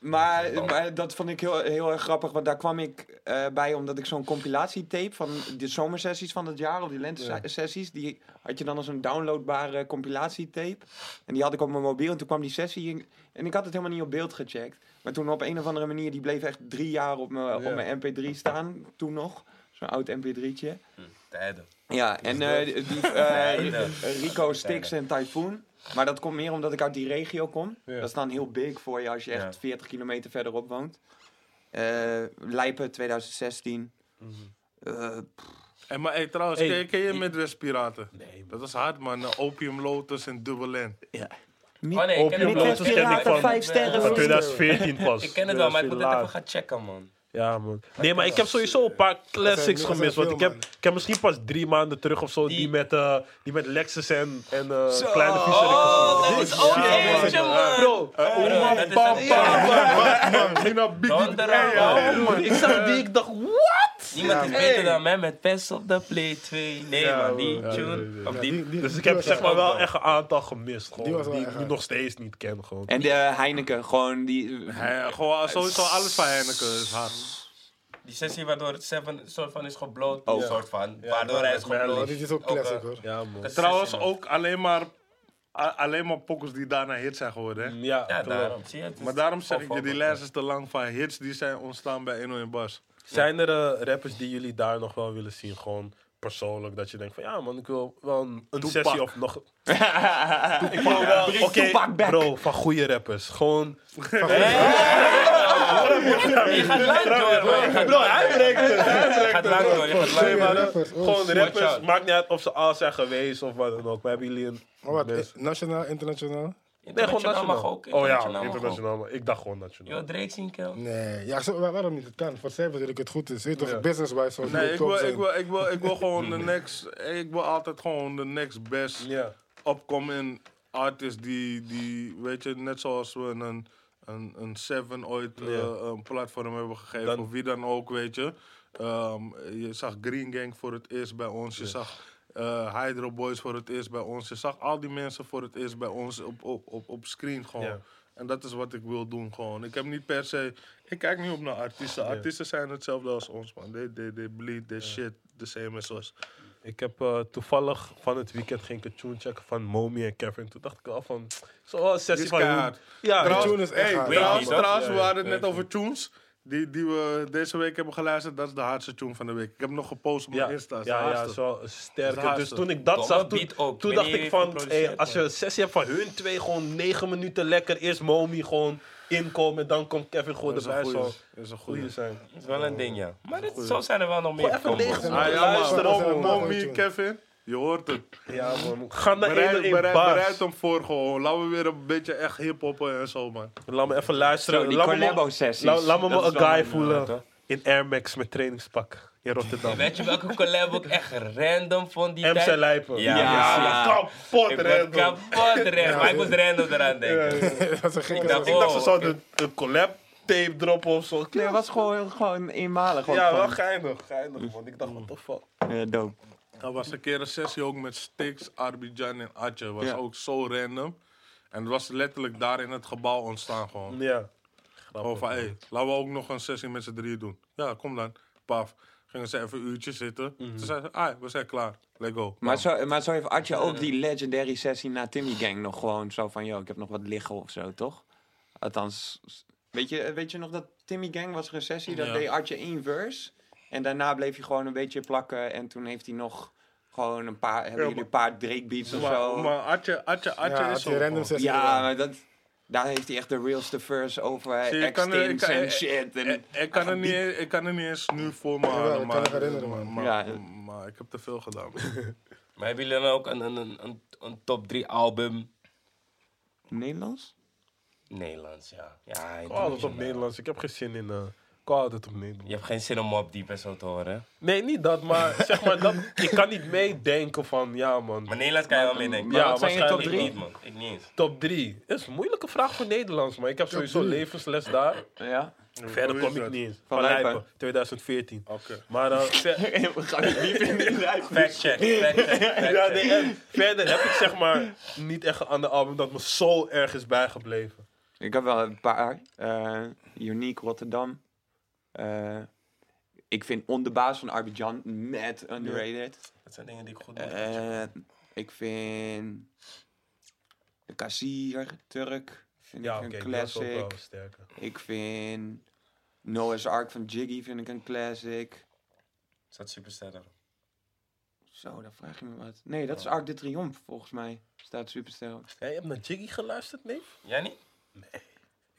Maar, maar dat vond ik heel, heel erg grappig, want daar kwam ik eh, bij omdat ik zo'n compilatietape van de zomersessies van het jaar, of die lente-sessies, die had je dan als een downloadbare compilatietape. En die had ik op mijn mobiel en toen kwam die sessie in, en ik had het helemaal niet op beeld gecheckt. Maar toen op een of andere manier, die bleef echt drie jaar op mijn, op mijn mp3 staan, toen nog. Zo'n oud mp3'tje. Tijden. Ja, en eh, die, eh. Rico, Stix en Typhoon. Maar dat komt meer omdat ik uit die regio kom. Ja. Dat is dan heel big voor je als je echt Ja. 40 kilometer verderop woont. Eh Lijpen 2016. Eh, En maar hey, trouwens, Hey, ken, je- ken je die- Midwest Piraten? Nee, man. Dat was hard, man. Eh, Opium Lotus en Double N. Oh nee, ik ken het Opium wel. Lotus ken ik van- vijf sterren. Van 2014 pas. Ik ken het wel, maar ik moet het even gaan checken, man. Ja, man. Nee, maar ik heb sowieso een paar classics dat zijn gemist. Want ik heb, ik heb misschien pas drie maanden terug of zo die, Die- met, eh, die met Lexus en, en eh. Kleine Viezerik Oh, gezien. dat is ook eentje, man. Bro, Pam, pam, man. ik zag die, ik dacht, what? Niemand is beter dan mij met Pest op de Play 2. Nee, Ja, man, die tune. Of die, die- Dus ik heb zeg maar wel echt een aantal gemist. Die Gewoon, die, ik nog steeds niet ken. Gewoon. En de Heineken, gewoon die... Gewoon sowieso alles van Heineken is hard. die sessie waardoor het Seven soort van is gebloot. Oh. soort van. Ja, waardoor hij is gebloot. Oh, dit is ook Ook, classic eh, hoor. ja, man. Trouwens, ook alleen maar, a- alleen maar pokkers die daarna hits zijn geworden. Hè? Ja, daarom. Zie je, Maar daarom zeg ik je, die lijst is te lang van hits die zijn ontstaan bij 101 Bas. Zijn er eh, rappers die jullie daar nog wel willen zien? Gewoon persoonlijk. Dat je denkt van ja man, ik wil wel een, sessie of nog... [laughs] ik wil wel... Bring Oké, bro, van goede rappers. Gewoon... [laughs] Je gaat lang door, man. Je gaat Bro, hij brengt het. Hij Je gaat lang door. Je gaat lang Nee, door. maar rappers, oh, Gewoon rappers. Maakt niet uit of ze al zijn geweest of wat dan ook. Maar hebben jullie een... Wat, eh, nationaal, internationaal? Nee, gewoon nationaal. mag ook. oh ja, Internationaal mag Ik dacht gewoon nationaal. Yo, Drake zien, kill. Nee, ja, zo, waarom niet? Het kan. Voor zij dat het goed is. Weet je Ja. toch, business-wise zou Nee, ik wil, zijn. ik, wil, ik, wil, ik wil [laughs] gewoon de next. Ik wil altijd gewoon de next best Ja. upcoming artist die, die, weet je, net zoals we een, een, een Seven ooit eh, een platform hebben gegeven, Dan- of wie dan ook, weet je. Ehm, je zag Green Gang voor het eerst bij ons, je zag eh, Hydro Boys voor het eerst bij ons, je zag al die mensen voor het eerst bij ons op, op, op, op screen gewoon. Ja. En dat is wat ik wil doen gewoon. Ik heb niet per se, ik kijk niet op naar artiesten. Artiesten zijn hetzelfde als ons man. They, they, they bleed their shit the same as us. Ik heb eh, toevallig van het weekend ging ik een tune checken van Momi en Kevin. Toen dacht ik al van, zo sessie van. Ja, trouwens, tune is echt Hey, trouwens, we hadden het net over tunes. Die, die we deze week hebben geluisterd, dat is de hardste tune van de week. Ik heb hem nog gepost op mijn ja, Insta. ja, ja, zo sterk. Dus toen ik dat Domme zag, toen, ook. dacht ik van, hey, als je een sessie hebt van hun twee, gewoon negen minuten lekker. Eerst Momi gewoon inkomen, dan komt Kevin gewoon erbij. Zo Dat is een goeie. zijn. Dat is wel een ding, ja. Maar dit, zo zijn er wel nog meer even negen Ah ja, Luister man. op, Mom- man. Mommy, Kevin, je hoort het. Ja man, ga naar Bereid, één in bereid, baas. bereid hem voor gewoon. Laten we weer een beetje echt hip-hoppen en zo, man. Laat me even luisteren. Zo, die laat me me- collabo-sessies. Laat, laat me me een guy voelen eh, in Air Max met trainingspak in Rotterdam. Weet je welke collab ik echt random vond die MC tijd? Lijpen. Ja, Ja. kapot Ik random. kapot random. Maar ik moest random eraan denken. [laughs] dat is een gekke Ik dacht, Ik dacht ze zouden een- collab tape droppen of zo. Nee, het was gewoon, gewoon eenmalig. ook Ja, wel gewoon. geinig, geinig man. Ik dacht, what the fuck. Ja, dope. Er was een keer een sessie ook met Stix, Arbidjan en Atje. was Ja. ook zo random. En het was letterlijk daar in het gebouw ontstaan gewoon. Ja. Gewoon van, hé, laten we ook nog een sessie met z'n drieën doen. Ja, kom dan. Paf. Gingen ze even een uurtje zitten. Toen zeiden ze, ah, we zijn klaar. Let's go. Maar zo, maar zo heeft Atje ook die legendary sessie na Timmy Gang nog gewoon zo van, yo, ik heb nog wat liggen of zo, toch? Althans, weet je, weet je nog dat Timmy Gang was een sessie, dat Ja. deed Atje één verse. En daarna bleef hij gewoon een beetje plakken en toen heeft hij nog gewoon een paar, hebben jullie een paar Drake beats of Maar, zo. maar Atje, Atje, Atje Ja, is zo je random sessie ja, maar dat, daar heeft hij echt de realste verse over Zie je, ik kan er- ik kan- en shit. En, Ik, ik, kan er niet, eens- ik kan er niet eens nu voor me halen, ik kan maar, herinneren, man. maar, Ja. maar ik heb te veel gedaan. [laughs] Maar hebben jullie dan ook een, een, een, een, een top 3 album? Nederlands? Nederlands, ja. Ja, Ik hou altijd op. Nederlands. Ik heb geen zin in... eh Je hebt geen zin om op diep en zo te horen. Nee, niet dat, maar [laughs] zeg maar dat... Ik kan niet meedenken van, ja man. Maar Nederlands kan je wel meedenken. Ja, Maar wat zijn je top waarschijnlijk ik drie? niet, man. Ik niet eens. Top 3. is een moeilijke vraag voor Nederlands, maar ik heb sowieso levensles daar. Ja. Verder kom ik dat? niet eens. Van Van Lijpen. Lijpen, 2014. Oké. Maar [laughs] eh, ver- We gaan het diep in die. Fact check, fact check, fact [laughs] ja, check. nee, en verder heb ik zeg maar niet echt een ander album dat me zo erg is bijgebleven. Ik heb wel een paar. Eh, Unique Rotterdam. Eh, ik vind On de Baas van Arbidjan mad underrated. Dat zijn dingen die ik goed doe. Eh, ik vind de Kassier, Turk, vind Ja, ik een ook classic. wel sterker. Ik vind Noah's Ark van Jiggy vind ik een classic. Is dat super sterk? Zo, dan vraag je me wat. Nee, dat is Arc de Triomphe, volgens mij. Staat Superster. op. Hey, je hebt naar Jiggy geluisterd, nee? Jij niet? Ik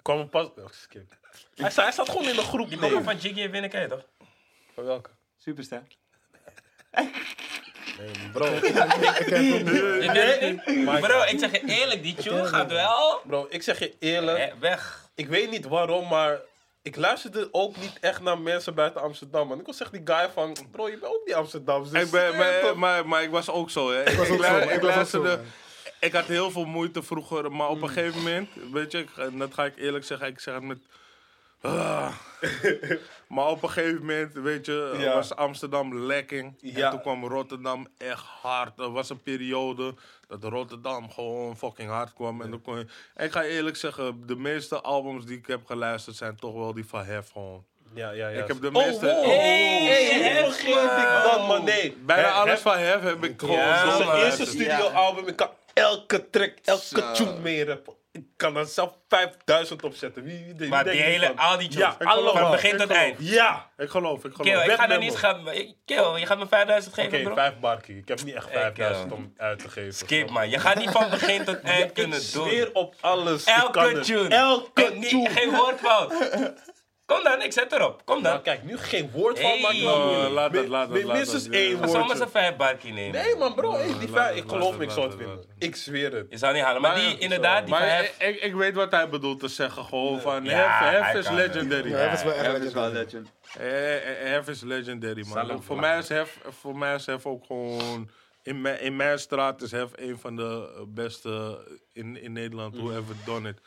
kwam pas... Oh, skip. Hij, sta- hij staat gewoon in de groep. Die nee. nummer van Jiggy en Winneke, toch? Van welke? Superster. Bro, [laughs] Ik niet. Het niet? Bro, ik zeg je eerlijk, die tune gaat wel bro, ik zeg je eerlijk. eh, weg. Ik weet niet waarom, maar ik luisterde ook niet echt naar mensen buiten Amsterdam. Man. Ik was echt die guy van, bro, je bent ook niet Amsterdam. Dus Ik ben, maar, maar, maar ik was ook zo, hè. Ik, was ook zo, ik ik was ook luisterde... zo, man. Ik had heel veel moeite vroeger, maar op een gegeven moment, weet je, ik- en dat ga ik eerlijk zeggen, ik zeg het met... Ah. maar op een gegeven moment, weet je, Ja. was Amsterdam lekking. Ja. En toen kwam Rotterdam echt hard. Er was een periode dat Rotterdam gewoon fucking hard kwam. En dan kon je... En ik ga eerlijk zeggen, de meeste albums die ik heb geluisterd zijn toch wel die van Hef gewoon. Ja, ja, ja. Ik heb de Oh, meeste- wow. Hey, Hey, Hef, vergeet ik dat, man. Nee. Bijna Hef- alles van Hef heb ik gewoon Ja, zo Zijn man. eerste studioalbum, ik kan elke track, elke Zo. tune mee rappen. Ik kan er zelf 5000 opzetten. Wie, wie, wie Maar die hele, van? al die tunes, Ja, van allemaal. begin Ik tot geloof. eind. Ja! Ik geloof, ik geloof. Kill, ik ga memo. niet gaan. ik- Kill, je gaat me 5000 Oké, geven, bro. vijf barkie. Ik heb niet echt Ik, 5000 eh, om uit te geven. Skip, man. Je gaat niet van begin tot [laughs] eind Ik kunnen zweer doen. op alles. Ik kan Elke het. tune. Elke niet- tune. Geen woordfout. [laughs] Kom dan, ik zet erop. Kom Nou, dan. kijk, nu geen woord van, Hey. Oh, moeilijk. laat Mi- laat laat Minstens één. Ik zal maar een vijf barkie nemen. Nee, man, bro. hey, die vijf, ik geloof me, ik zou het, het. Ik zweer het. Je zou niet halen. Maar Maar- die, inderdaad, die Maar Hef. ik, ik, ik weet wat hij bedoelt te zeggen. Gewoon van, Ja, Hef, Hef is legendary. Ja, dat is wel echt dat legendary. legend. Hef is legendary, man. Voor, mij is Hef, voor mij is Hef ook gewoon... In mijn, in mijn straat is Hef een van de beste in, in Nederland. Mm. Who ever done it.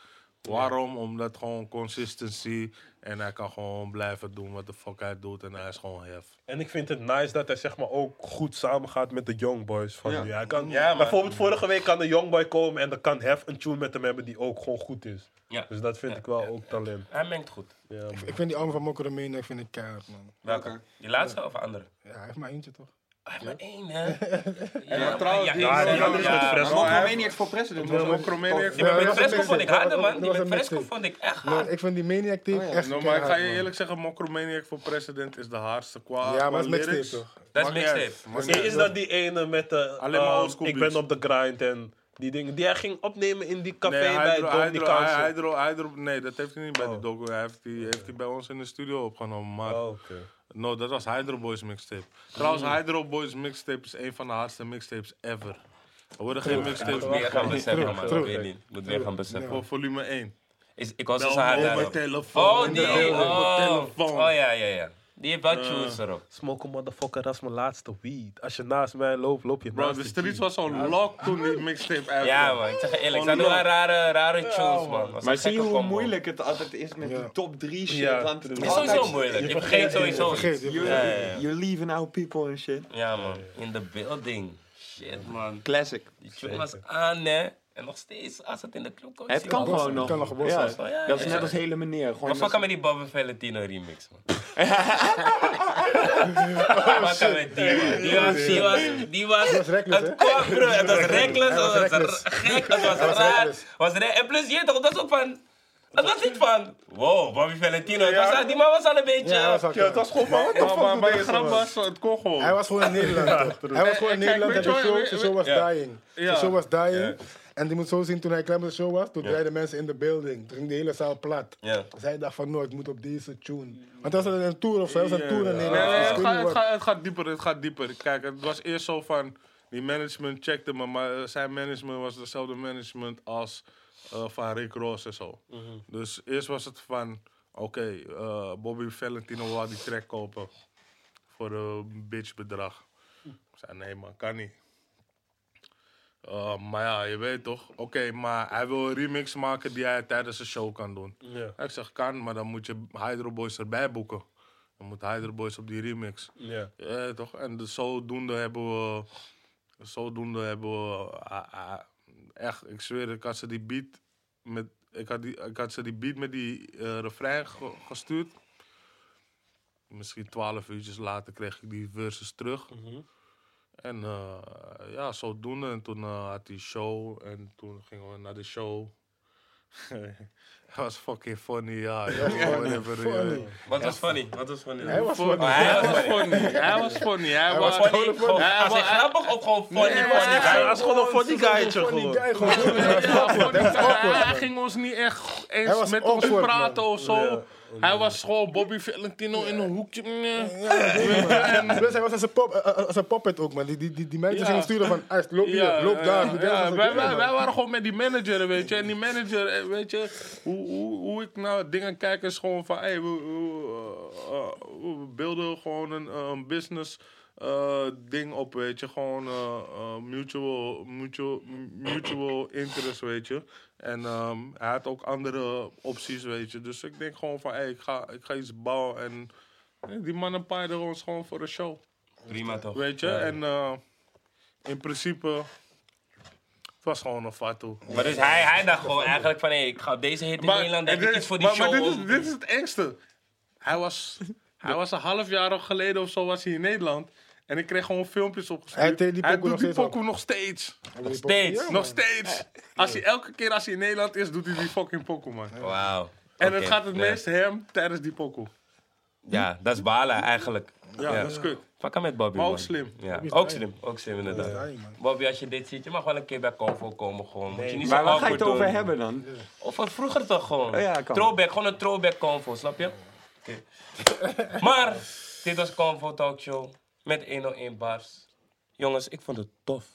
Waarom? Omdat gewoon consistency. En hij kan gewoon blijven doen wat de fuck hij doet. En hij is gewoon Hef. En ik vind het nice dat hij zeg maar ook goed samengaat met de Young Boys van Ja. nu. Hij kan, Ja, man. bijvoorbeeld vorige week kan de Young Boy komen en dan kan Hef een tune met hem hebben die ook gewoon goed is. Ja. Dus dat vind Ja, ik wel ja, ook talent. Hij mengt goed. Ja, man. Ik vind die album van Mokko de Maniac vind ik keihard, man. Welke? Die laatste of andere? Ja, hij heeft maar eentje, toch? Hij heeft maar één, hè? [laughs] maar trouwens, die- Ja, die andere is met Ja, Fresco. Maar hij- Mokromaniac voor president was ook. Die met Ja, Fresco vond ik harder, man. Die met Fresco vond ik echt hard. ik vind die Maniac tape Oh ja. echt Nou, maar ik ga je eerlijk zeggen, Mokromaniac voor president is de hardste qua Ja, maar dat is mixtape, toch? Dat is mixtape. Is dat die ene met de... Alleen maar ehm, Ik ben op de grind en die dingen. Die hij ging opnemen in die café Nee, bij Hydro, Hydro, Dominicaanse. Hydro, Hydro, nee, dat heeft hij niet bij Oh. die docu. Hij heeft die, heeft hij bij ons in de studio opgenomen. Maar Oh, oké. No, dat was Hydro Boys mixtape. Trouwens, Hydro Boys mixtape is een van de hardste mixtapes ever. Er worden geen Ik mixtapes moet meer gaan beseffen, man. Ik weet niet. Moet meer gaan beseffen. Voor volume 1. Is, ik was dus hard telefoon. Oh, Oh, telefoon. oh ja, ja, ja. Die heeft wel tunes erop. Smoke a motherfucker, dat is mijn laatste weed. Als je naast mij loopt, loop je Bro, naast de de streets was zo'n lock toen die mixtape uitkwam. Ja, man. Ik zeg je eerlijk. Ze Gewoon doen wel rare, rare tunes, man. Maar zie je hoe combo. moeilijk het altijd is met Ja. die top 3 shit? Ja, want het is sowieso moeilijk. Je Je vergeet sowieso vergeet, iets. je You're, Ja, ja, ja. you're leaving our people and shit. Ja, man. In the building. Shit, man. Classic. Die tune was aan, hè. En nog steeds, als het in de club komt. Het kan gewoon nog. kan nog gebot Ja, zijn. Ja, dat is ja. net als hele meneer. Gewoon Maar fuck met die Bobby Valentino remix, man. [laughs] [laughs] Fuck met die, man. Die was, die was, die was, was reckless, het kwam, bro. Het was reckless, het was gek, het was raar. Was en plus, je toch, dat is ook van, het was niet van, wow, Bobby Valentino. Het was, die man was al een beetje, Ja, Ja, het was gewoon van, Maar, je grap was, het kon gewoon. Hij was gewoon in Nederland, toch? Hij was gewoon in Nederland en de show, wat- zijn show was Ja. dying. Ja. Zijn show was dying. En die moet zo zien, toen hij klein op de show was, toen draaiden mensen in de building. Toen ging de hele zaal plat. Zij dacht van nooit, moet op deze tune. Want dat was een tour of zo, dat was een tour in Nee, Nederland. nee, Dus het, gaat, het, wat- gaat, het gaat dieper, het gaat dieper. Kijk, het was eerst zo van, die management checkte me, maar eh, zijn management was hetzelfde management als eh, van Rick Ross en zo. Dus eerst was het van, oké, eh, Bobby Valentino wou die track kopen voor een bitch bedrag. Ik zei, nee man, kan niet. Eh, maar ja, je weet toch, oké, maar hij wil een remix maken die hij tijdens de show kan doen. Ja, Ik zeg, kan, maar dan moet je Hydro Boys erbij boeken. Dan moet Hydro Boys op die remix. ja. Ja, toch? En dus zodoende hebben we... Zodoende hebben we... ah, ah, echt, ik zweer, ik had ze die beat met... Ik had, die, ik had ze die beat met die eh refrein ge- gestuurd. Misschien twaalf uurtjes later kreeg ik die verses terug. En eh, ja, zodoende. En toen eh, had hij show. En toen gingen we naar de show. [laughs] Hij was fucking funny, ja. [laughs] ja whatever, Funny. ja. Wat was funny? Wat was funny? Hij was Funny. hij was funny. Hij was funny. Hij was Funny, gewoon, Hij als hij was- grappig of gewoon funny, Nee, hij- guy? hij was gewoon een funny guytje Funny gewoon. guy. Hij ging ons niet echt eens met ons praten of zo. Hij was gewoon Bobby Valentino in een hoekje. Plus hij was als een, pop, eh, eh, als een puppet ook, man. Die, die, die, die mensen Ja. gingen sturen van, "Ey, loop hier, loop daar. ja, loop ja, daar." wij, waren gewoon met die manager, weet je. En die manager, eh, weet je, hoe, hoe, hoe ik naar dingen kijk is gewoon van, hey, we, beelden gewoon een, een business eh, ding op, weet je. Gewoon eh, eh, mutual, mutual, mutual interest, weet je. En ehm, hij had ook andere opties, weet je. Dus ik denk gewoon van, hey, ik ga, ik ga iets bouwen en... eh, Die mannen paaiden ons gewoon voor de show. Prima toch? Weet je, en eh, in principe, het was gewoon een fatu. Maar dus hij, hij dacht gewoon eigenlijk van, hé, ik ga op deze hit in Nederland, heb het ik is- iets voor die maar, show. Maar dit is, dit is het engste. Hij was, hij was een half jaar geleden of zo was hij in Nederland. En ik kreeg gewoon filmpjes opgestuurd. Hij deed die pokoe doet nog die steeds pokoe nog steeds. Nog steeds. Ja, Nog steeds. Als hij, elke keer als hij in Nederland is, doet hij die fucking pokoe, man. Wauw. En het gaat het meest hem tijdens die pokoe. Ja, dat is balen eigenlijk. Ja, dat is kut. Fuck met Bobby, Maar ook man. slim. Ja, ook slim. Ook slim, inderdaad. Bobby, als je dit ziet, je mag wel een keer bij Convo komen gewoon. Moet je niet zo Maar waar ga je het over doen. hebben dan? Of van vroeger toch gewoon. Ja, kan. throwback, gewoon een throwback Convo, snap je? Oké. [laughs] maar, dit was Convo Talk Show met 101 bars. Jongens, ik vond het tof.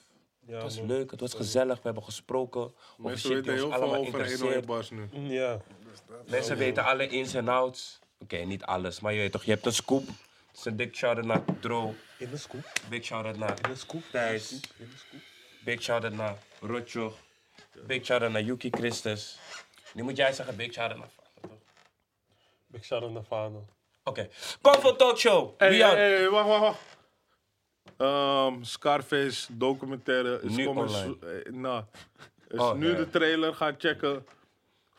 het was leuk, het was gezellig, we hebben gesproken. Over Mensen shit weten heel veel allemaal over 101 interesseert. bars nu. Ja. Mensen weten alle ins en outs. Oké, niet alles, maar je weet toch, je hebt een scoop. Dus een dik shout-out naar Dro. In de scoop. Big shout-out naar In de scoop. Thijs. Big shout-out naar Rotjo. Big shout-out naar Yuki Christus. Nu moet jij zeggen big shout-out naar Fano, toch? Big shout out naar Fano. Oké. Comfort Talk Show. Hey, Wie aan? hey, hey, wacht, wacht, wacht. Ehm, Scarface documentaire is Nu online. eh, nou, is Oh, nu ja. de trailer. Ga checken.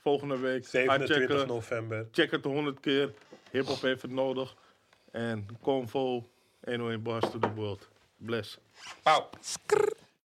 Volgende week. Ga 27 checken. november. Check het 100 keer. Hip hop heeft het nodig. En Convo 101 Bars to the World. Bless. Pauw.